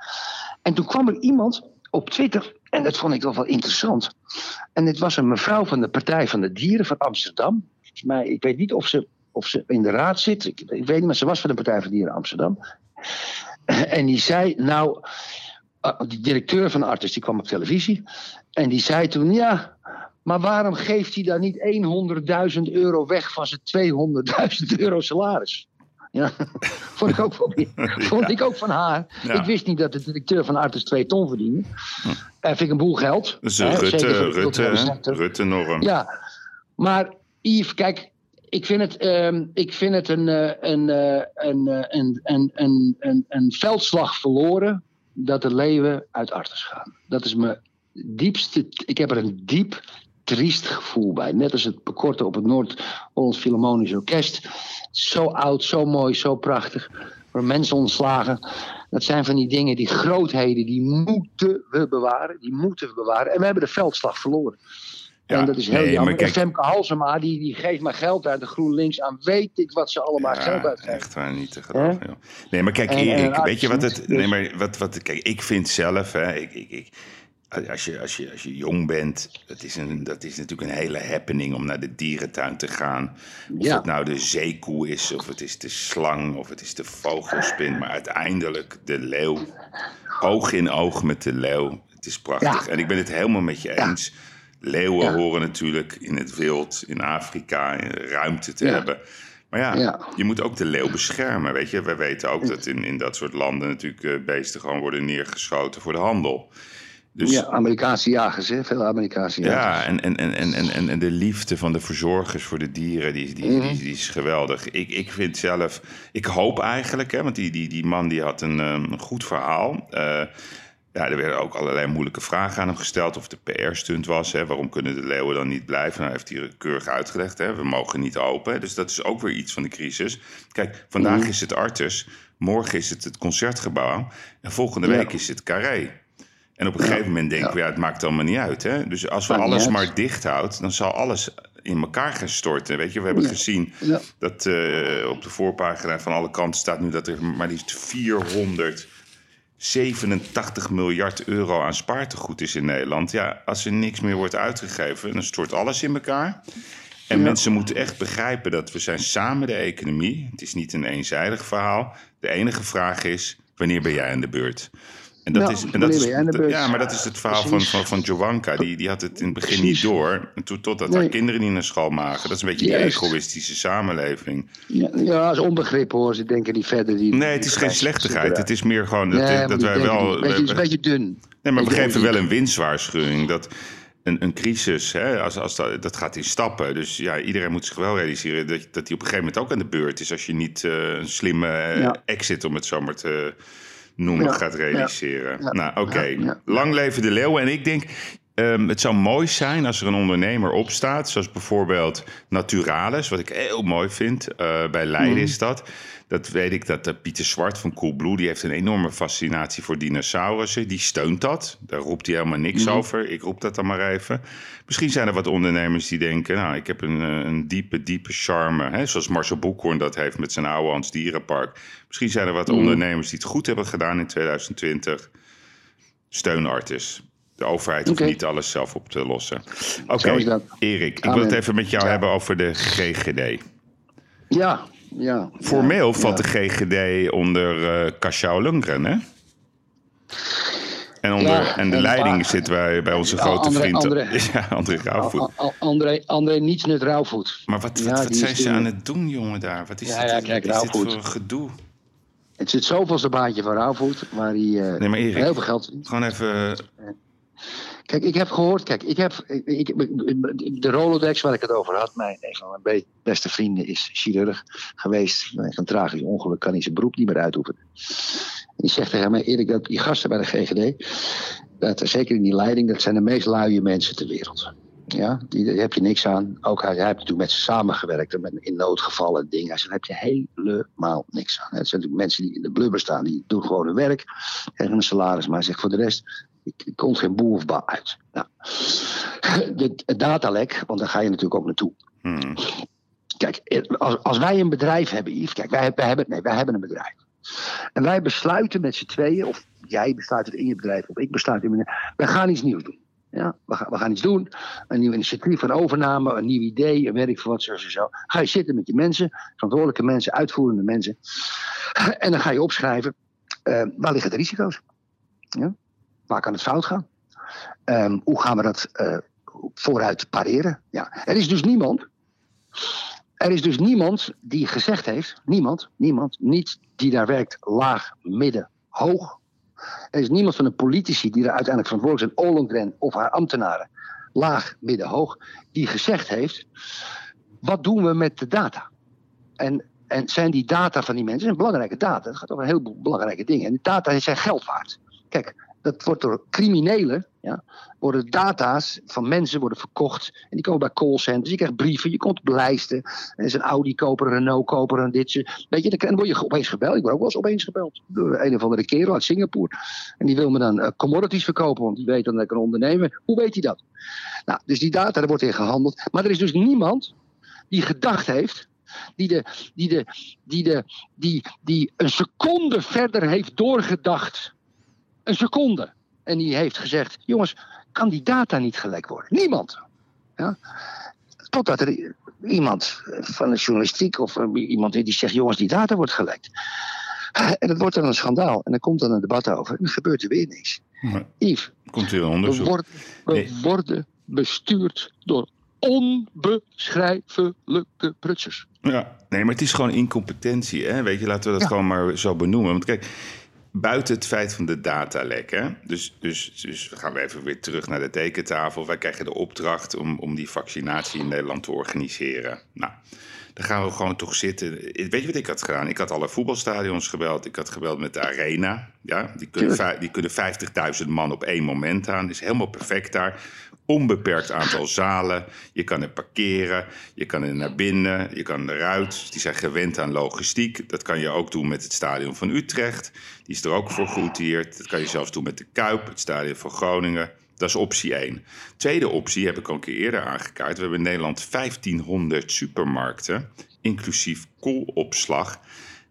En toen kwam er iemand op Twitter, en dat vond ik wel wel interessant. En dit was een mevrouw van de Partij van de Dieren van Amsterdam. Mij, ik weet niet of ze, of ze in de raad zit. Ik, weet niet, maar ze was van de Partij van de Dieren Amsterdam. En die zei, nou, uh, die directeur van Artis, die kwam op televisie. En die zei toen, ja, maar waarom geeft hij dan niet 100.000 euro weg van zijn 200.000 euro salaris? Ja, vond, ik ook vond ik ook van haar. Ja. Ik wist niet dat de directeur van Artis 2 ton verdiende. Uh, vind ik een boel geld. Dus hè, Rutte, Rutte. Rutte norm. Ja, maar Yves, kijk, ik vind het, ehm, ik vind het een, eh, een, eh, een, eh, een, een, een, een, een veldslag verloren dat de leeuwen uit Artis gaan. Dat is mijn diepste. Ik heb er een diep triest gevoel bij. Net als het bekorten op het Noord-Hollands Philharmonisch Orkest. Zo oud, zo mooi, zo prachtig. Voor mensen ontslagen. Dat zijn van die dingen, die grootheden, die moeten we bewaren. Die moeten we bewaren. En we hebben de veldslag verloren. Ja, en dat is heel nee, jammer. kijk- En Femke Halsema, die, die geeft maar geld uit de GroenLinks aan. Weet ik wat ze allemaal geld uitgeven. echt waar, niet te geloven. Nee, maar kijk, En- Erik, weet je wat het... Nee, maar wat, wat... Kijk, ik vind zelf, hè, ik, ik, ik, als, je, als, je, als je jong bent, dat is, een, dat is natuurlijk een hele happening om naar de dierentuin te gaan. Of Ja. het nou de zeekoe is, of het is de slang, of het is de vogelspin. Maar uiteindelijk de leeuw, oog in oog met de leeuw. Het is prachtig. Ja. En ik ben het helemaal met je Ja. eens. Leeuwen horen natuurlijk in het wild, in Afrika, in ruimte te hebben. Maar ja, Ja. je moet ook de leeuw beschermen, weet je. We weten ook dat in, in dat soort landen natuurlijk eh, beesten gewoon worden neergeschoten voor de handel. Dus Ja, Amerikaanse jagers, hè? Veel Amerikaanse jagers. ja, en, en, en, en, en, en de liefde van de verzorgers voor de dieren, die, die, Mhm. die, die is geweldig. Ik, ik vind zelf, ik hoop eigenlijk, hè, want die, die, die man die had een, ehm, een goed verhaal. Eh, ja, er werden ook allerlei moeilijke vragen aan hem gesteld of het een PR-stunt was. Hè. Waarom kunnen de leeuwen dan niet blijven? Nou, heeft hij keurig uitgelegd. Hè. We mogen niet open. Dus dat is ook weer iets van de crisis. Kijk, vandaag Mhm. is het Artus, morgen is het het Concertgebouw en volgende Ja. week is het Carré. En op een gegeven moment denken we, ja, het maakt allemaal niet uit. Hè? Dus als we alles uit. maar dicht houdt, dan zal alles in elkaar gaan storten. Weet je, we hebben Ja. gezien Ja. dat eh, op de voorpagina van alle kanten staat nu dat er maar liefst 487 miljard euro aan spaartegoed is in Nederland. Ja, als er niks meer wordt uitgegeven, dan stort alles in elkaar. En Ja. mensen moeten echt begrijpen dat we zijn samen de economie. Het is niet een eenzijdig verhaal. De enige vraag is, wanneer ben jij aan de beurt? En dat Ja, is, en dat is? Ja, maar dat is het verhaal van, van, van Jovanka. Die, die had het in het begin Precies. niet door. Totdat Nee. haar kinderen niet naar school maken. Dat is een beetje die Juist. egoïstische samenleving. Ja, ja, dat is onbegrip hoor. Ze denken niet verder. Die, Nee, het is geen slechtigheid. Het is meer gewoon dat, Nee, dat wij wel... het is een beetje dun. Nee, maar we geven wel een winstwaarschuwing. Dat een, een crisis, hè, als, als dat, dat gaat in stappen. Dus ja, iedereen moet zich wel realiseren dat, dat die op een gegeven moment ook aan de beurt is. Als je niet eh, een slimme eh, Ja. exit, om het zo maar te noemen, Ja, gaat realiseren. ja, Nou, oké. Lang leven de leeuw. En ik denk, ehm, het zou mooi zijn als er een ondernemer opstaat. Zoals bijvoorbeeld Naturalis, wat ik heel mooi vind. Eh, bij Leiden Mhm. is dat. Dat weet ik dat eh, Pieter Zwart van Coolblue... die heeft een enorme fascinatie voor dinosaurussen. Die steunt dat. Daar roept hij helemaal niks Mhm. over. Ik roep dat dan maar even. Misschien zijn er wat ondernemers die denken... nou, ik heb een, eh, een diepe, diepe charme. Hè, zoals Marcel Boekhoorn dat heeft met zijn oude Hans Dierenpark. Misschien zijn er wat Mhm. ondernemers die het goed hebben gedaan in 2020. Steunartis. De overheid hoeft niet alles zelf op te lossen. Oké, dat. Erik, ik wil het even met jou Ja. hebben over de GGD. Ja, ja. Formeel ja, valt ja. de GGD onder eh Kaschau Lundgren, hè? En, onder, Ja, en de en leiding waar- zit bij, bij onze Ja, grote André- vriend André. Ja, André Rauwvoet. André, André niets net Rauwvoet. Maar wat, Ja, wat, die zijn ze aan het doen, jongen, daar? Wat is, Ja, dit, kijk, is dit voor gedoe? Het zit zoveelste baantje van Rauwvoet, waar hij eh, Nee, maar Erik. heel veel geld. Gewoon even... Kijk, ik heb gehoord, kijk, ik heb de Rolodex waar ik het over had, mijn, een van mijn be- beste vrienden is chirurg geweest. Een tragisch ongeluk kan hij zijn beroep niet meer uitoefenen. En die zegt tegen mij, Erik, dat die gasten bij de GGD, dat, zeker in die leiding, dat zijn de meest luie mensen ter wereld. Ja, die, daar heb je niks aan. Ook hij, hij heeft natuurlijk met ze samengewerkt met, in noodgevallen en dingen. Hij daar heb je helemaal niks aan. Het zijn natuurlijk mensen die in de blubber staan, die doen gewoon hun werk, krijgen een salaris. Maar hij zegt voor de rest, ik, ik komt geen boer of ba uit. Nou, de, het datalek, want daar ga je natuurlijk ook naartoe. Hmm. Kijk, als, als wij een bedrijf hebben, Yves, kijk, wij, wij, hebben, nee, wij hebben een bedrijf. En wij besluiten met z'n tweeën, of jij besluit het in je bedrijf, of ik besluit in mijn we gaan iets nieuws doen. Ja, we, gaan, we gaan iets doen, een nieuw initiatief, een overname, een nieuw idee, een werk voor wat, zo, zo, zo. Ga je zitten met je mensen, verantwoordelijke mensen, uitvoerende mensen. En dan ga je opschrijven, eh, waar liggen de risico's? Ja? Waar kan het fout gaan? Ehm, hoe gaan we dat eh, vooruit pareren? Ja. Er is dus niemand er is dus niemand die gezegd heeft, niemand, niemand, niet die daar werkt, laag, midden, hoog. Er is niemand van de politici die er uiteindelijk verantwoordelijk zijn, Ollongren of haar ambtenaren, laag, midden, hoog, die gezegd heeft: wat doen we met de data? En, en zijn die data van die mensen, zijn belangrijke data, het gaat over een heleboel belangrijke dingen. En die data zijn geld waard. Kijk, dat wordt door criminelen, ja, worden data's van mensen worden verkocht. En die komen bij callcenters, je krijgt brieven, je komt op lijsten. En is een Audi koper, een Renault koper, een ditje. Weet je, dan word je opeens gebeld. Ik word ook wel eens opeens gebeld door een of andere kerel uit Singapore. En die wil me dan uh, commodities verkopen, want die weet dan dat ik een ondernemer. Hoe weet hij dat? Nou, dus die data, daar wordt in gehandeld. Maar er is dus niemand die gedacht heeft die, de, die, de, die, de, die, die een seconde verder heeft doorgedacht een seconde. En die heeft gezegd: jongens, kan die data niet gelijk worden? Niemand. Ja? Totdat er iemand van de journalistiek of iemand die zegt: jongens, die data wordt gelekt. En dat wordt dan een schandaal. En dan komt dan een debat over. En dan gebeurt er weer niks. Maar, Yves, komt onderzoek. We, worden, we worden bestuurd door onbeschrijfelijke prutsers. Ja, nee, maar het is gewoon incompetentie. Hè? Weet je, laten we dat gewoon maar zo benoemen. Want kijk, buiten het feit van de datalek. Hè? Dus, dus, dus gaan we even weer terug naar de tekentafel. Wij krijgen de opdracht om, om die vaccinatie in Nederland te organiseren. Nou, dan gaan we gewoon toch zitten. Weet je wat ik had gedaan? Ik had alle voetbalstadions gebeld. Ik had gebeld met de Arena. Ja, die kunnen, die kunnen 50.000 man op één moment aan. Is helemaal perfect daar onbeperkt aantal zalen. Je kan er parkeren, je kan er naar binnen, je kan eruit. Die zijn gewend aan logistiek. Dat kan je ook doen met het stadion van Utrecht. Die is er ook voor gerouteerd. Dat kan je zelfs doen met de Kuip, het stadion van Groningen. Dat is optie 1. Tweede optie heb ik al een keer eerder aangekaart. We hebben in Nederland 1500 supermarkten, inclusief koolopslag.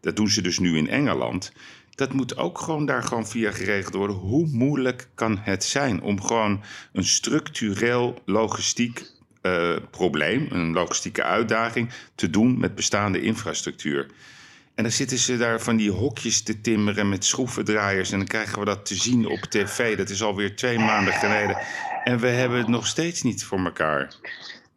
Dat doen ze dus nu in Engeland dat moet ook gewoon daar gewoon via geregeld worden. Hoe moeilijk kan het zijn om gewoon een structureel logistiek uh, probleem, een logistieke uitdaging, te doen met bestaande infrastructuur? En dan zitten ze daar van die hokjes te timmeren met schroevendraaiers. En dan krijgen we dat te zien op tv. Dat is alweer twee maanden geleden. En we hebben het nog steeds niet voor elkaar.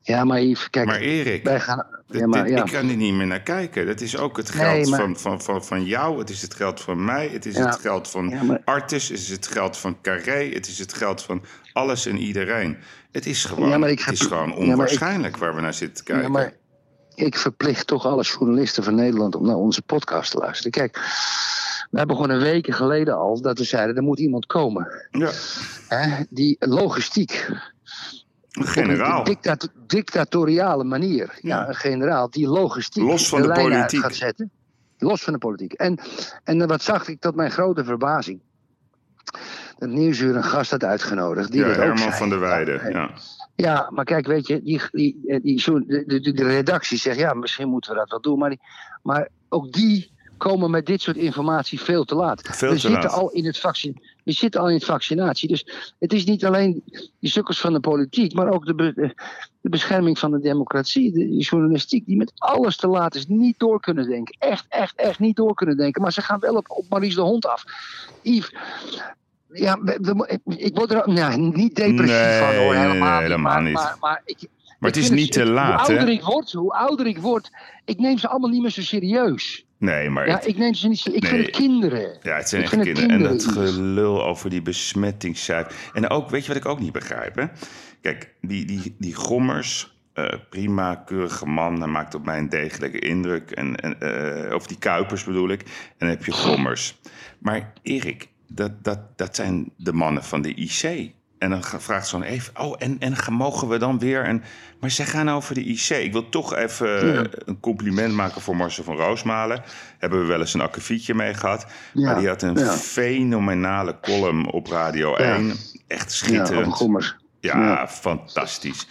Ja, maar Yves, kijk. Maar Erik, wij gaan, ja, maar, ja. ik kan er niet meer naar kijken. Dat is ook het geld van, van, van, van jou, het is het geld van mij, het is het geld van ja, Artis, het is het geld van Carré, het is het geld van alles en iedereen. Het is gewoon, het is gewoon onwaarschijnlijk waar we naar zitten te kijken. Ik verplicht toch alle journalisten van Nederland om naar onze podcast te luisteren. Kijk, we hebben gewoon een weken geleden al dat we zeiden: er moet iemand komen. Ja. die logistiek generaal. Een dictatoriale manier. Ja. een generaal die logistiek Los van de, de politiek. gaat zetten. Los van de politiek. En, en wat zag ik tot mijn grote verbazing? Dat Nieuwsuur een gast had uitgenodigd. Die ja, Herman van der Weijden. Ja, ja. maar kijk, weet je, die, die, die, de, de, de redactie zegt ja, misschien moeten we dat wel doen. Maar, die, maar ook die komen met dit soort informatie veel te laat. Veel we te zitten laat. al in het vaccin. We zitten al in het vaccinatie. Dus het is niet alleen die sukkels van de politiek, maar ook de, de bescherming van de democratie, de journalistiek, die met alles te laat is, niet door kunnen denken. Echt, echt, echt niet door kunnen denken. Maar ze gaan wel op, op Maries de Hond af. Yves, ja, ik word er nou, niet depressief van hoor, helemaal, nee, helemaal niet. Maar, maar, ik, maar het is niet te laat. Hoe ouder ik word, hoe ouder ik word, ik neem ze allemaal niet meer zo serieus. Nee, maar... Ja, ik neem ze niet... Ik vind het kinderen. Ja, het zijn echt kinderen. En dat gelul over die besmettingscijfer. En ook, weet je wat ik ook niet begrijp, hè? Kijk, die, die, die gommers, uh, prima, keurige man. Hij maakt op mij een degelijke indruk. En, en, uh, of die kuipers bedoel ik. En dan heb je gommers. Maar Erik, dat, dat, dat zijn de mannen van de IC. En dan vraagt zo'n even, oh, en, en mogen we dan weer? En, maar ze gaan over de IC. Ik wil toch even een compliment maken voor Marcel van Roosmalen. Hebben we wel eens een akkefietje mee gehad. Ja. Maar die had een fenomenale column op Radio 1. Echt schitterend. Ja, fantastisch.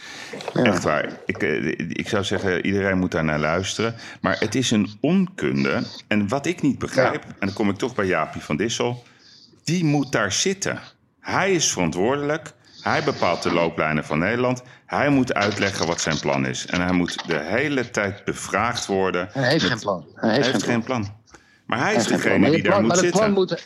Echt waar. Ik, eh, ik zou zeggen, iedereen moet daar naar luisteren. Maar het is een onkunde. En wat ik niet begrijp, en dan kom ik toch bij Jaapie van Dissel... die moet daar zitten... Hij is verantwoordelijk. Hij bepaalt de looplijnen van Nederland. Hij moet uitleggen wat zijn plan is. En hij moet de hele tijd bevraagd worden. Hij heeft geen plan. Hij heeft, geen, plan. Maar hij, is degene die daar moet zitten. Moet,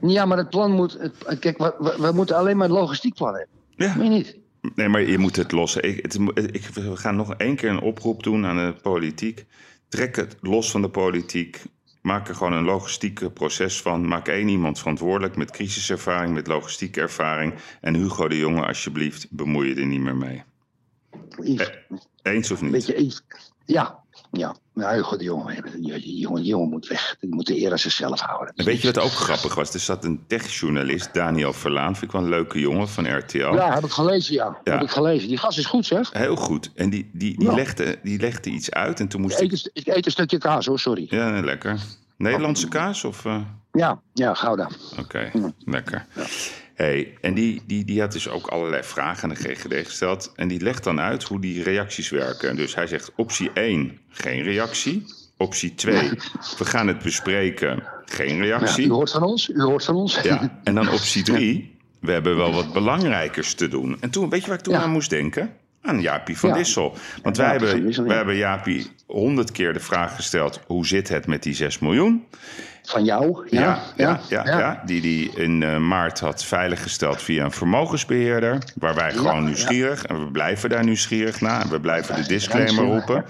ja, maar het plan moet... kijk, we, we, moeten alleen maar een logistiek plan hebben. Ja. Niet? Nee, maar je moet het lossen. Ik, het, ik, we gaan nog één keer een oproep doen aan de politiek. Trek het los van de politiek. Maak er gewoon een logistiek proces van. Maak één iemand verantwoordelijk met crisiservaring, met logistieke ervaring. En Hugo de Jonge, alsjeblieft, bemoei je er niet meer mee. Yves, Eens of niet? Weet je, Yves, ja, ja. Nou, die jongen, die jongen moet weg. Die moet de eer aan zichzelf houden. En weet je wat ook grappig was? Er zat een techjournalist, Daniel Verlaan. Vind ik wel een leuke jongen van RTL. Ja, heb ik gelezen, ja. Ja. Heb ik gelezen. Die gast is goed, zeg. Heel goed. En die, die, die, Ja. legde, die legde iets uit en toen moest Ik eet, een, ik eet een stukje kaas, hoor, sorry. Ja, nee, lekker. Nederlandse kaas of... eh, Ja, ja, Gouda. Oké, lekker. Hey, en die, die, die had dus ook allerlei vragen aan de GGD gesteld. En die legt dan uit hoe die reacties werken. Dus hij zegt optie 1, geen reactie. Optie 2, we gaan het bespreken, geen Ja, reactie. u hoort van ons, u hoort van ons. Ja, en dan optie 3, we hebben wel wat belangrijkers te doen. En toen, weet je waar ik toen aan moest denken? Aan Jaapie van. Dissel. Want wij, hebben, wij hebben Jaapie honderd keer de vraag gesteld... hoe zit het met die 6 miljoen? Van jou, ja. Ja, ja, ja, ja, die die in eh, maart had veiliggesteld via een vermogensbeheerder. Waar wij gewoon nieuwsgierig, en we blijven daar nieuwsgierig naar. En we blijven de disclaimer roepen.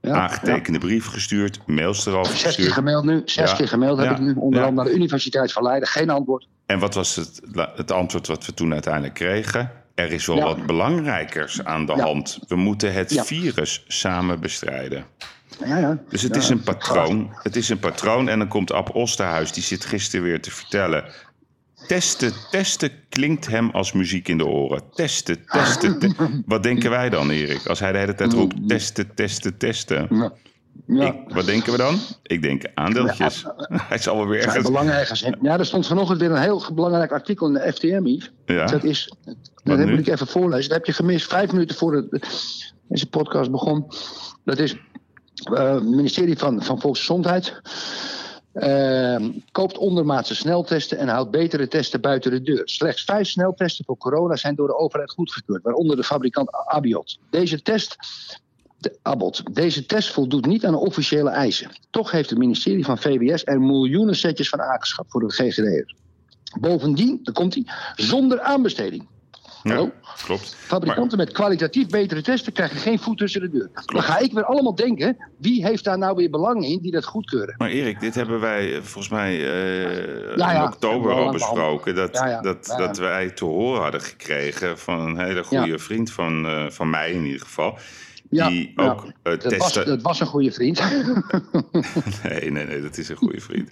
Ja, Aangetekende brief gestuurd, mails erover Zes keer gestuurd. gemaild nu, zes Ja. keer gemaild heb ik nu. Onder andere naar de Universiteit van Leiden. Geen antwoord. En wat was het, het antwoord wat we toen uiteindelijk kregen? Er is wel wat belangrijkers aan de hand. We moeten het virus samen bestrijden. Ja, ja. Dus het Ja. is een patroon. Het is een patroon. En dan komt Ab Osterhuis, die zit gisteren weer te vertellen. Testen, testen klinkt hem als muziek in de oren. Testen, testen. te- Wat denken wij dan, Erik? Als hij de hele tijd roept testen, testen, testen. Ja. Ja. Ik, wat denken we dan? Ik denk aandeeltjes. Hij zal wel weer Ja, ergens... Ja, er stond vanochtend weer een heel belangrijk artikel in de FTM. Ja. Dat is, dat moet ik even voorlezen. Dat heb je gemist vijf minuten voor de, deze podcast begon. Dat is het ministerie van, van Volksgezondheid. eh, koopt ondermaatse sneltesten en houdt betere testen buiten de deur. Slechts vijf sneltesten voor corona zijn door de overheid goedgekeurd, waaronder de fabrikant Abiot. Deze test, de, Abbott, deze test voldoet niet aan de officiële eisen. Toch heeft het ministerie van VWS er miljoenen setjes van aangeschaft voor de GGD'ers. Bovendien, daar komt hij, zonder aanbesteding. Hallo? Ja, klopt. Fabrikanten met kwalitatief betere testen krijgen geen voet tussen de deur. Dan ga ik weer allemaal denken, wie heeft daar nou weer belang in die dat goedkeuren? Maar Erik, dit hebben wij eh, volgens mij eh, Ja, ja. in oktober al besproken. Dat. Dat, dat wij te horen hadden gekregen van een hele goede vriend van, eh, van mij in ieder geval. Ja, die ook eh, Dat was, testen. dat was een goede vriend. Nee, nee, nee, dat is een goede vriend.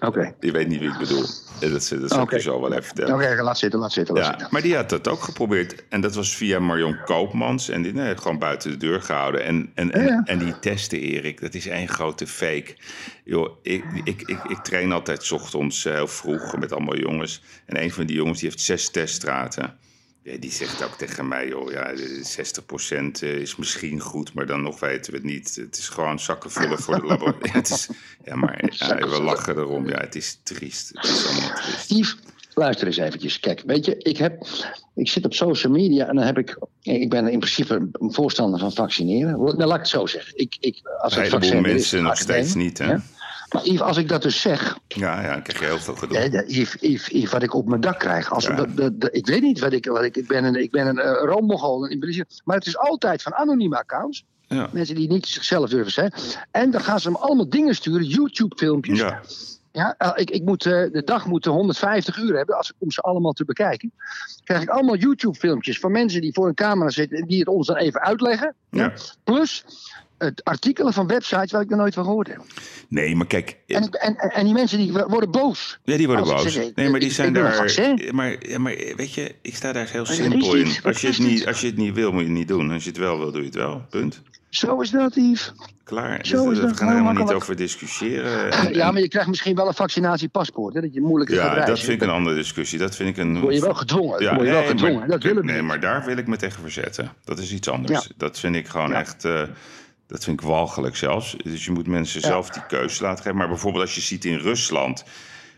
Oké, Je weet niet wie ik bedoel. Eh, Dat, dat zal ik je zo wel even vertellen. Oké, laat zitten, laat zitten. Laat Ja, zitten. maar die had dat ook geprobeerd. En dat was via Marion Koopmans. En die nee, gewoon buiten de deur gehouden. En, en, en, Ja, en die testen, Erik, dat is één grote fake. Joh, ik, ik, ik, ik train altijd 's ochtends eh, heel vroeg met allemaal jongens. En een van die jongens die heeft zes teststraten. Ja, die zegt ook tegen mij, joh, ja, 60% is misschien goed, maar dan nog weten we het niet. Het is gewoon zakken vullen voor de laboratorium. Ja, het is, ja, maar ja, we lachen erom. Ja, het is triest. Het is allemaal triest. Yves, luister eens eventjes. Kijk, weet je, ik, heb, ik zit op social media en dan heb ik... Ik ben in principe een voorstander van vaccineren. Nou, laat ik het zo zeggen. Ik, ik, als Een het vaccin is, mensen ga nog steeds nemen. niet, hè? Ja. Maar Yves, als ik dat dus zeg... Ja, ja, dan krijg je heel veel gedoe. Yves, Yves, Yves, wat ik op mijn dak krijg. Als Ja. dat, dat- ik weet niet wat ik... Wat ik, ik ben een, ik ben een uh, in principe. Maar het is altijd van anonieme accounts. Ja. Mensen die niet zichzelf durven zijn. En dan gaan ze hem allemaal dingen sturen. YouTube-filmpjes. Ja, Ja, eh, ik, ik moet, eh, de dag moet 150 uur hebben als, om ze allemaal te bekijken. krijg ik allemaal YouTube-filmpjes van mensen die voor een camera zitten en die het ons dan even uitleggen. ja. Plus het artikelen van websites waar ik nog nooit van gehoord heb. Nee, maar kijk, En, ik- en, en, en die mensen die worden boos. ja, die worden boos. Nee, maar die ik- zijn ik daar. vaccin. Maar, ja, maar weet je, ik sta daar heel simpel is in. Als je, het is niet, als je het niet wil, moet je het niet doen. Als je het wel wil, doe je het wel. Punt. Zo is dat, Yves. Klaar. Zo Dus, is we gaan er helemaal niet over discussiëren. En- Ja, maar je krijgt misschien wel een vaccinatiepaspoort. Hè, dat je moeilijker gaat ja, dat vind ik een andere discussie. Dat vind ik een. Word je wel gedwongen. Dan word je wel nee, gedwongen. maar, dat willen we nee, maar daar wil ik me tegen verzetten. Dat is iets anders. Ja. Dat vind ik gewoon Ja. echt. eh, dat vind ik walgelijk zelfs. Dus je moet mensen Ja. zelf die keuze laten geven. Maar bijvoorbeeld als je ziet in Rusland.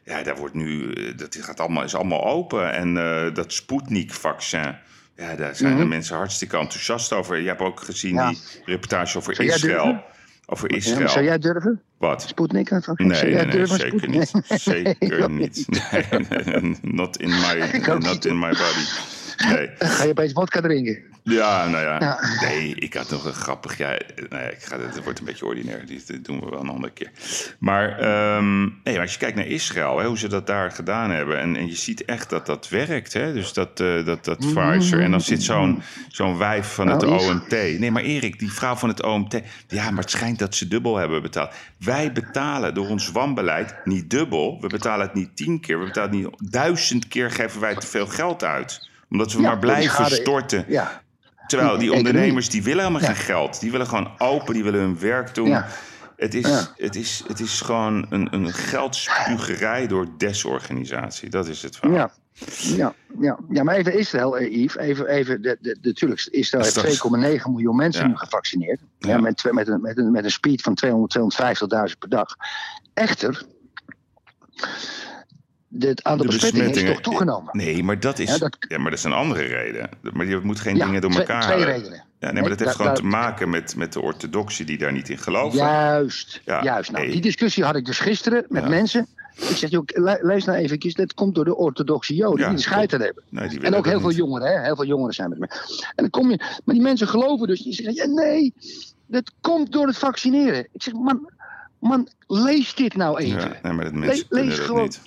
Ja, daar wordt nu. eh, Dat gaat allemaal, is allemaal open. En eh, dat Sputnik-vaccin. Ja, daar zijn de mensen hartstikke enthousiast over. Je hebt ook gezien Mhm. Ja. die reportage over Zou Israël. Over Israël. zou jij durven? Wat? Sputnik? Nee, Nee, zeker niet. Zeker niet. Nee, not in my, not in my body. Nee. Ga je opeens vodka drinken? Ja, nou ja. Ja. Nee, ik had nog een grappig. Ja, nee, ik ga, het wordt een beetje ordinair. Die- Dat doen we wel een andere keer. Maar, ehm, nee, maar als je kijkt naar Israël, hè, hoe ze dat daar gedaan hebben. En, en je ziet echt dat dat werkt. Hè? Dus dat, eh, dat, dat Pfizer. En dan zit zo'n zo'n wijf van het Nou. OMT. Nee, maar Erik, die vrouw van het OMT. Ja, maar het schijnt dat ze dubbel hebben betaald. Wij betalen door ons wanbeleid niet dubbel. We betalen het niet tien keer. We betalen het niet duizend keer geven wij te veel geld uit. Omdat we Ja, maar blijven storten. Ja. Terwijl die ondernemers die willen helemaal geen geld. Die willen gewoon open, die willen hun werk doen. Het, is, Ja. het, is, het is gewoon een, een geldspugerij door desorganisatie. Dat is het verhaal. Ja. Ja, ja. ja, maar even Israël, eh, Yves. Even, even de, de, natuurlijk, Israël heeft Straks. 2,9 miljoen mensen Ja. nu gevaccineerd. Ja. Ja. met, met, een, met, een, met een speed van 200, 250.000 per dag. Echter, het aantal De besmettingen is toch toegenomen. Nee, maar dat is, Ja, dat- ja, maar dat is een andere reden. Maar je moet geen Ja, dingen door twee- elkaar twee halen. redenen. Ja, nee, maar dat heeft gewoon te maken met, met de orthodoxie die daar niet in geloven. Juist, juist. Nou, nee. die discussie had ik dus gisteren met mensen. Ik zeg, joh, le- lees nou even, dat komt door de orthodoxe joden die de scheid aan hebben. Nee, En ook heel veel niet. jongeren, hè? heel veel jongeren zijn met me. En dan kom je, maar die mensen geloven dus. Die zeggen, ja, nee, dat komt door het vaccineren. Ik zeg, man, man lees dit nou even. Ja, nee, maar dat mensen lees gewoon. niet.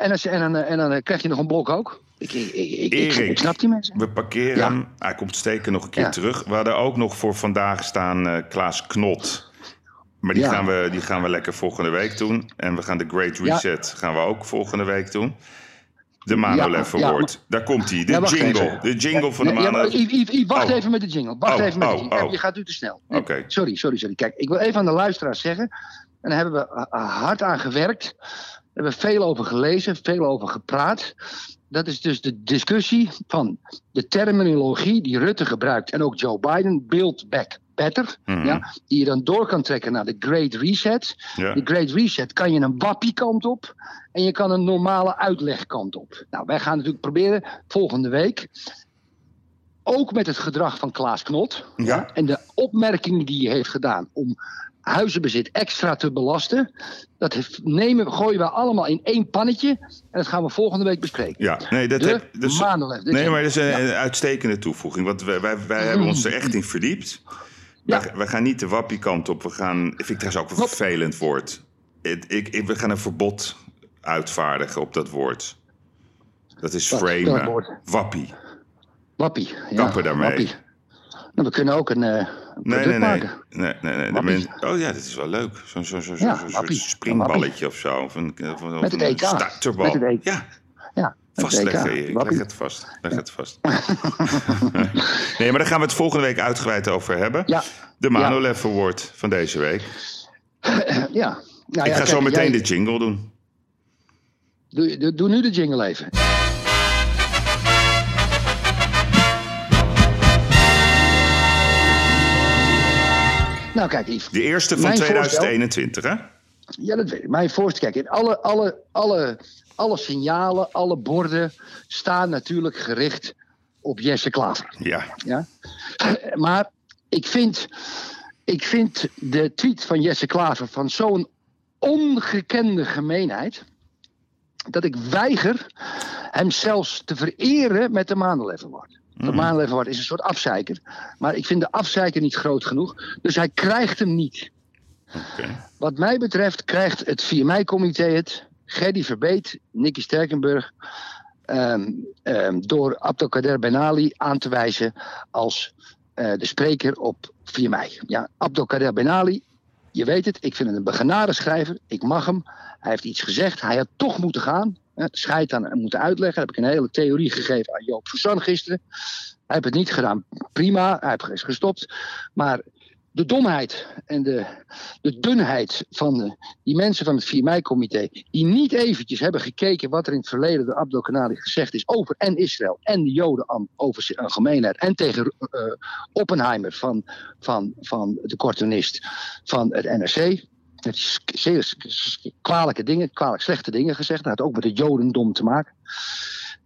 En, dan, en, dan, en dan krijg je nog een blok ook. Ik, ik, ik, ik, ik, Erik. ik snap die mensen. We parkeren Ja. Hij komt steken nog een keer Ja. terug. We hadden ook nog voor vandaag staan eh, Klaas Knot. Maar die, Ja. gaan we, die gaan we lekker volgende week doen. En we gaan de Great. Reset gaan we ook volgende week doen. De Manolev Ja. Daar komt hij. De Ja, jingle. even. De jingle van de Nee, wacht Oh. even met de jingle. Wacht Oh, even met de oh, jingle. oh. Je gaat u te snel. Nee. Sorry, sorry, sorry. Kijk, ik wil even aan de luisteraars zeggen. En daar hebben we uh, hard aan gewerkt. We hebben veel over gelezen, veel over gepraat. Dat is dus de discussie van de terminologie die Rutte gebruikt en ook Joe Biden, Build Back Better. Mhm. ja, die je dan door kan trekken naar de Great Reset. De Great Reset kan je een wappiekant op en je kan een normale uitlegkant op. Nou, wij gaan natuurlijk proberen volgende week, ook met het gedrag van Klaas Knot Ja. en de opmerkingen die hij heeft gedaan om huizenbezit extra te belasten, dat heeft- nemen, gooien we allemaal in één pannetje en dat gaan we volgende week bespreken. Ja, nee, dat heb, is- nee, maar dat is een, Ja. een uitstekende toevoeging. Want wij, wij, wij hebben ons er echt in verdiept. Ja. Wij, wij gaan niet de wappiekant op. We gaan, vind ik trouwens ook een vervelend woord. Ik, ik, we gaan een verbod uitvaardigen op dat woord. Dat is framen. Wappie. Wappie. Ja, Kappen daarmee. Wappie. Nou, we kunnen ook een, eh, een Nee, nee, nee. nee, nee, nee. Oh ja, dat is wel leuk. Zo'n zo, zo, zo, Ja, zo, soort springballetje of zo. Of een, of Met het EK. Met het EK. Ja, Ja, vastleggen. Erik. Leg het vast. Leg het vast. nee, maar daar gaan we het volgende week uitgebreid over hebben. Ja. De Manolev Award van deze week. Ja. Nou, ik ga zo meteen jij- de jingle doen. Doe, doe, doe nu de jingle even. Nou, kijk. De eerste van Mijn 2021, hè? Ja, dat weet ik. Mijn voorstel, kijk, alle, alle, alle, alle signalen, alle borden staan natuurlijk gericht op Jesse Klaver. Ja. Ja? Maar ik vind, ik vind de tweet van Jesse Klaver van zo'n ongekende gemeenheid. dat ik weiger hem zelfs te vereren met de Maandelef Award. De Maandelef Award is een soort afzeiker. Maar ik vind de afzeiker niet groot genoeg. Dus hij krijgt hem niet. Wat mij betreft krijgt het 4 mei-comité het. Gerdy Verbeet, Nicky Sterkenburg. ehm, ehm, door Abdelkader Benali aan te wijzen als eh, de spreker op 4 mei. Ja, Abdelkader Benali, je weet het, ik vind het een begenadigd schrijver. Ik mag hem. Hij heeft iets gezegd. Hij had toch moeten gaan. Scheid aan en moeten uitleggen. Heb ik een hele theorie gegeven aan Joop Suzan gisteren. Hij heeft het niet gedaan. Prima, hij heeft gestopt. Maar de domheid en de, de dunheid van de, die mensen van het 4 mei-comité... die niet eventjes hebben gekeken wat er in het verleden door Abdel Kanali gezegd is... over en Israël en de Joden over zijn algemeenheid... en tegen eh, Oppenheimer van, van, van de cartoonist van het NRC... Zeer kwalijke dingen, kwalijk slechte dingen gezegd. Dat had ook met het Jodendom te maken.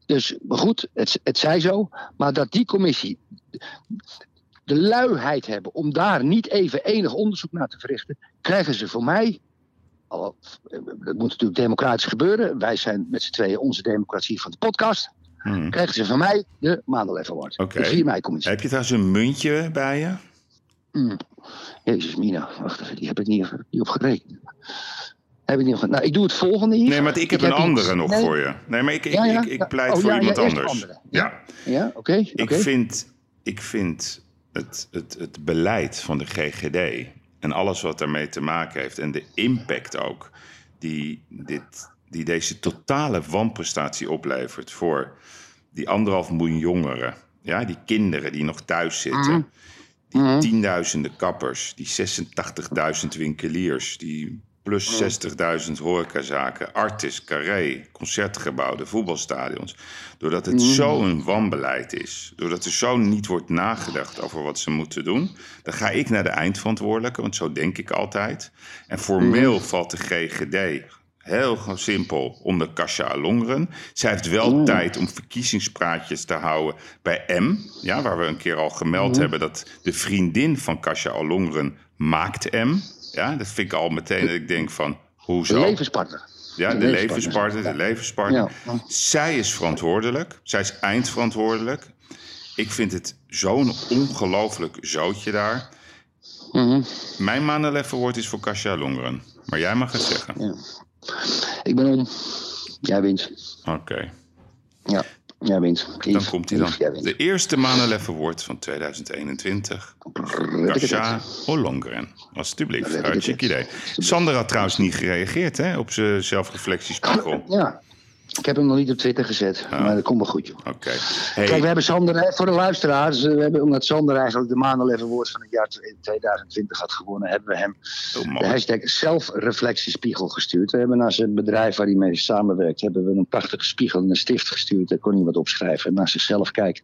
Dus maar goed, het, het zij zo. Maar dat die commissie de luiheid hebben om daar niet even enig onderzoek naar te verrichten, krijgen ze voor mij. al- Dat moet natuurlijk democratisch gebeuren. Wij zijn met z'n tweeën onze democratie van de podcast. Hmm. krijgen ze van mij de Maandelef Award. Oké. De 4 mei commissie. Heb je trouwens een muntje bij je? Hmm. Jezus, Mina, wacht even, die heb ik niet, niet op gerekend. Heb ik niet op, nou, ik doe het volgende hier. Nee, maar ik heb een andere nog Nee. voor je. Nee, maar ik, ik, Ja, ja, ik, pleit Oh, voor ja, iemand anders. Ja. Ja, oké. Ik vind, ik vind het, het, het beleid van de GGD en alles wat daarmee te maken heeft en de impact ook die, dit, die deze totale wanprestatie oplevert voor die anderhalf miljoen jongeren, ja, die kinderen die nog thuis zitten, die Mhm. tienduizenden kappers, die 86.000 winkeliers, die plus 60.000 horecazaken, artis, carré, concertgebouwen, voetbalstadions. Doordat het zo'n wanbeleid is, doordat er zo niet wordt nagedacht over wat ze moeten doen, dan ga ik naar de eindverantwoordelijke, want zo denk ik altijd. En formeel valt de GGD heel simpel onder Kasia Alongeren. Zij heeft wel tijd om verkiezingspraatjes te houden bij M. Ja, waar we een keer al gemeld hebben dat de vriendin van Kasia Alongeren maakt M. Ja, dat vind ik al meteen dat ik denk van, De hoezo? levenspartner. Ja, de De levenspartner, de levenspartner. Ja. Zij is verantwoordelijk. Zij is eindverantwoordelijk. Ik vind het zo'n ongelooflijk zootje daar. Mhm. Mijn Manelef is voor Kasia Longeren. Maar jij mag het zeggen. Ja. Ik ben om. Jij wint. Oké, Ja, jij wint. dan komt hij dan. Yves. De eerste Manelef Award van 2021. Kasia Ollongren. Alsjeblieft, hartstikke idee. Sander had trouwens niet gereageerd hè, op zijn zelfreflectiespiegel. Ja. Ik heb hem nog niet op Twitter gezet, maar dat komt wel goed, joh. Oké. Kijk, we hebben Sander, voor de luisteraars, eh, we hebben, omdat Sander eigenlijk de Award van het jaar 2020 had gewonnen, hebben we hem oh, de hashtag zelfreflectiespiegel gestuurd. We hebben naar zijn bedrijf waar hij mee samenwerkt, hebben we een prachtige spiegel en een stift gestuurd. Daar kon hij wat opschrijven en naar zichzelf kijkt.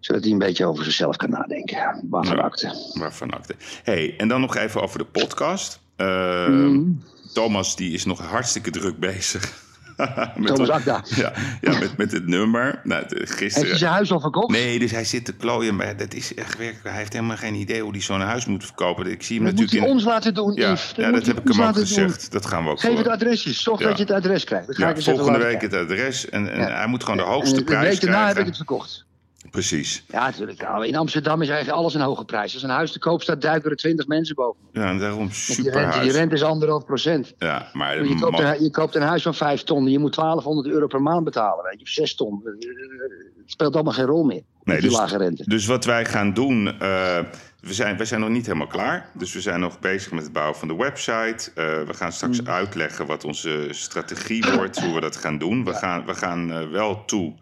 Zodat hij een beetje over zichzelf kan nadenken. Waarvan Ja. akte. Waarvan akte. Hey, en dan nog even over de podcast. Eh, Mhm. Thomas die is nog hartstikke druk bezig. met Thomas Akda. Ja, ja met, met het nummer. Nou, de- Heeft gisteren. hij zijn huis al verkocht? Nee, dus hij zit te klooien. Maar dat is echt werkelijk. Hij heeft helemaal geen idee hoe hij zo'n huis moet verkopen. Ik zie hem Dat moet natuurlijk hij in. ons laten doen, Ja, Yves. ja, dat heb ik hem ook doen. gezegd. Dat gaan we ook Geef het voor. adresjes. Zorg Ja. dat je het adres krijgt. Ga Ja, volgende week het adres. En, hij moet gewoon de En hoogste de prijs week daarna heb ik krijgen. het verkocht. Precies. Ja, natuurlijk. Nou, In Amsterdam is eigenlijk alles een hoge prijs. Als een huis te koop staat, duiken er twintig mensen boven. Ja, en daarom Die super rente, die huis. rente is anderhalf procent. Ja, maar Je koopt, een, je koopt een huis van vijf ton. Je moet 1200 euro per maand betalen. Weet je, of zes ton. Het speelt allemaal geen rol meer. Nee, die dus- lage rente. Dus wat wij gaan doen, eh, we, zijn, we zijn nog niet helemaal klaar. Dus we zijn nog bezig met het bouwen van de website. Eh, we gaan straks Mm. uitleggen wat onze strategie wordt, hoe we dat gaan doen. We gaan, we gaan eh, wel toe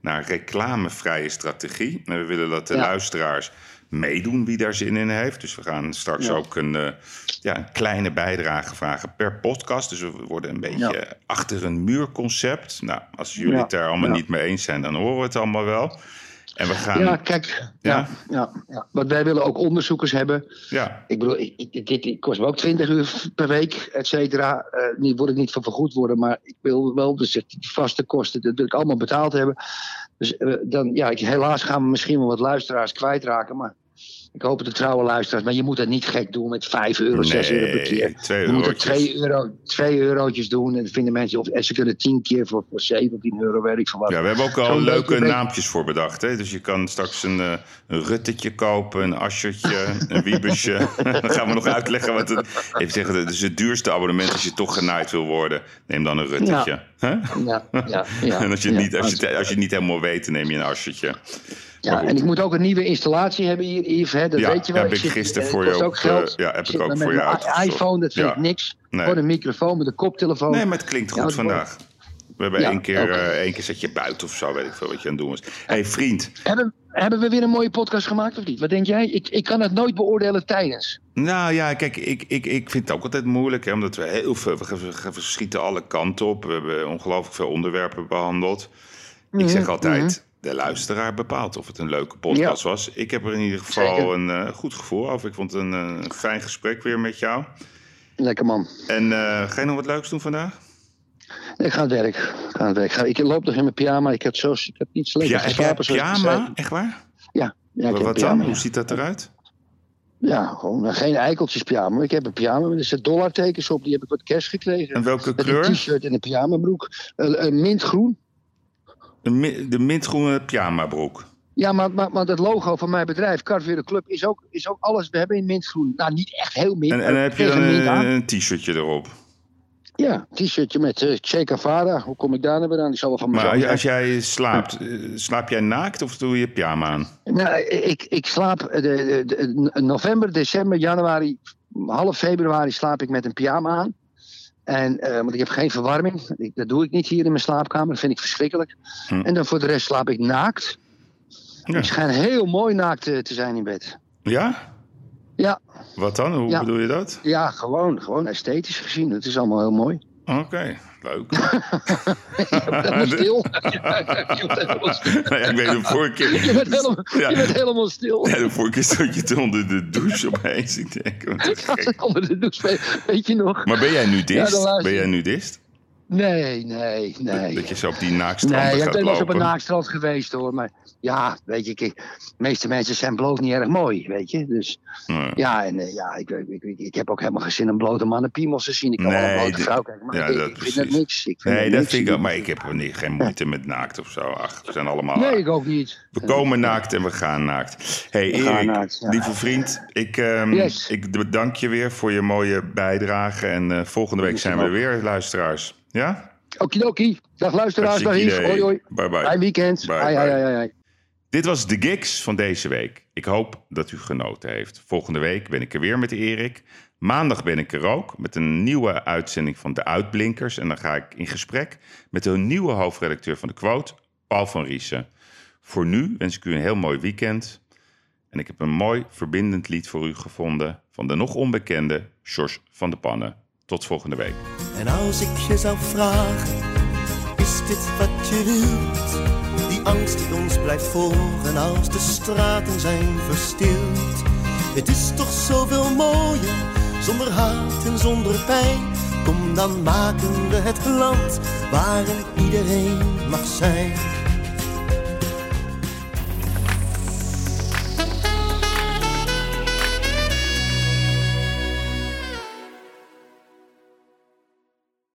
naar reclamevrije strategie. En we willen dat de Ja. luisteraars meedoen wie daar zin in heeft. Dus we gaan straks Ja. ook een, eh, ja, een kleine bijdrage vragen per podcast. Dus we worden een beetje Ja. achter een muur concept. Nou, als jullie het daar allemaal niet mee eens zijn, dan horen we het allemaal wel. En we gaan... Ja, kijk. Ja? Ja? Ja, ja, Want wij willen ook onderzoekers hebben. Ja, Ik bedoel, ik, ik, dit, kost me ook 20 uur per week, et cetera. Eh, nu word ik niet van vergoed worden, maar ik wil wel dus die vaste kosten natuurlijk allemaal betaald hebben. Dus eh, dan, ja, ik, helaas gaan we misschien wel wat luisteraars kwijtraken, maar ik hoop de trouwe luisteraars. Maar je moet dat niet gek doen met 5 euro, 6 euro per keer. nee, Je moet er eurotjes. 2 euro, 2 eurotjes doen en vinden mensen, of, en ze kunnen 10 keer voor, voor 17 euro, weet ik veel wat. Ja, we hebben ook al leuke beetje- naampjes voor bedacht. Hè? Dus je kan straks een, eh, een ruttetje kopen, een asjertje, een wiebesje. dan gaan we nog uitleggen wat het... Even zeggen, het is het duurste abonnement als je toch genaaid wil worden. Neem dan een ruttetje. Ja, ja, ja, en als je, het niet, als, je, het- als je het niet helemaal weet, neem je een asjertje. Ja, en ik moet ook een nieuwe installatie hebben hier, Yves. Hè, dat Ja, weet je wel. heb ik zit- gisteren eh, voor je ook geld. ja, heb ik ook voor je uitgezocht. iPhone, dat vind Ja. ik niks. Nee. Gewoon een microfoon met een koptelefoon. Nee, maar het klinkt goed Ja, vandaag. We hebben één, keer, oké. eh, één keer zet je buiten of zo, weet ik veel wat je aan het doen was. Hé hey, vriend, Hebben, hebben we weer een mooie podcast gemaakt of niet? Wat denk jij? Ik, ik kan het nooit beoordelen tijdens. Nou ja, kijk, ik, ik, ik vind het ook altijd moeilijk, hè, omdat we heel veel, we, schieten alle kanten op. We hebben ongelooflijk veel onderwerpen behandeld. Ik zeg Mhm, altijd, de luisteraar bepaalt of het een leuke podcast was. Ik heb er in ieder geval Zeker. een eh, goed gevoel over. Ik vond het een eh, fijn gesprek weer met jou. Lekker man. En eh, ga je nog wat leuks doen vandaag? Ik ga aan het werk. Ik, ga aan het werk. Ik, ga- ik loop nog in mijn pyjama. Ik heb, zo, ik heb niet lekker Ja, geslapen. pyjama? Echt waar? Ja. ja ik wat pyjama, dan? Hoe ziet dat eruit? Ja, gewoon eh, geen eikeltjes pyjama. Ik heb een pyjama met er zitten dollartekens op. Die heb ik wat cash gekregen. En welke Met een kleur? t-shirt en een pyjamabroek. Uh, uh, mintgroen. De, de mintgroene pyjama broek. Ja, maar, maar, maar het logo van mijn bedrijf, Carvere Club, is ook, is ook alles. We hebben in mintgroen. Nou, niet echt heel mint. En, en dan heb je dan een, een t-shirtje erop. Ja, t-shirtje met eh Che Guevara. Hoe kom ik daar nou weer aan? Die zal wel van Maar als, jij slaapt, eh, slaap jij naakt of doe je pyjama aan? Nou, ik, ik slaap eh, de, de, de- november, december, januari, half februari slaap ik met een pyjama aan. En, eh, want ik heb geen verwarming. Ik, dat doe ik niet hier in mijn slaapkamer. Dat vind ik verschrikkelijk. Hm. En dan voor de rest slaap ik naakt. Ja. Ik schijn heel mooi naakt eh, te zijn in bed. Ja? Ja, Wat dan? Hoe Ja. bedoel je dat? ja gewoon, gewoon esthetisch gezien. Het is allemaal heel mooi. Oké, leuk. Je bent helemaal stil. je ja, ik weet de vorige keer... Je bent helemaal, Ja. je bent helemaal stil. Ja, de vorige keer stond je toen onder de douche opeens. Ik denk, gek. Onder de douche, weet je nog? Maar ben jij nu Ja, dist? ben je. jij nu dist? Nee, nee, nee. Dat je zo op die naakstranden Nee, ja, ik ben wel eens op een naakstrand geweest hoor. Maar ja, weet je, kijk, de meeste mensen zijn bloot niet erg mooi, weet je. Dus Ja. ja, en eh, ja, ik, ik, ik, ik heb ook helemaal geen zin om blote mannen piemels te zien. Ik kan wel Nee, een blote vrouw kijken, maar ja, ik, dat vind dat precies. niks. Ik vind Nee, dat dat niks. vind ik ook. Maar ik heb niet, geen moeite met naakt of zo. Ach, we zijn allemaal... Nee, ik ook niet. We komen naakt en we gaan naakt. hey, Erik, naakt, ja. lieve vriend, ik, ehm, Yes. ik bedank je weer voor je mooie bijdrage. En eh, volgende week zijn we er weer, luisteraars. Ja? Okidoki. Dag luisteraars, dag Yves. idee. Hoi hoi. Bye bye. Fijn weekend. Bye, bye. Dit was de Gigs van deze week. Ik hoop dat u genoten heeft. Volgende week ben ik er weer met Erik. Maandag ben ik er ook met een nieuwe uitzending van De Uitblinkers. En dan ga ik in gesprek met de nieuwe hoofdredacteur van de Quote, Paul van Riesen. Voor nu wens ik u een heel mooi weekend. En ik heb een mooi verbindend lied voor u gevonden van de nog onbekende George van de Pannen. Tot volgende week. En als ik je zou vragen, is dit wat je wilt? Angst die ons blijft volgen als de straten zijn verstild. Het is toch zoveel mooier, zonder haat en zonder pijn. Kom dan maken we het land waarin iedereen mag zijn.